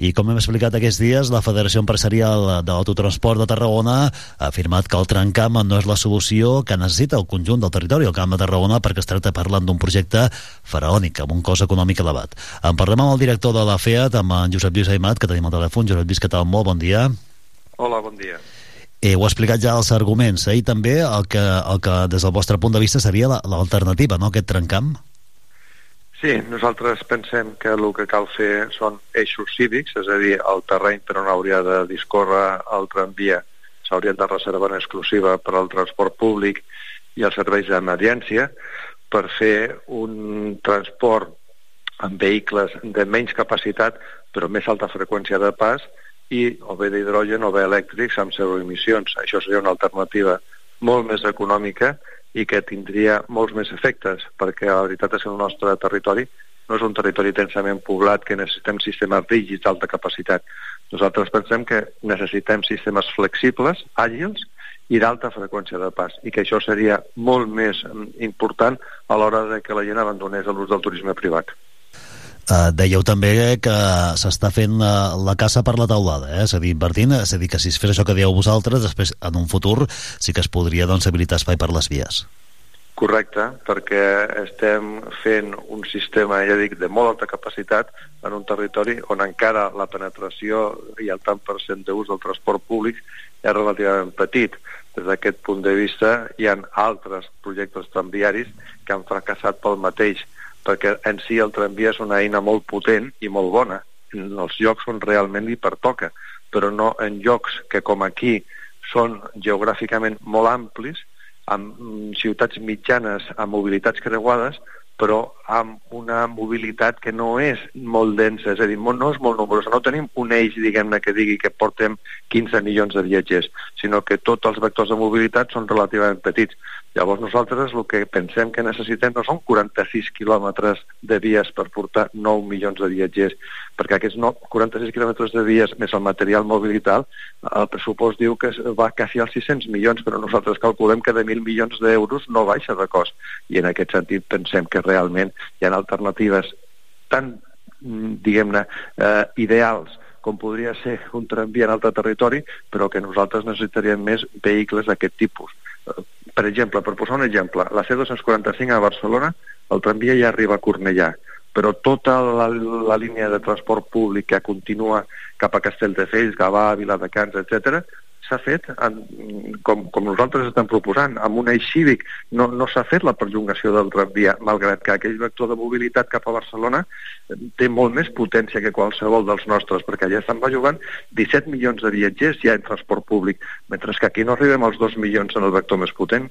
I com hem explicat aquests dies, la Federació Empresarial de l'Autotransport de Tarragona ha afirmat que el trencamp no és la solució que necessita el conjunt del territori, el Camp de Tarragona, perquè es tracta parlant d'un projecte faraònic, amb un cost econòmic elevat. En parlem amb el director de la FEAT, amb en Josep Lluís Aimat, que tenim al telèfon. Josep Lluís, què tal? Molt bon dia. Hola, bon dia. Eh, ho ha explicat ja els arguments, eh? i també el que, el que des del vostre punt de vista seria la- l'alternativa, no?, aquest trencamp. Sí, nosaltres pensem que el que cal fer són eixos cívics, és a dir, el terreny per on hauria de discórrer el tramvia s'hauria de reservar en exclusiva per al transport públic i els serveis d'emergència per fer un transport amb vehicles de menys capacitat però més alta freqüència de pas i o bé d'hidrogen o bé elèctrics amb zero emissions. Això seria una alternativa molt més econòmica i que tindria molts més efectes, perquè la veritat és que el nostre territori no és un territori densament poblat que necessitem sistemes rígids d'alta capacitat. Nosaltres pensem que necessitem sistemes flexibles, àgils i d'alta freqüència de pas, i que això seria molt més mm, important a l'hora de que la gent abandonés l'ús del turisme privat. Uh, dèieu també que s'està fent uh, la caça per la taulada, eh? és a dir, invertint, és a dir, que si es fes això que dieu vosaltres, després, en un futur, sí que es podria doncs, habilitar espai per les vies. Correcte, perquè estem fent un sistema, ja dic, de molt alta capacitat en un territori on encara la penetració i el tant per cent d'ús del transport públic és relativament petit. Des d'aquest punt de vista hi ha altres projectes tramviaris que han fracassat pel mateix, perquè en si el tramvia és una eina molt potent i molt bona en els llocs on realment li pertoca, però no en llocs que com aquí són geogràficament molt amplis amb mm, ciutats mitjanes amb mobilitats creuades, però amb una mobilitat que no és molt densa, és a dir, no és molt nombrosa. No tenim un eix, diguem-ne, que digui que portem 15 milions de viatgers, sinó que tots els vectors de mobilitat són relativament petits. Llavors nosaltres el que pensem que necessitem no són 46 quilòmetres de vies per portar 9 milions de viatgers, perquè aquests no, 46 quilòmetres de vies més el material mòbil i tal, el pressupost diu que va quasi als 600 milions, però nosaltres calculem que de 1.000 milions d'euros no baixa de cost. I en aquest sentit pensem que realment hi ha alternatives tan, mm, diguem-ne, eh, ideals com podria ser un tramvia en altre territori, però que nosaltres necessitaríem més vehicles d'aquest tipus. Eh, Per exemple, per posar un exemple, la C245 a Barcelona, el tramvia ja arriba a Cornellà, però tota la, la línia de transport públic que continua cap a Castelldefels, Gavà, Viladecans, etc s'ha fet en, com, com nosaltres estem proposant, amb un eix cívic. No, no s'ha fet la perllongació del tramvia, malgrat que aquell vector de mobilitat cap a Barcelona eh, té molt més potència que qualsevol dels nostres, perquè allà estan jugant 17 milions de viatgers ja en transport públic, mentre que aquí no arribem als 2 milions en el vector més potent.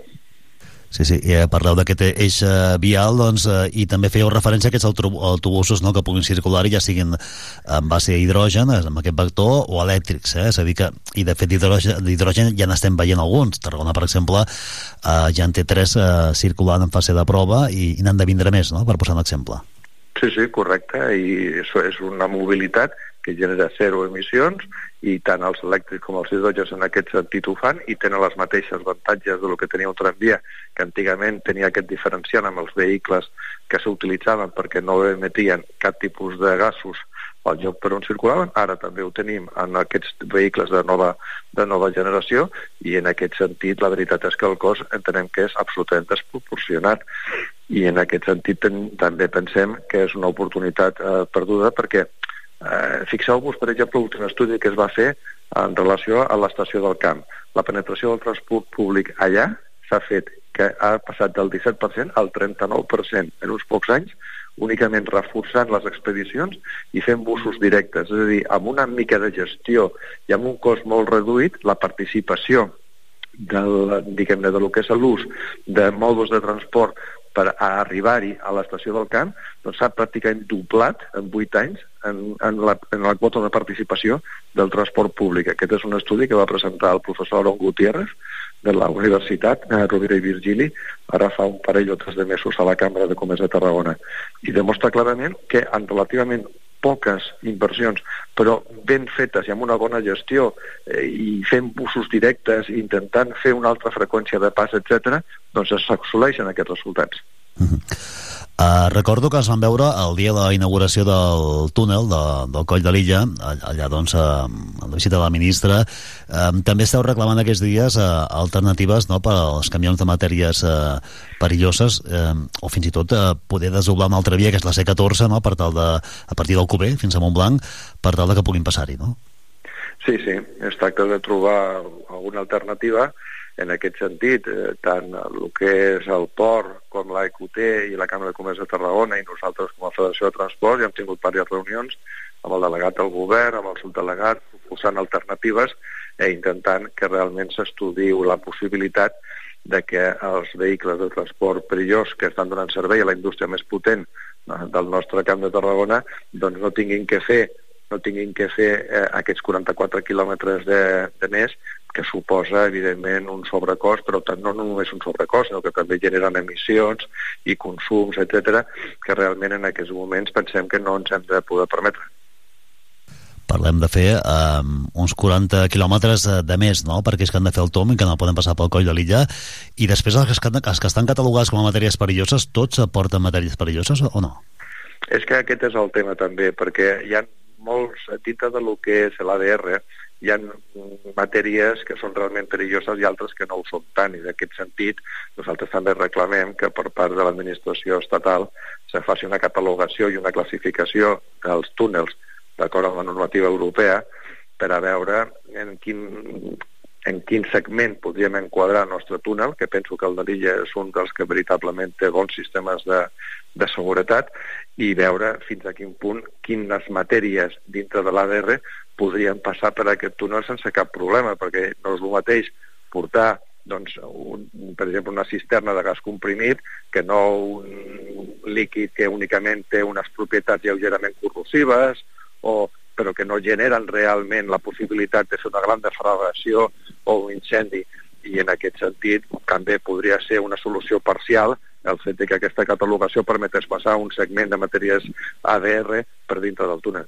Sí, sí, i eh, parleu d'aquest eix eh, vial doncs, eh, i també fèieu referència a aquests autobu- autobusos no, que puguin circular i ja siguin en base a hidrogen, eh, amb aquest vector, o elèctrics, eh? és a dir que, i de fet d'hidrogen ja n'estem veient alguns, Tarragona per exemple eh, ja en té tres eh, circulant en fase de prova i, i n'han de vindre més, no?, per posar un exemple. Sí, sí, correcte, i això és una mobilitat que genera zero emissions i tant els elèctrics com els hidrògens en aquest sentit ho fan i tenen les mateixes avantatges del que tenia un tramvia, que antigament tenia aquest diferencial amb els vehicles que s'utilitzaven perquè no emetien cap tipus de gasos al lloc per on circulaven, ara també ho tenim en aquests vehicles de nova, de nova generació i en aquest sentit la veritat és que el cost entenem que és absolutament desproporcionat. I en aquest sentit ten, també pensem que és una oportunitat eh, perduda perquè Eh, Fixeu-vos, per exemple, l'últim estudi que es va fer en relació a l'estació del camp. La penetració del transport públic allà s'ha fet que ha passat del 17% al 39% en uns pocs anys, únicament reforçant les expedicions i fent busos directes. És a dir, amb una mica de gestió i amb un cost molt reduït, la participació del, diguem-ne, de lo que és l'ús de mòduls de transport per arribar-hi a l'estació del camp, doncs s'ha pràcticament doblat en 8 anys en, en, la, en la quota de participació del transport públic. Aquest és un estudi que va presentar el professor Aaron Gutiérrez de la Universitat eh, Rovira i Virgili ara fa un parell o tres de mesos a la Cambra de Comerç de Tarragona i demostra clarament que en relativament poques inversions, però ben fetes i amb una bona gestió eh, i fent busos directes i intentant fer una altra freqüència de pas, etc, doncs s'assoleixen aquests resultats. Uh, recordo que es van veure el dia de la inauguració del túnel de, del Coll de l'Illa, allà doncs uh, a la visita de la ministra. Uh, també esteu reclamant aquests dies uh, alternatives no, per als camions de matèries uh, perilloses uh, o fins i tot uh, poder desoblar una altra via, que és la C14, no, per tal de, a partir del Cuber fins a Montblanc, per tal de que puguin passar-hi, no? Sí, sí, es tracta de trobar alguna alternativa en aquest sentit, eh, tant el que és el port com la i la Càmera de Comerç de Tarragona i nosaltres com a Federació de Transport ja hem tingut diverses reunions amb el delegat del govern, amb el subdelegat, proposant alternatives e intentant que realment s'estudi la possibilitat de que els vehicles de transport perillós que estan donant servei a la indústria més potent eh, del nostre camp de Tarragona doncs no tinguin que fer no tinguin que fer eh, aquests 44 quilòmetres de, de més, que suposa, evidentment, un sobrecost, però no només un sobrecost, sinó que també generen emissions i consums, etc, que realment en aquests moments pensem que no ens hem de poder permetre. Parlem de fer um, uns 40 quilòmetres de, més, no?, perquè és que han de fer el tom i que no poden passar pel coll de l'illa, i després els que, els que estan catalogats com a matèries perilloses, tots aporten matèries perilloses o no? És que aquest és el tema també, perquè hi ha molts, dintre de lo que és l'ADR, hi ha matèries que són realment perilloses i altres que no ho són tant, i d'aquest sentit nosaltres també reclamem que per part de l'administració estatal se faci una catalogació i una classificació dels túnels d'acord amb la normativa europea per a veure en quin, en quin segment podríem enquadrar el nostre túnel, que penso que el de l'illa és un dels que veritablement té bons sistemes de, de seguretat, i veure fins a quin punt quines matèries dintre de l'ADR podrien passar per aquest túnel sense cap problema, perquè no és el mateix portar doncs, un, per exemple, una cisterna de gas comprimit que no un líquid que únicament té unes propietats lleugerament corrosives o però que no generen realment la possibilitat de fer una gran deflagració o un incendi. i en aquest sentit també podria ser una solució parcial el fet que aquesta catalogació permetés passar un segment de matèries ADR per dintre del túnel.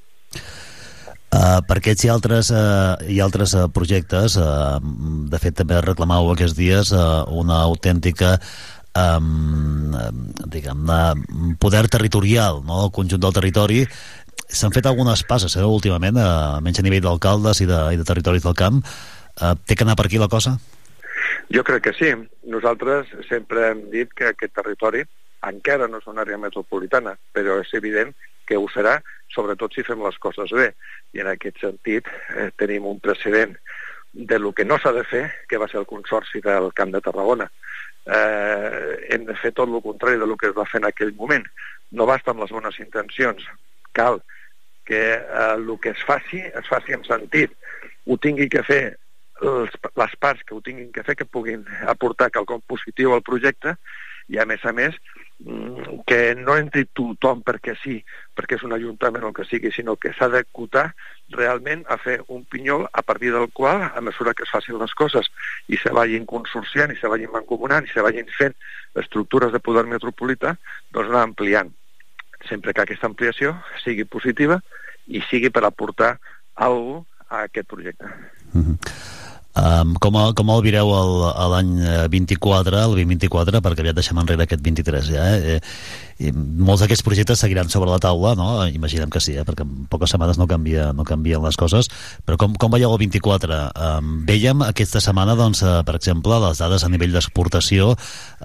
Uh, per aquests i altres, uh, i altres uh, projectes, uh, de fet també reclamau aquests dies uh, una autèntica um, diguem poder territorial, no? el conjunt del territori s'han fet algunes passes eh, últimament, uh, menys a nivell d'alcaldes i, de, i de territoris del camp uh, té que anar per aquí la cosa? Jo crec que sí. Nosaltres sempre hem dit que aquest territori encara no és una àrea metropolitana, però és evident que ho serà, sobretot si fem les coses bé. I en aquest sentit eh, tenim un precedent de lo que no s'ha de fer, que va ser el Consorci del Camp de Tarragona. Eh, hem de fer tot el contrari de lo que es va fer en aquell moment. No basta amb les bones intencions, cal que eh, el que es faci, es faci amb sentit. Ho tingui que fer els, les parts que ho tinguin que fer que puguin aportar quelcom positiu al projecte i a més a més que no entri tothom perquè sí, perquè és un ajuntament o el que sigui, sinó que s'ha d'acotar realment a fer un pinyol a partir del qual, a mesura que es facin les coses i se vagin consorciant i se vagin mancomunant i se vagin fent estructures de poder metropolità, doncs anar ampliant. Sempre que aquesta ampliació sigui positiva i sigui per aportar alguna a aquest projecte. Mm -hmm. Um, com, a, com el vireu l'any 24, el 2024, perquè aviat deixem enrere aquest 23 ja, eh? I molts d'aquests projectes seguiran sobre la taula, no? Imaginem que sí, eh? perquè en poques setmanes no, canvia, no canvien les coses, però com, com veieu el 24? Um, veiem aquesta setmana, doncs, per exemple, les dades a nivell d'exportació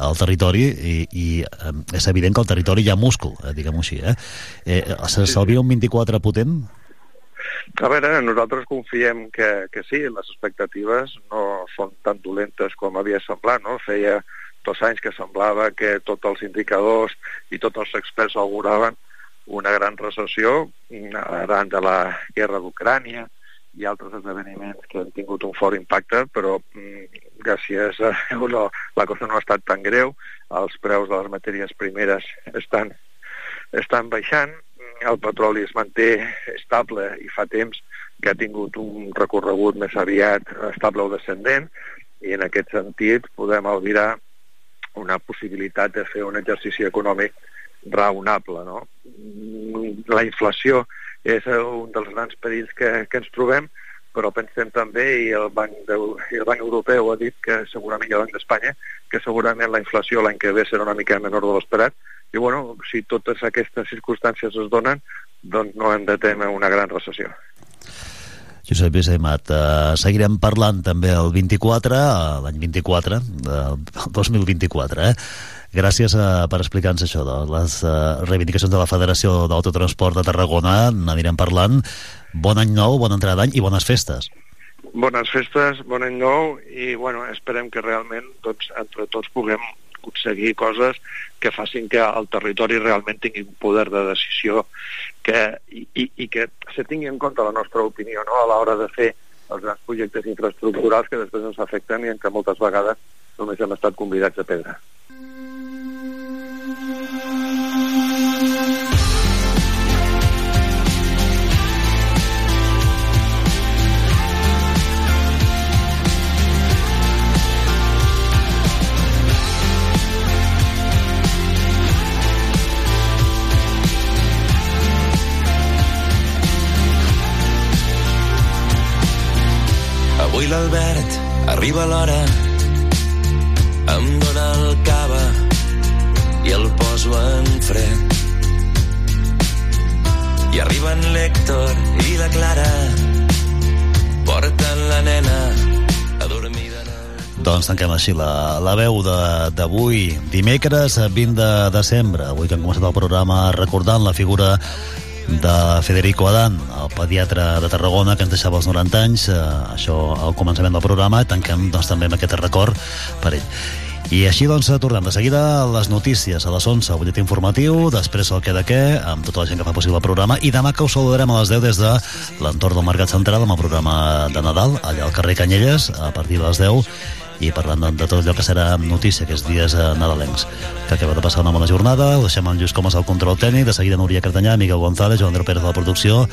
al territori i, i um, és evident que el territori hi ha múscul, eh, diguem-ho així, eh? eh S'estalvia un 24 potent? A veure, nosaltres confiem que, que sí, les expectatives no són tan dolentes com havia semblat, no? Feia dos anys que semblava que tots els indicadors i tots els experts auguraven una gran recessió arran de la guerra d'Ucrània i altres esdeveniments que han tingut un fort impacte, però mm, gràcies a no, la cosa no ha estat tan greu, els preus de les matèries primeres estan, estan baixant, el petroli es manté estable i fa temps que ha tingut un recorregut més aviat estable o descendent i en aquest sentit podem albirar una possibilitat de fer un exercici econòmic raonable. No? La inflació és un dels grans perills que, que ens trobem, però pensem també, i el Banc, de, el Banc Europeu ha dit que segurament, i el Banc d'Espanya, que segurament la inflació l'any que ve serà una mica menor de l'esperat, i bueno, si totes aquestes circumstàncies es donen, doncs no hem de temer una gran recessió. Josep Bisemat, uh, seguirem parlant també el 24, uh, l'any 24, del uh, 2024, eh? Gràcies uh, per explicar-nos això de les uh, reivindicacions de la Federació d'Autotransport de Tarragona. N'anirem parlant. Bon any nou, bona entrada d'any i bones festes. Bones festes, bon any nou i bueno, esperem que realment tots, entre tots puguem aconseguir coses que facin que el territori realment tingui un poder de decisió que, i, i, i que se tingui en compte la nostra opinió no? a l'hora de fer els grans projectes infraestructurals que després ens afecten i en què moltes vegades només hem estat convidats a pedra. Avui l'Albert arriba l'hora, em dóna el cava i el poso en fred. I arriben l'Hèctor i la Clara, porten la nena doncs tanquem així la, la veu d'avui, dimecres 20 de desembre, avui que hem començat el programa recordant la figura de Federico Adán, el pediatre de Tarragona que ens deixava els 90 anys, eh, això al començament del programa, tanquem doncs, també amb aquest record per ell. I així doncs tornem de seguida a les notícies. A les 11, el butlletí informatiu, després el que de què, amb tota la gent que fa possible el programa, i demà que us saludarem a les 10 des de l'entorn del Mercat Central amb el programa de Nadal, allà al carrer Canyelles, a partir de les 10, i parlant de, de tot allò que serà notícia aquests dies eh, nadalencs que acaba de passar una bona jornada ho deixem en Lluís Comas al control tècnic de seguida Núria Cartanyà, Miguel González, Joan Andreu Pérez de la producció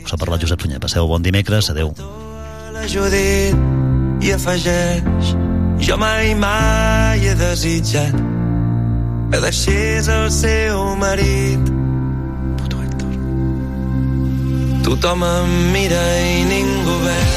us ha parlat Josep Sunyer passeu bon dimecres, adeu Judit i afegeix Jo mai, mai he desitjat que deixés el seu marit. Puto Héctor. Tothom em mira i ningú veu.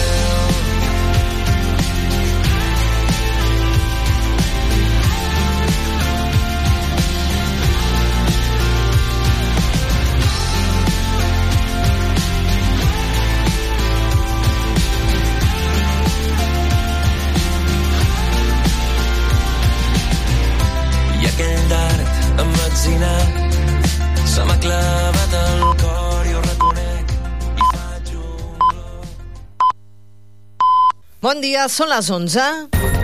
Emmetzinat se m'ha clavat al cor i ho reconec i faig un... Bon dia, són les 11.